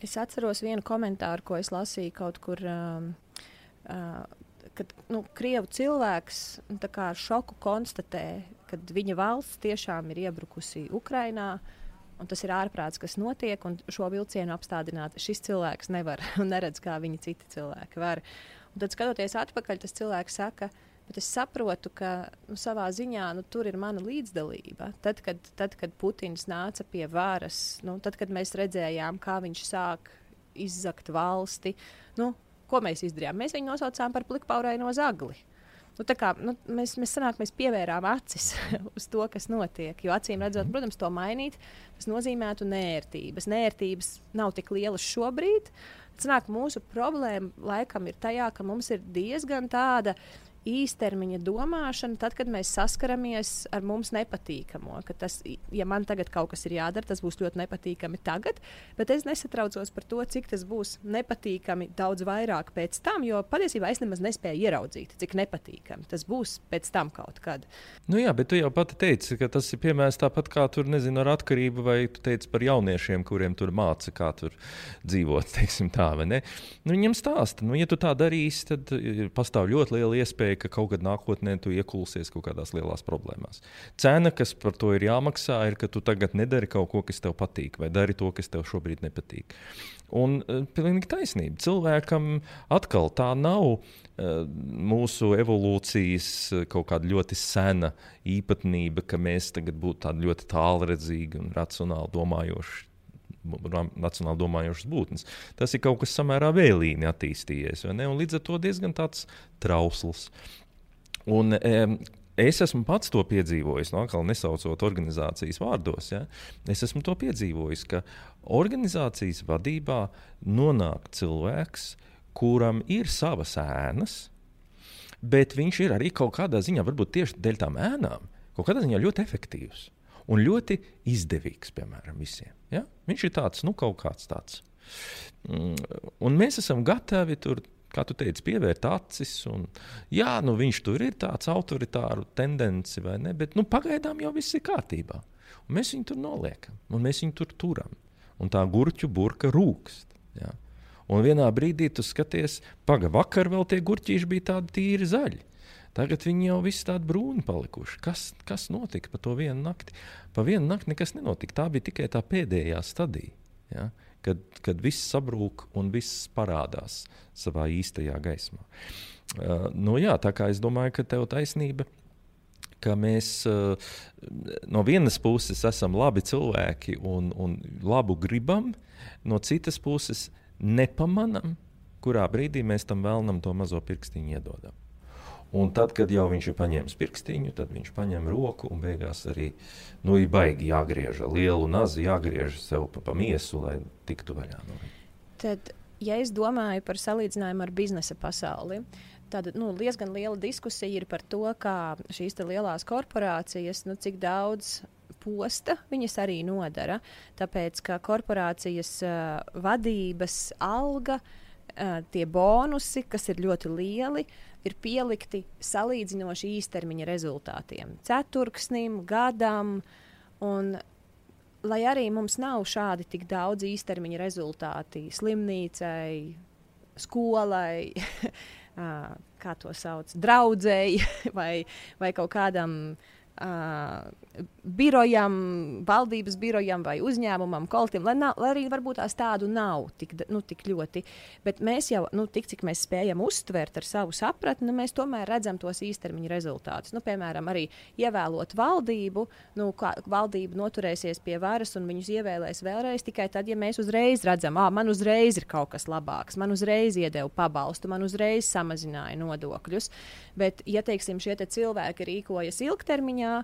Es atceros vienu komentāru, ko es lasīju kaut kur. Um, uh, kad nu, krievu cilvēks nu, ar šoku konstatē, ka viņa valsts tiešām ir iebrukusi Ukrajinā. Un tas ir ārprāts, kas notiek, un šo vilcienu apstādināt šis cilvēks nevar un neredz, kā viņi citi cilvēki var. Un tad, skatoties atpakaļ, tas cilvēks saka, bet es saprotu, ka nu, savā ziņā nu, tur ir mana līdzdalība. Tad, kad, tad, kad Putins nāca pie varas, nu, tad, kad mēs redzējām, kā viņš sāk izzakt valsti, nu, Ko mēs izdarījām? Mēs viņu nosaucām par plikpauraino zagli. Nu, kā, nu, mēs, mēs, sanāk, mēs pievērām acis uz to, kas notiek. Jo acīm redzot, mhm. protams, to mainīt, tas nozīmētu nērtības. Nērtības nav tik lielas šobrīd. Sanāk, mūsu problēma laikam ir tajā, ka mums ir diezgan tāda īstermiņa domāšana, tad, kad mēs saskaramies ar mums nepatīkamo. Ka tas, ja man tagad kaut kas ir jādara, tas būs ļoti nepatīkami tagad, bet es nesatraucos par to, cik tas būs nepatīkami daudz vairāk pēc tam, jo patiesībā es nemaz nespēju ieraudzīt, cik nepatīkami tas būs pēc tam kaut kad. Nu jā, bet tu jau pati teici, ka tas ir piemērs tāpat kā tur, nezinu, ar atkarību, vai tu teici par jauniešiem, kuriem tur māca, kā tur dzīvot, teiksim tā, vai ne? Nu, viņam stāsta, nu, ja tu tā darīsi, tad pastāv ļoti liela iespēja iespēja, ka kaut kad nākotnē tu iekulsies kaut kādās lielās problēmās. Cena, kas par to ir jāmaksā, ir, ka tu tagad nedari kaut ko, kas tev patīk, vai dari to, kas tev šobrīd nepatīk. Un uh, pilnīgi taisnība. Cilvēkam atkal tā nav uh, mūsu evolūcijas uh, kaut kāda ļoti sena īpatnība, ka mēs tagad būtu tādi ļoti tālredzīgi un racionāli domājoši nacionāli domājošas būtnes. Tas ir kaut kas samērā vēlīni attīstījies, līdz ar to diezgan tāds trausls. Un, e, Es esmu pats to piedzīvojis, no atkal nesaucot organizācijas vārdos. Ja? Es esmu to piedzīvojis, ka organizācijas vadībā nonāk cilvēks, kuram ir savas ēnas, bet viņš ir arī kaut kādā ziņā, varbūt tieši dēļ tām ēnām, kaut kādā ziņā ļoti efektīvs un ļoti izdevīgs, piemēram, visiem. Ja? Viņš ir tāds, nu, kaut kāds tāds. Mm, un mēs esam gatavi tur kā tu teici, pievērt acis. Un, jā, nu, viņš tur ir tāds autoritāru tendenci, vai ne? Bet nu, pagaidām jau viss ir kārtībā. Un mēs viņu tur noliekam, un mēs viņu tur turam. Un tā gurķu burka rūkst. Ja? Un vienā brīdī tu skaties, pagaidi, vakar vēl tie gurķīši bija tādi tīri zaļi. Tagad viņi jau visi tādi brūni palikuši. Kas, kas notika pa to vienu nakti? Pa vienu nakti nekas nenotika. Tā bija tikai tā pēdējā stadija. Ja? kad, kad viss sabrūk un viss parādās savā īstajā gaismā. Uh, nu, jā, tā kā es domāju, ka tev taisnība. Ka mēs uh, no vienas puses esam labi cilvēki un, un labu gribam, no citas puses nepamanām, kurā brīdī mēs tam vēlnam to mazo pirkstiņu iedodam. Un tad, kad jau viņš ir paņēmis pirkstiņu, tad viņš paņem roku un beigās arī nu, ir baigi jāgriež lielu nazi, jāgriež sev pa, pa miesu, lai tiktu vaļā no viņa. Tad, ja es domāju par salīdzinājumu ar biznesa pasauli, tad nu, diezgan liela diskusija ir par to, kā šīs lielās korporācijas, nu, cik daudz posta viņas arī nodara. Tāpēc, ka korporācijas uh, vadības alga, uh, tie bonusi, kas ir ļoti lieli, ir pielikti salīdzinoši īstermiņa rezultātiem - ceturksnim, gadam. Un, lai arī mums nav šādi tik daudz īstermiņa rezultāti slimnīcai, skolai, kā to sauc, draudzēji vai, vai kaut kādam uh, birojam, valdības birojam vai uzņēmumam, kolektīvam, lai, nav, lai arī varbūt tās tādu nav tik, nu, tik ļoti. Bet mēs jau, nu, tik cik mēs spējam uztvert ar savu sapratni, nu, mēs tomēr redzam tos īstermiņa rezultātus. Nu, piemēram, arī ievēlot valdību, nu, kā valdība noturēsies pie varas un viņus ievēlēs vēlreiz tikai tad, ja mēs uzreiz redzam, ah, man uzreiz ir kaut kas labāks, man uzreiz iedeva pabalstu, man uzreiz samazināja nodokļus. Bet, ja teiksim, šie te cilvēki rīkojas ilgtermiņā,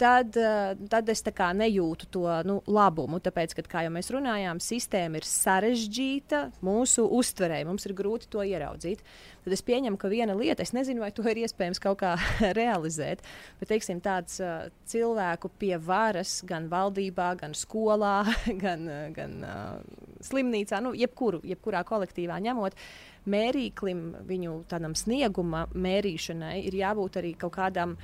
tad, uh, tad es nejūtu to nu, labumu. Tāpēc, kad, kā jau mēs runājām, sistēma ir sarežģīta mūsu uztverē, mums ir grūti to ieraudzīt. Tad es pieņemu, ka viena lieta, es nezinu, vai to ir iespējams kaut kā realizēt, bet teiksim, tāds uh, cilvēku pie varas gan valdībā, gan skolā, gan, uh, gan uh, slimnīcā, nu, jebkuru, jebkurā kolektīvā ņemot. Mērīklim, viņu tādam snieguma mērīšanai, ir jābūt arī kaut kādam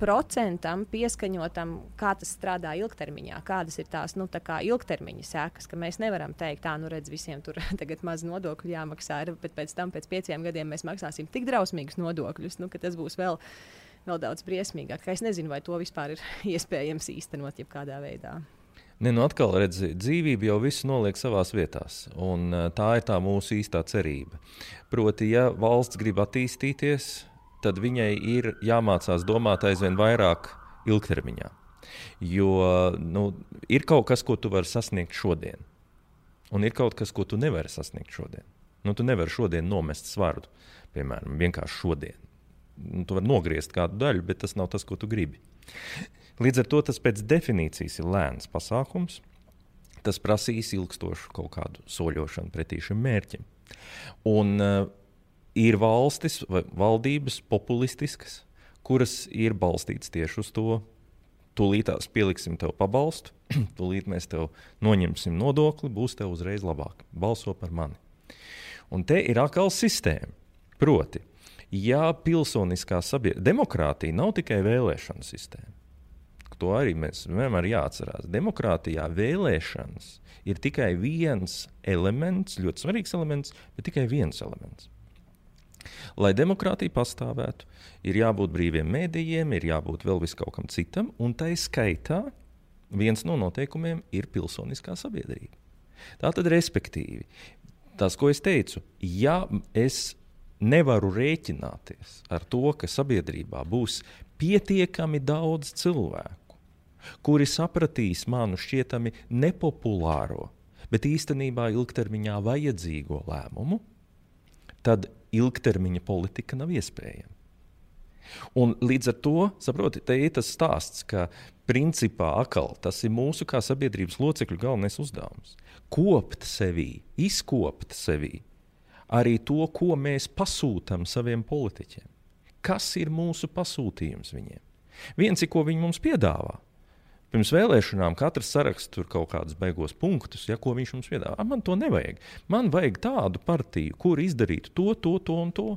procentam pieskaņotam, kā tas strādā ilgtermiņā, kādas ir tās nu, tā ilgtermiņa sekas, ka mēs nevaram teikt, tā, nu redz, visiem tur tagad maz nodokļu jāmaksā, bet pēc tam, pēc pieciem gadiem mēs maksāsim tik drausmīgus nodokļus, nu, ka tas būs vēl, vēl daudz briesmīgāk. Es nezinu, vai to vispār ir iespējams īstenot jebkādā veidā. Ne, nu atkal redziet, dzīvība jau visu noliek savā vietā, un tā ir tā mūsu īstā cerība. Proti, ja valsts grib attīstīties, tad viņai ir jāmācās domāt aizvien vairāk ilgtermiņā. Jo nu, ir kaut kas, ko tu vari sasniegt šodien, un ir kaut kas, ko tu nevari sasniegt šodien. Nu, tu nevari šodien nomest svaru, piemēram, vienkārši šodien. Nu, tu vari nogriezt kādu daļu, bet tas nav tas, ko tu gribi. Līdz ar to tas pēc definīcijas ir lēns pasākums. Tas prasīs ilgstošu kaut kādu soļošanu pretī šim mērķim. Un, uh, ir valstis vai valdības populistiskas, kuras ir balstītas tieši uz to. Tūlītās pieliksim tev pabalstu, tūlīt mēs tev noņemsim nodokli, būs tev uzreiz labāk. Balso par mani. Un te ir atkal sistēma. Proti, ja pilsoniskā sabiedrība, demokrātija nav tikai vēlēšana sistēma. To arī mēs vienmēr jāatcerās. Demokrātijā vēlēšanas ir tikai viens elements, ļoti svarīgs elements, bet tikai viens elements. Lai demokrātija pastāvētu, ir jābūt brīviem mēdījiem, ir jābūt vēl kaut kam citam, un tā skaitā viens no noteikumiem ir pilsoniskā sabiedrība. Tā tad, respektīvi, tas, ko es teicu, ja es nevaru rēķināties ar to, ka sabiedrībā būs pietiekami daudz cilvēku, kuri sapratīs manu šķietami nepopulāro, bet īstenībā ilgtermiņā vajadzīgo lēmumu, tad ilgtermiņa politika nav iespējama. Un līdz ar to, saprotiet, te ir tas stāsts, ka principā akal, tas ir mūsu kā sabiedrības locekļu galvenais uzdevums. Kopt sevī, izkopt sevī arī to, ko mēs pasūtām saviem politiķiem. Kas ir mūsu pasūtījums viņiem? Viens ir, ko viņi mums piedāvā. Pirms vēlēšanām katrs saraksta tur kaut kādus beigos punktus, ja, ko viņš mums piedāvā. Man to nevajag. Man vajag tādu partiju, kur izdarītu to, to, to un to.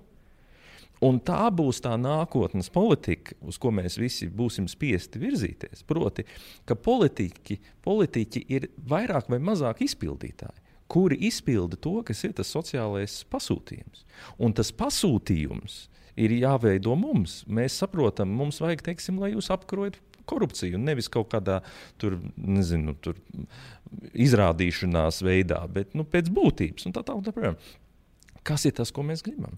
Un tā būs tā nākotnes politika, uz ko mēs visi būsim spiesti virzīties. Proti, ka politiķi, politiķi ir vairāk vai mazāk izpildītāji, kuri izpilda to, kas ir tas sociālais pasūtījums. Un tas pasūtījums ir jāveido mums. Mēs saprotam, mums vajag, teiksim, lai jūs apkarojat korupciju, nevis kaut kādā tur, nezinu, tur izrādīšanās veidā, bet nu, pēc būtības. Tā tālāk. Kas ir tas, ko mēs gribam?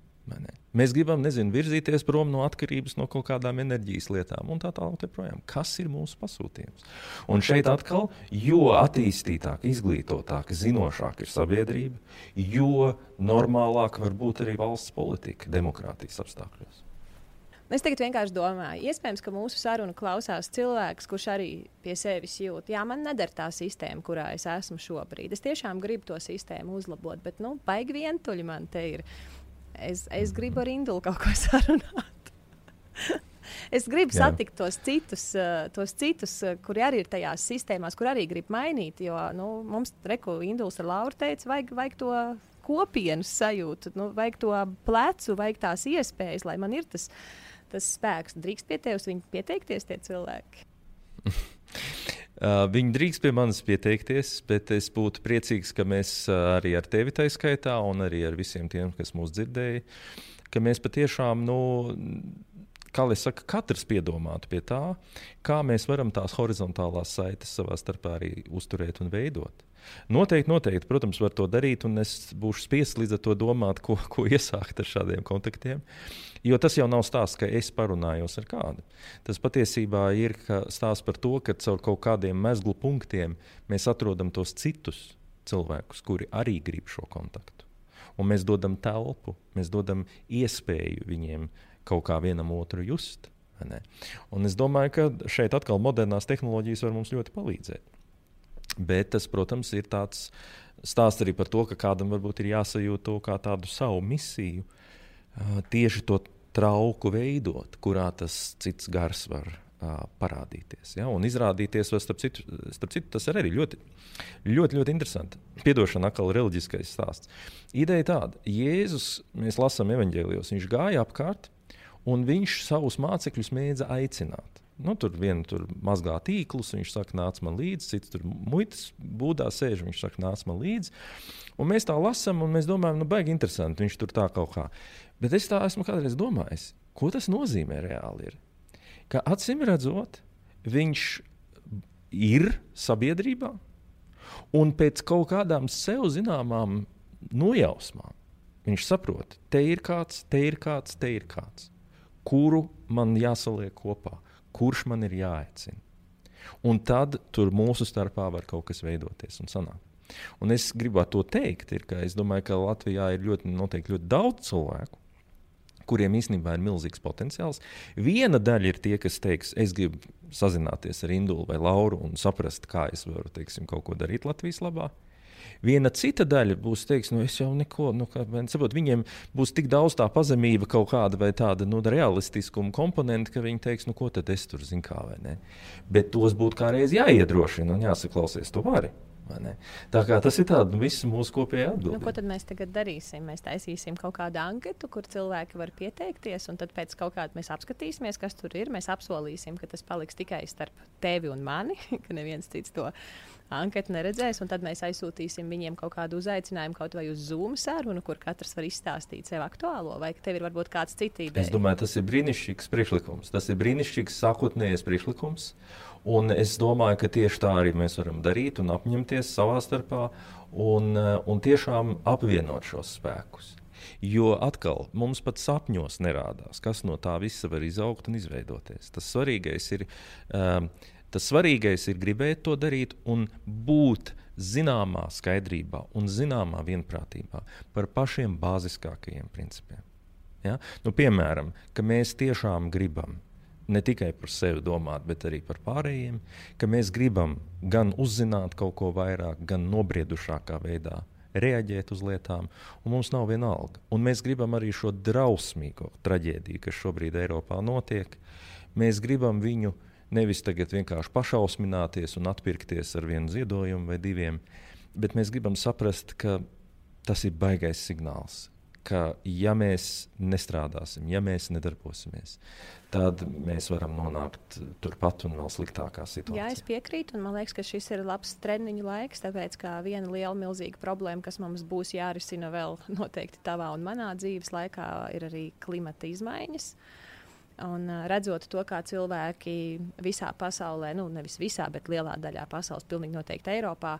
Mēs gribam, nezinu, virzīties prom no atkarības no kaut kādām enerģijas lietām un tā tālāk. Kas ir mūsu pasūtījums? Un šeit atkal, jo attīstītāka, izglītotāka, zinošāka ir sabiedrība, jo normālāka var būt arī valsts politika demokrātijas apstākļos. Es tagad vienkārši domāju, iespējams, ka mūsu sarunu klausās cilvēks, kurš arī pie sevis jūt, jā, man neder tā sistēma, kurā es esmu šobrīd. Es tiešām gribu to sistēmu uzlabot, bet, nu, baigi vientuļi man te ir. Es, es gribu ar Indulu kaut ko sarunāt. es gribu Jā. satikt tos citus, uh, tos citus uh, kuri arī ir tajās sistēmās, kur arī grib mainīt. Jo nu, mums, reku, Induls ar Lauru teica, vajag, vajag to kopienas sajūtu, nu, vajag to plecu, vajag tās iespējas, lai man ir tas, tas spēks. Drīkst pie tevis viņi pieteikties, tie cilvēki. Uh, viņi drīkst pie manis pieteikties, bet es būtu priecīgs, ka mēs uh, arī ar tevi tā skaitā, un arī ar visiem tiem, kas mūs dzirdēja, ka mēs patiešām, nu, kā lai saka, katrs piedomātu pie tā, kā mēs varam tās horizontālās saites savā starpā arī uzturēt un veidot. Noteikti, noteikti, protams, var to darīt, un es būšu spiests līdz ar to domāt, ko, ko iesākt ar šādiem kontaktiem. Jo tas jau nav stāsts, ka es parunājos ar kādu. Tas patiesībā ir stāsts par to, ka caur kaut kādiem mezglu punktiem mēs atrodam tos citus cilvēkus, kuri arī grib šo kontaktu. Un mēs dodam telpu, mēs dodam iespēju viņiem kaut kā vienam otru just. Un es domāju, ka šeit atkal modernās tehnoloģijas var mums ļoti palīdzēt. Bet tas, protams, ir tāds stāsts arī par to, ka kādam varbūt ir jāsajūt to kā tādu savu misiju, tieši to trauku veidot, kurā tas cits gars var uh, parādīties. Ja? Un izrādīties, vai starp citu, starp citu tas arī ļoti, ļoti, ļoti interesanti. Piedošana atkal reliģiskais stāsts. Ideja tāda, Jēzus, mēs lasām evaņģēlijos, viņš gāja apkārt un viņš savus mācekļus mēdza aicināt. Nu, tur viena tur mazgā tīklus, viņš saka, nāc man līdzi, cits tur muitas būdā sēž, viņš saka, nāc man līdzi. Un mēs tā lasām, un mēs domājam, nu, baigi interesanti, viņš tur tā kaut kā. Bet es tā esmu kādreiz domājis, ko tas nozīmē reāli. Ir? Ka acīm redzot, viņš ir sabiedrībā, un pēc kaut kādām sev zināmām nojausmām viņš saprot, te ir kāds, te ir kāds, te ir kāds, kuru man jāsaliek kopā, kurš man ir jāaicina. Un tad tur mūsu starpā var kaut kas veidoties un sanākt. Un es gribētu to teikt, ir, ka es domāju, ka Latvijā ir ļoti, ļoti daudz cilvēku, kuriem īstenībā ir milzīgs potenciāls. Viena daļa ir tie, kas teiks, es gribu sazināties ar Indulu vai Lauru un saprast, kā es varu teiksim, kaut ko darīt Latvijas labā. Viena cita daļa būs, teiks, nu, es jau neko, nu, kā, saprot, viņiem būs tik daudz tā pazemība, kaut kāda vai tāda nu, realistiskuma komponenta, ka viņi teiks, nu, ko tad es tur zinu, kā vai ne. Bet tos būtu kā reiz jāiedrošina un jāsaklausies, to vari. Tā kā tas ir tāds nu, viss mūsu kopējā atbildība. Nu, ko tad mēs tagad darīsim? Mēs taisīsim kaut kādu anketu, kur cilvēki var pieteikties, un tad pēc kaut kāda mēs apskatīsimies, kas tur ir. Mēs apsolīsim, ka tas paliks tikai starp tevi un mani, ka neviens cits to anketu neredzēs. Tad mēs aizsūtīsim viņiem kaut kādu uzaicinājumu, kaut vai uz Zoom sarunu, kur katrs var izstāstīt sev aktuālo, vai tev ir varbūt kāds ideja. Es domāju, tas ir brīnišķīgs priekšlikums. Tas ir brīnišķīgs sākotnējais priekšlikums. Un es domāju, ka tieši tā arī mēs varam darīt un apņemties savā starpā un, un tiešām apvienot šos spēkus. Jo atkal mums pat sapņos nerādās, kas no tā visa var izaugt un izveidoties. Tas svarīgais ir, um, tas svarīgais ir gribēt to darīt un būt zināmā skaidrībā un zināmā vienprātībā par pašiem bāziskākajiem principiem. Ja? Nu, piemēram, ka mēs tiešām gribam ne tikai par sevi domāt, bet arī par pārējiem, ka mēs gribam gan uzzināt kaut ko vairāk, gan nobriedušākā veidā reaģēt uz lietām, un mums nav vienalga. Un mēs gribam arī šo drausmīgo traģēdiju, kas šobrīd Eiropā notiek. Mēs gribam viņu nevis tagad vienkārši pašausmināties un atpirkties ar vienu ziedojumu vai diviem, bet mēs gribam saprast, ka tas ir baisais signāls ka, ja mēs nestrādāsim, ja mēs nedarbosimies, tad mēs varam nonākt turpat un vēl sliktākā situācijā. Jā, es piekrītu, un man liekas, ka šis ir labs treniņu laiks, tāpēc ka viena liela, milzīga problēma, kas mums būs jārisina vēl noteikti tavā un manā dzīves laikā, ir arī klimata izmaiņas. Uh, Un redzot to, kā cilvēki visā pasaulē, nu nevis visā, bet lielā daļā pasaules, pilnīgi noteikti Eiropā,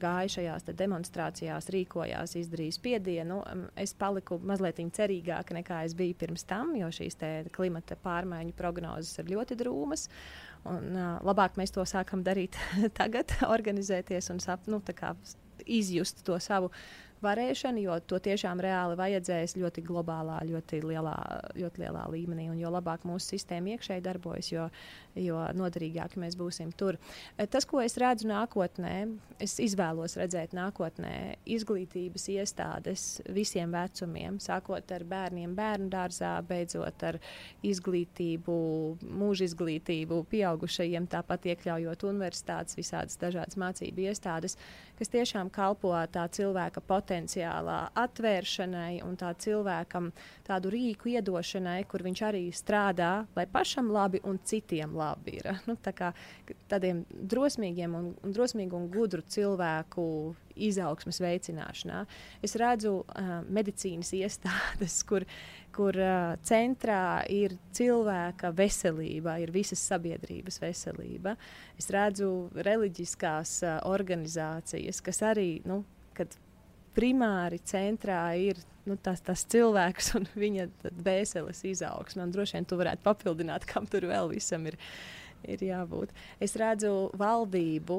gāja šajās demonstrācijās, rīkojās, izdarīja spiedienu, um, es paliku mazliet cerīgāka nekā es biju pirms tam, jo šīs klimata pārmaiņu prognozes ir ļoti drūmas. Un, labāk mēs to sākam darīt tagad, organizēties un sap, nu, izjust to savu varēšanu, jo to tiešām reāli vajadzēs ļoti globālā, ļoti lielā, ļoti lielā līmenī. Un jo labāk mūsu sistēma iekšēji darbojas, jo, jo noderīgāki mēs būsim tur. Eh, tas, ko es redzu nākotnē, es izvēlos redzēt nākotnē izglītības iestādes visiem vecumiem, sākot ar bērniem bērnu dārzā, beidzot ar izglītību, mūža izglītību, pieaugušajiem, tāpat iekļaujot universitātes, visādas dažādas mācību iestādes, kas tiešām kalpo tā cilvēka potenciālā atvēršanai un tā cilvēkam tādu rīku iedošanai, kur viņš arī strādā, lai pašam labi un citiem labi ir. Nu, tā kā tādiem drosmīgiem un, un drosmīgu un gudru cilvēku izaugsmas veicināšanā. Es redzu uh, medicīnas iestādes, kur, kur uh, centrā ir cilvēka veselība, ir visas sabiedrības veselība. Es redzu reliģiskās uh, organizācijas, kas arī, nu, kad primāri centrā ir nu, tas, tas cilvēks un viņa vēseles izaugsme. Droši vien tu varētu papildināt, kam tur vēl visam ir ir jābūt. Es redzu valdību,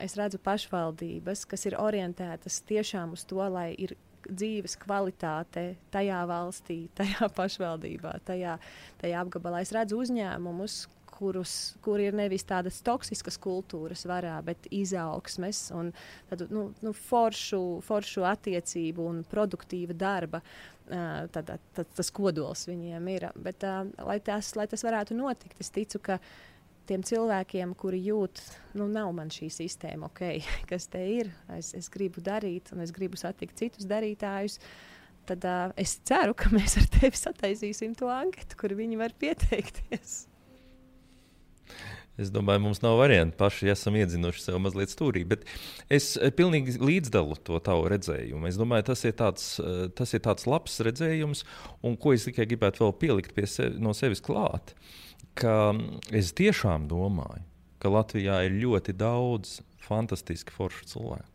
es redzu pašvaldības, kas ir orientētas tiešām uz to, lai ir dzīves kvalitāte tajā valstī, tajā pašvaldībā, tajā, tajā apgabalā. Es redzu uzņēmumus, kurus, kur ir nevis tādas toksiskas kultūras varā, bet izaugsmes un tādu, nu, nu, foršu, foršu attiecību un produktīva darba. Uh, tad, tad, tas kodols viņiem ir. Bet, uh, lai, tas, lai tas varētu notikt, es ticu, ka tiem cilvēkiem, kuri jūt, nu, nav man šī sistēma ok, kas te ir, es, es gribu darīt, un es gribu satikt citus darītājus, tad uh, es ceru, ka mēs ar tevi sataisīsim to anketu, kur viņi var pieteikties. Es domāju, mums nav variantu. Paši esam iedzinuši sev mazliet stūrī. Bet es pilnīgi līdzdalu to tavu redzējumu. Es domāju, tas ir tāds, tas ir tāds labs redzējums, un ko es tikai gribētu vēl pielikt sevi, no sevis klāt. Ka es tiešām domāju, ka Latvijā ir ļoti daudz fantastiski foršu cilvēku.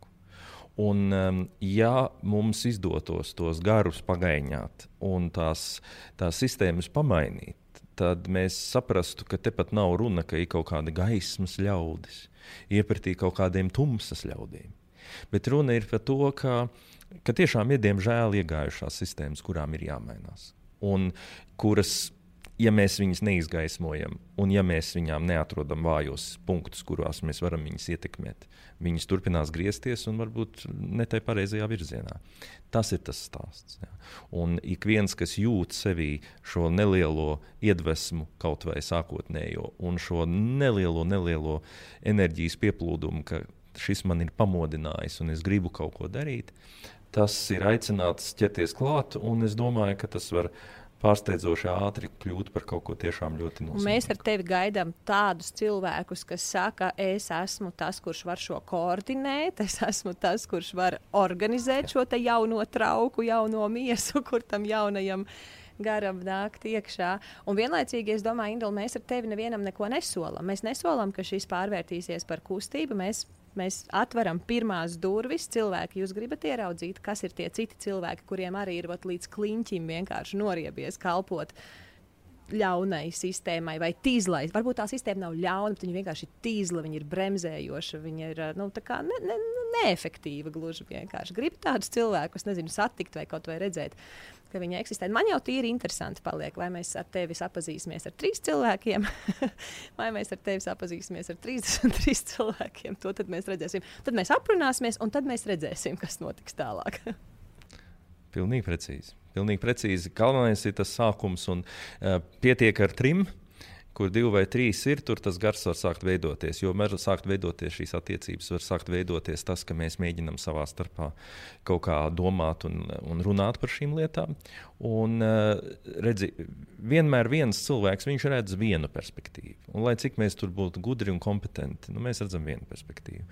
Un, um, ja mums izdotos tos garus pagaņot un tās, tās sistēmas pamainīt, tad mēs saprastu, ka tepat nav runa, ka ir kaut kāda gaismas ļaudis, iepratī kaut kādiem tumsas ļaudīm. Bet runa ir par to, ka, ka tiešām ir diemžēl iegājušās sistēmas, kurām ir jāmainās. Un kuras ja mēs viņus neizgaismojam, un ja mēs viņām neatrodam vājos punktus, kuros mēs varam viņus ietekmēt, viņas turpinās griezties un varbūt ne tai pareizajā virzienā. Tas ir tas stāsts. Jā. Un ik viens, kas jūt sevī šo nelielo iedvesmu, kaut vai sākotnējo, un šo nelielo, nelielo enerģijas pieplūdumu, ka šis man ir pamodinājis un es gribu kaut ko darīt, tas ir aicināts ķerties klāt, un es domāju, ka tas var būt pārsteidzoši ātri kļūt par kaut ko tiešām ļoti nozīmīgu. Mēs ar tevi gaidām tādus cilvēkus, kas saka, es esmu tas, kurš var šo koordinēt, es esmu tas, kurš var organizēt šo jauno trauku, jauno miesu, kur tam jaunajam garam nākt iekšā. Un vienlaicīgi, es domāju, Indra, mēs ar tevi nevienam neko nesolam. Mēs nesolam, ka šis pārvērtīsies par kustību. Mēs mēs atveram pirmās durvis. Cilvēki, jūs gribat ieraudzīt, kas ir tie citi cilvēki, kuriem arī ir vat, līdz kliņķim vienkārši noriebies kalpot. Ļaunai sistēmai vai tīzlai. Varbūt tā sistēma nav ļauna, bet viņa vienkārši ir tīzla, viņa ir bremzējoša, viņa ir nu, ne, ne, neefektīva gluži vienkārši. Gribu tādus cilvēkus, nezinu, satikt vai kaut vai redzēt. Ka viņi eksistē. Man jau tīri interesanti paliek, vai mēs ar tevi sapazīsimies ar trīs cilvēkiem, vai mēs ar tevi sapazīsimies ar 33 cilvēkiem. To tad mēs redzēsim. Tad mēs aprunāsimies, un tad mēs redzēsim, kas notiks tālāk. Pilnīgi precīzi. Pilnīgi precīzi. Galvenais ir tas sākums, un uh, pietiek ar trim. Kur divi vai trīs ir, tur tas gars var sākt veidoties. Jo var sākt veidoties šīs attiecības, var sākt veidoties tas, ka mēs mēģinām savā starpā kaut kā domāt un, un runāt par šīm lietām. Un, uh, redzi, vienmēr viens cilvēks redz vienu perspektīvu. Un, lai cik mēs tur būtu gudri un kompetenti, nu, mēs redzam vienu perspektīvu.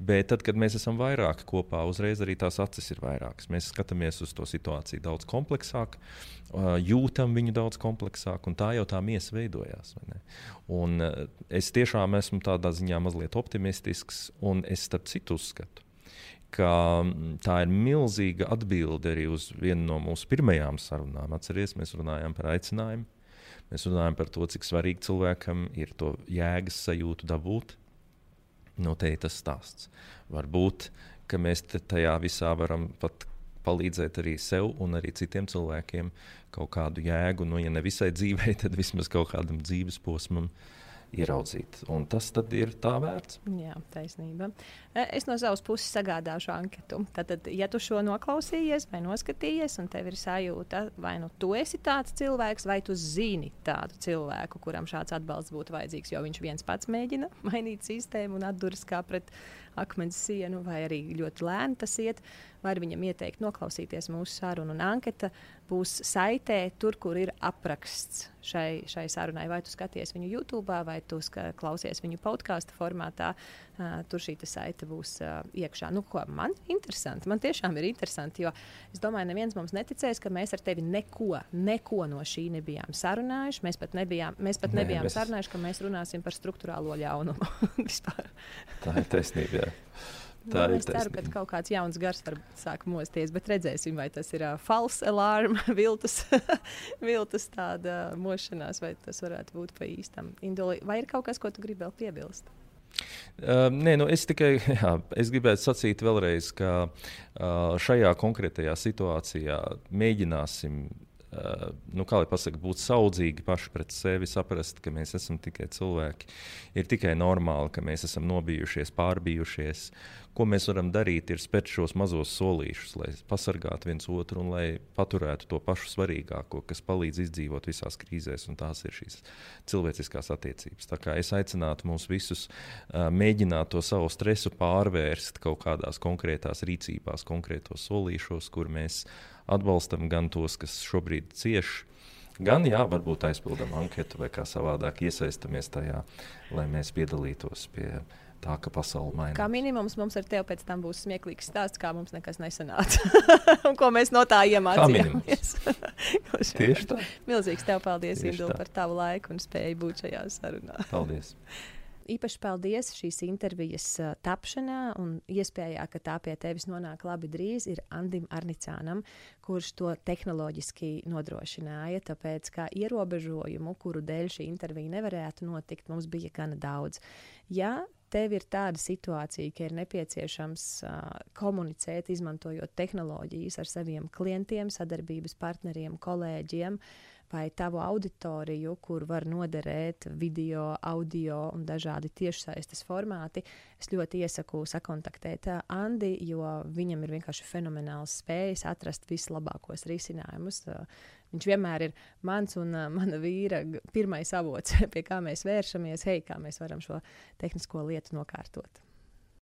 Bet tad, kad mēs esam vairāk kopā, uzreiz arī tās acis ir vairākas. Mēs skatāmies uz to situāciju daudz kompleksāk, uh, jūtam viņu daudz kompleksāk, un tā jau tā miesa veidojās. Un, uh, es tiešām esmu tādā ziņā mazliet optimistisks, un es starp citu uzskatu ka mm, tā ir milzīga atbilde arī uz vienu no mūsu pirmajām sarunām. Atcerieties, mēs runājām par aicinājumu. Mēs runājam par to, cik svarīgi cilvēkam ir to jēgas sajūtu dabūt. No te ir tas stāsts. Varbūt, ka mēs tajā visā varam pat palīdzēt arī sev un arī citiem cilvēkiem kaut kādu jēgu, nu, ja ne visai dzīvei, tad vismaz kaut kādam dzīves posmam uh, ieraudzīt. Un tas ir tā vērts. Jā, taisnība. E, es no savas puses sagādāšu anketu. Tad, ja tu šo noklausījies vai noskatījies, un tev ir sajūta, vai nu tu esi tāds cilvēks, vai tu zini tādu cilvēku, kuram šāds atbalsts būtu vajadzīgs, jo viņš viens pats mēģina mainīt sistēmu un atduras kā pret akmens sienu, vai arī ļoti lēni tas iet. Var viņam ieteikt noklausīties mūsu sarunu. Un anketa būs saitē, tur, kur ir apraksts šai, šai sarunai. Vai tu skaties viņu YouTube, vai tu klausies viņu podkāstu formātā, uh, tur šī saite būs uh, iekšā. Nu, ko, man interesanti. Man tiešām ir interesanti, jo es domāju, neviens mums neticēs, ka mēs ar tevi neko, neko no šī nebijām sarunājuši. Mēs pat nebijām, mēs pat Nē, nebijām mēs... sarunājuši, ka mēs runāsim par struktūrālo ļaunumu vispār. Tā ir taisnība. Tā nu, es ceru, ka kaut kāds jauns gars var sākt mosties, bet redzēsim, vai tas ir uh, false alarm, viltus, viltus tāda mošanās, vai tas varētu būt pa īstam. Indoli, vai ir kaut kas, ko tu gribi vēl piebilst? Uh, nē, nu es tikai jā, es gribētu sacīt vēlreiz, ka uh, šajā konkrētajā situācijā mēģināsim nu, kā lai pasakā, būt saudzīgi paši pret sevi, saprast, ka mēs esam tikai cilvēki. Ir tikai normāli, ka mēs esam nobijušies, pārbijušies. Ko mēs varam darīt, ir spērt šos mazos solīšus, lai pasargātu viens otru un lai paturētu to pašu svarīgāko, kas palīdz izdzīvot visās krīzēs, un tās ir šīs cilvēciskās attiecības. Tā kā es aicinātu mūs visus uh, mēģināt to savu stresu pārvērst kaut kādās konkrētās rīcībās, konkrētos solīšos, kur mēs atbalstam gan tos, kas šobrīd cieš. Gan, jā, varbūt aizpildām anketu vai kā savādāk iesaistamies tajā, lai mēs piedalītos pie tā, ka pasaule mainās. Kā minimums mums ar tevi pēc tam būs smieklīgs stāsts, kā mums nekas nesanāca un ko mēs no tā iemācījāmies. Tieši tā. Milzīgs tev paldies, Indula, par tavu laiku un spēju būt šajā sarunā. Paldies! īpaši paldies šīs intervijas tapšanā un iespējā, ka tā pie tevis nonāk labi drīz, ir Andim Arnicānam, kurš to tehnoloģiski nodrošināja. Tāpēc, kā ierobežojumu, kuru dēļ šī intervija nevarētu notikt, mums bija gana daudz. Ja tev ir tāda situācija, ka ir nepieciešams uh, komunicēt, izmantojot tehnoloģijas ar saviem klientiem, sadarbības partneriem, kolēģiem, uh, vai tavu auditoriju, kur var noderēt video, audio un dažādi tiešsaistes formāti, es ļoti iesaku sakontaktēt Andi, jo viņam ir vienkārši fenomenāls spējas atrast vislabākos risinājumus. Viņš vienmēr ir mans un mana vīra pirmais avots, pie kā mēs vēršamies, hei, kā mēs varam šo tehnisko lietu nokārtot.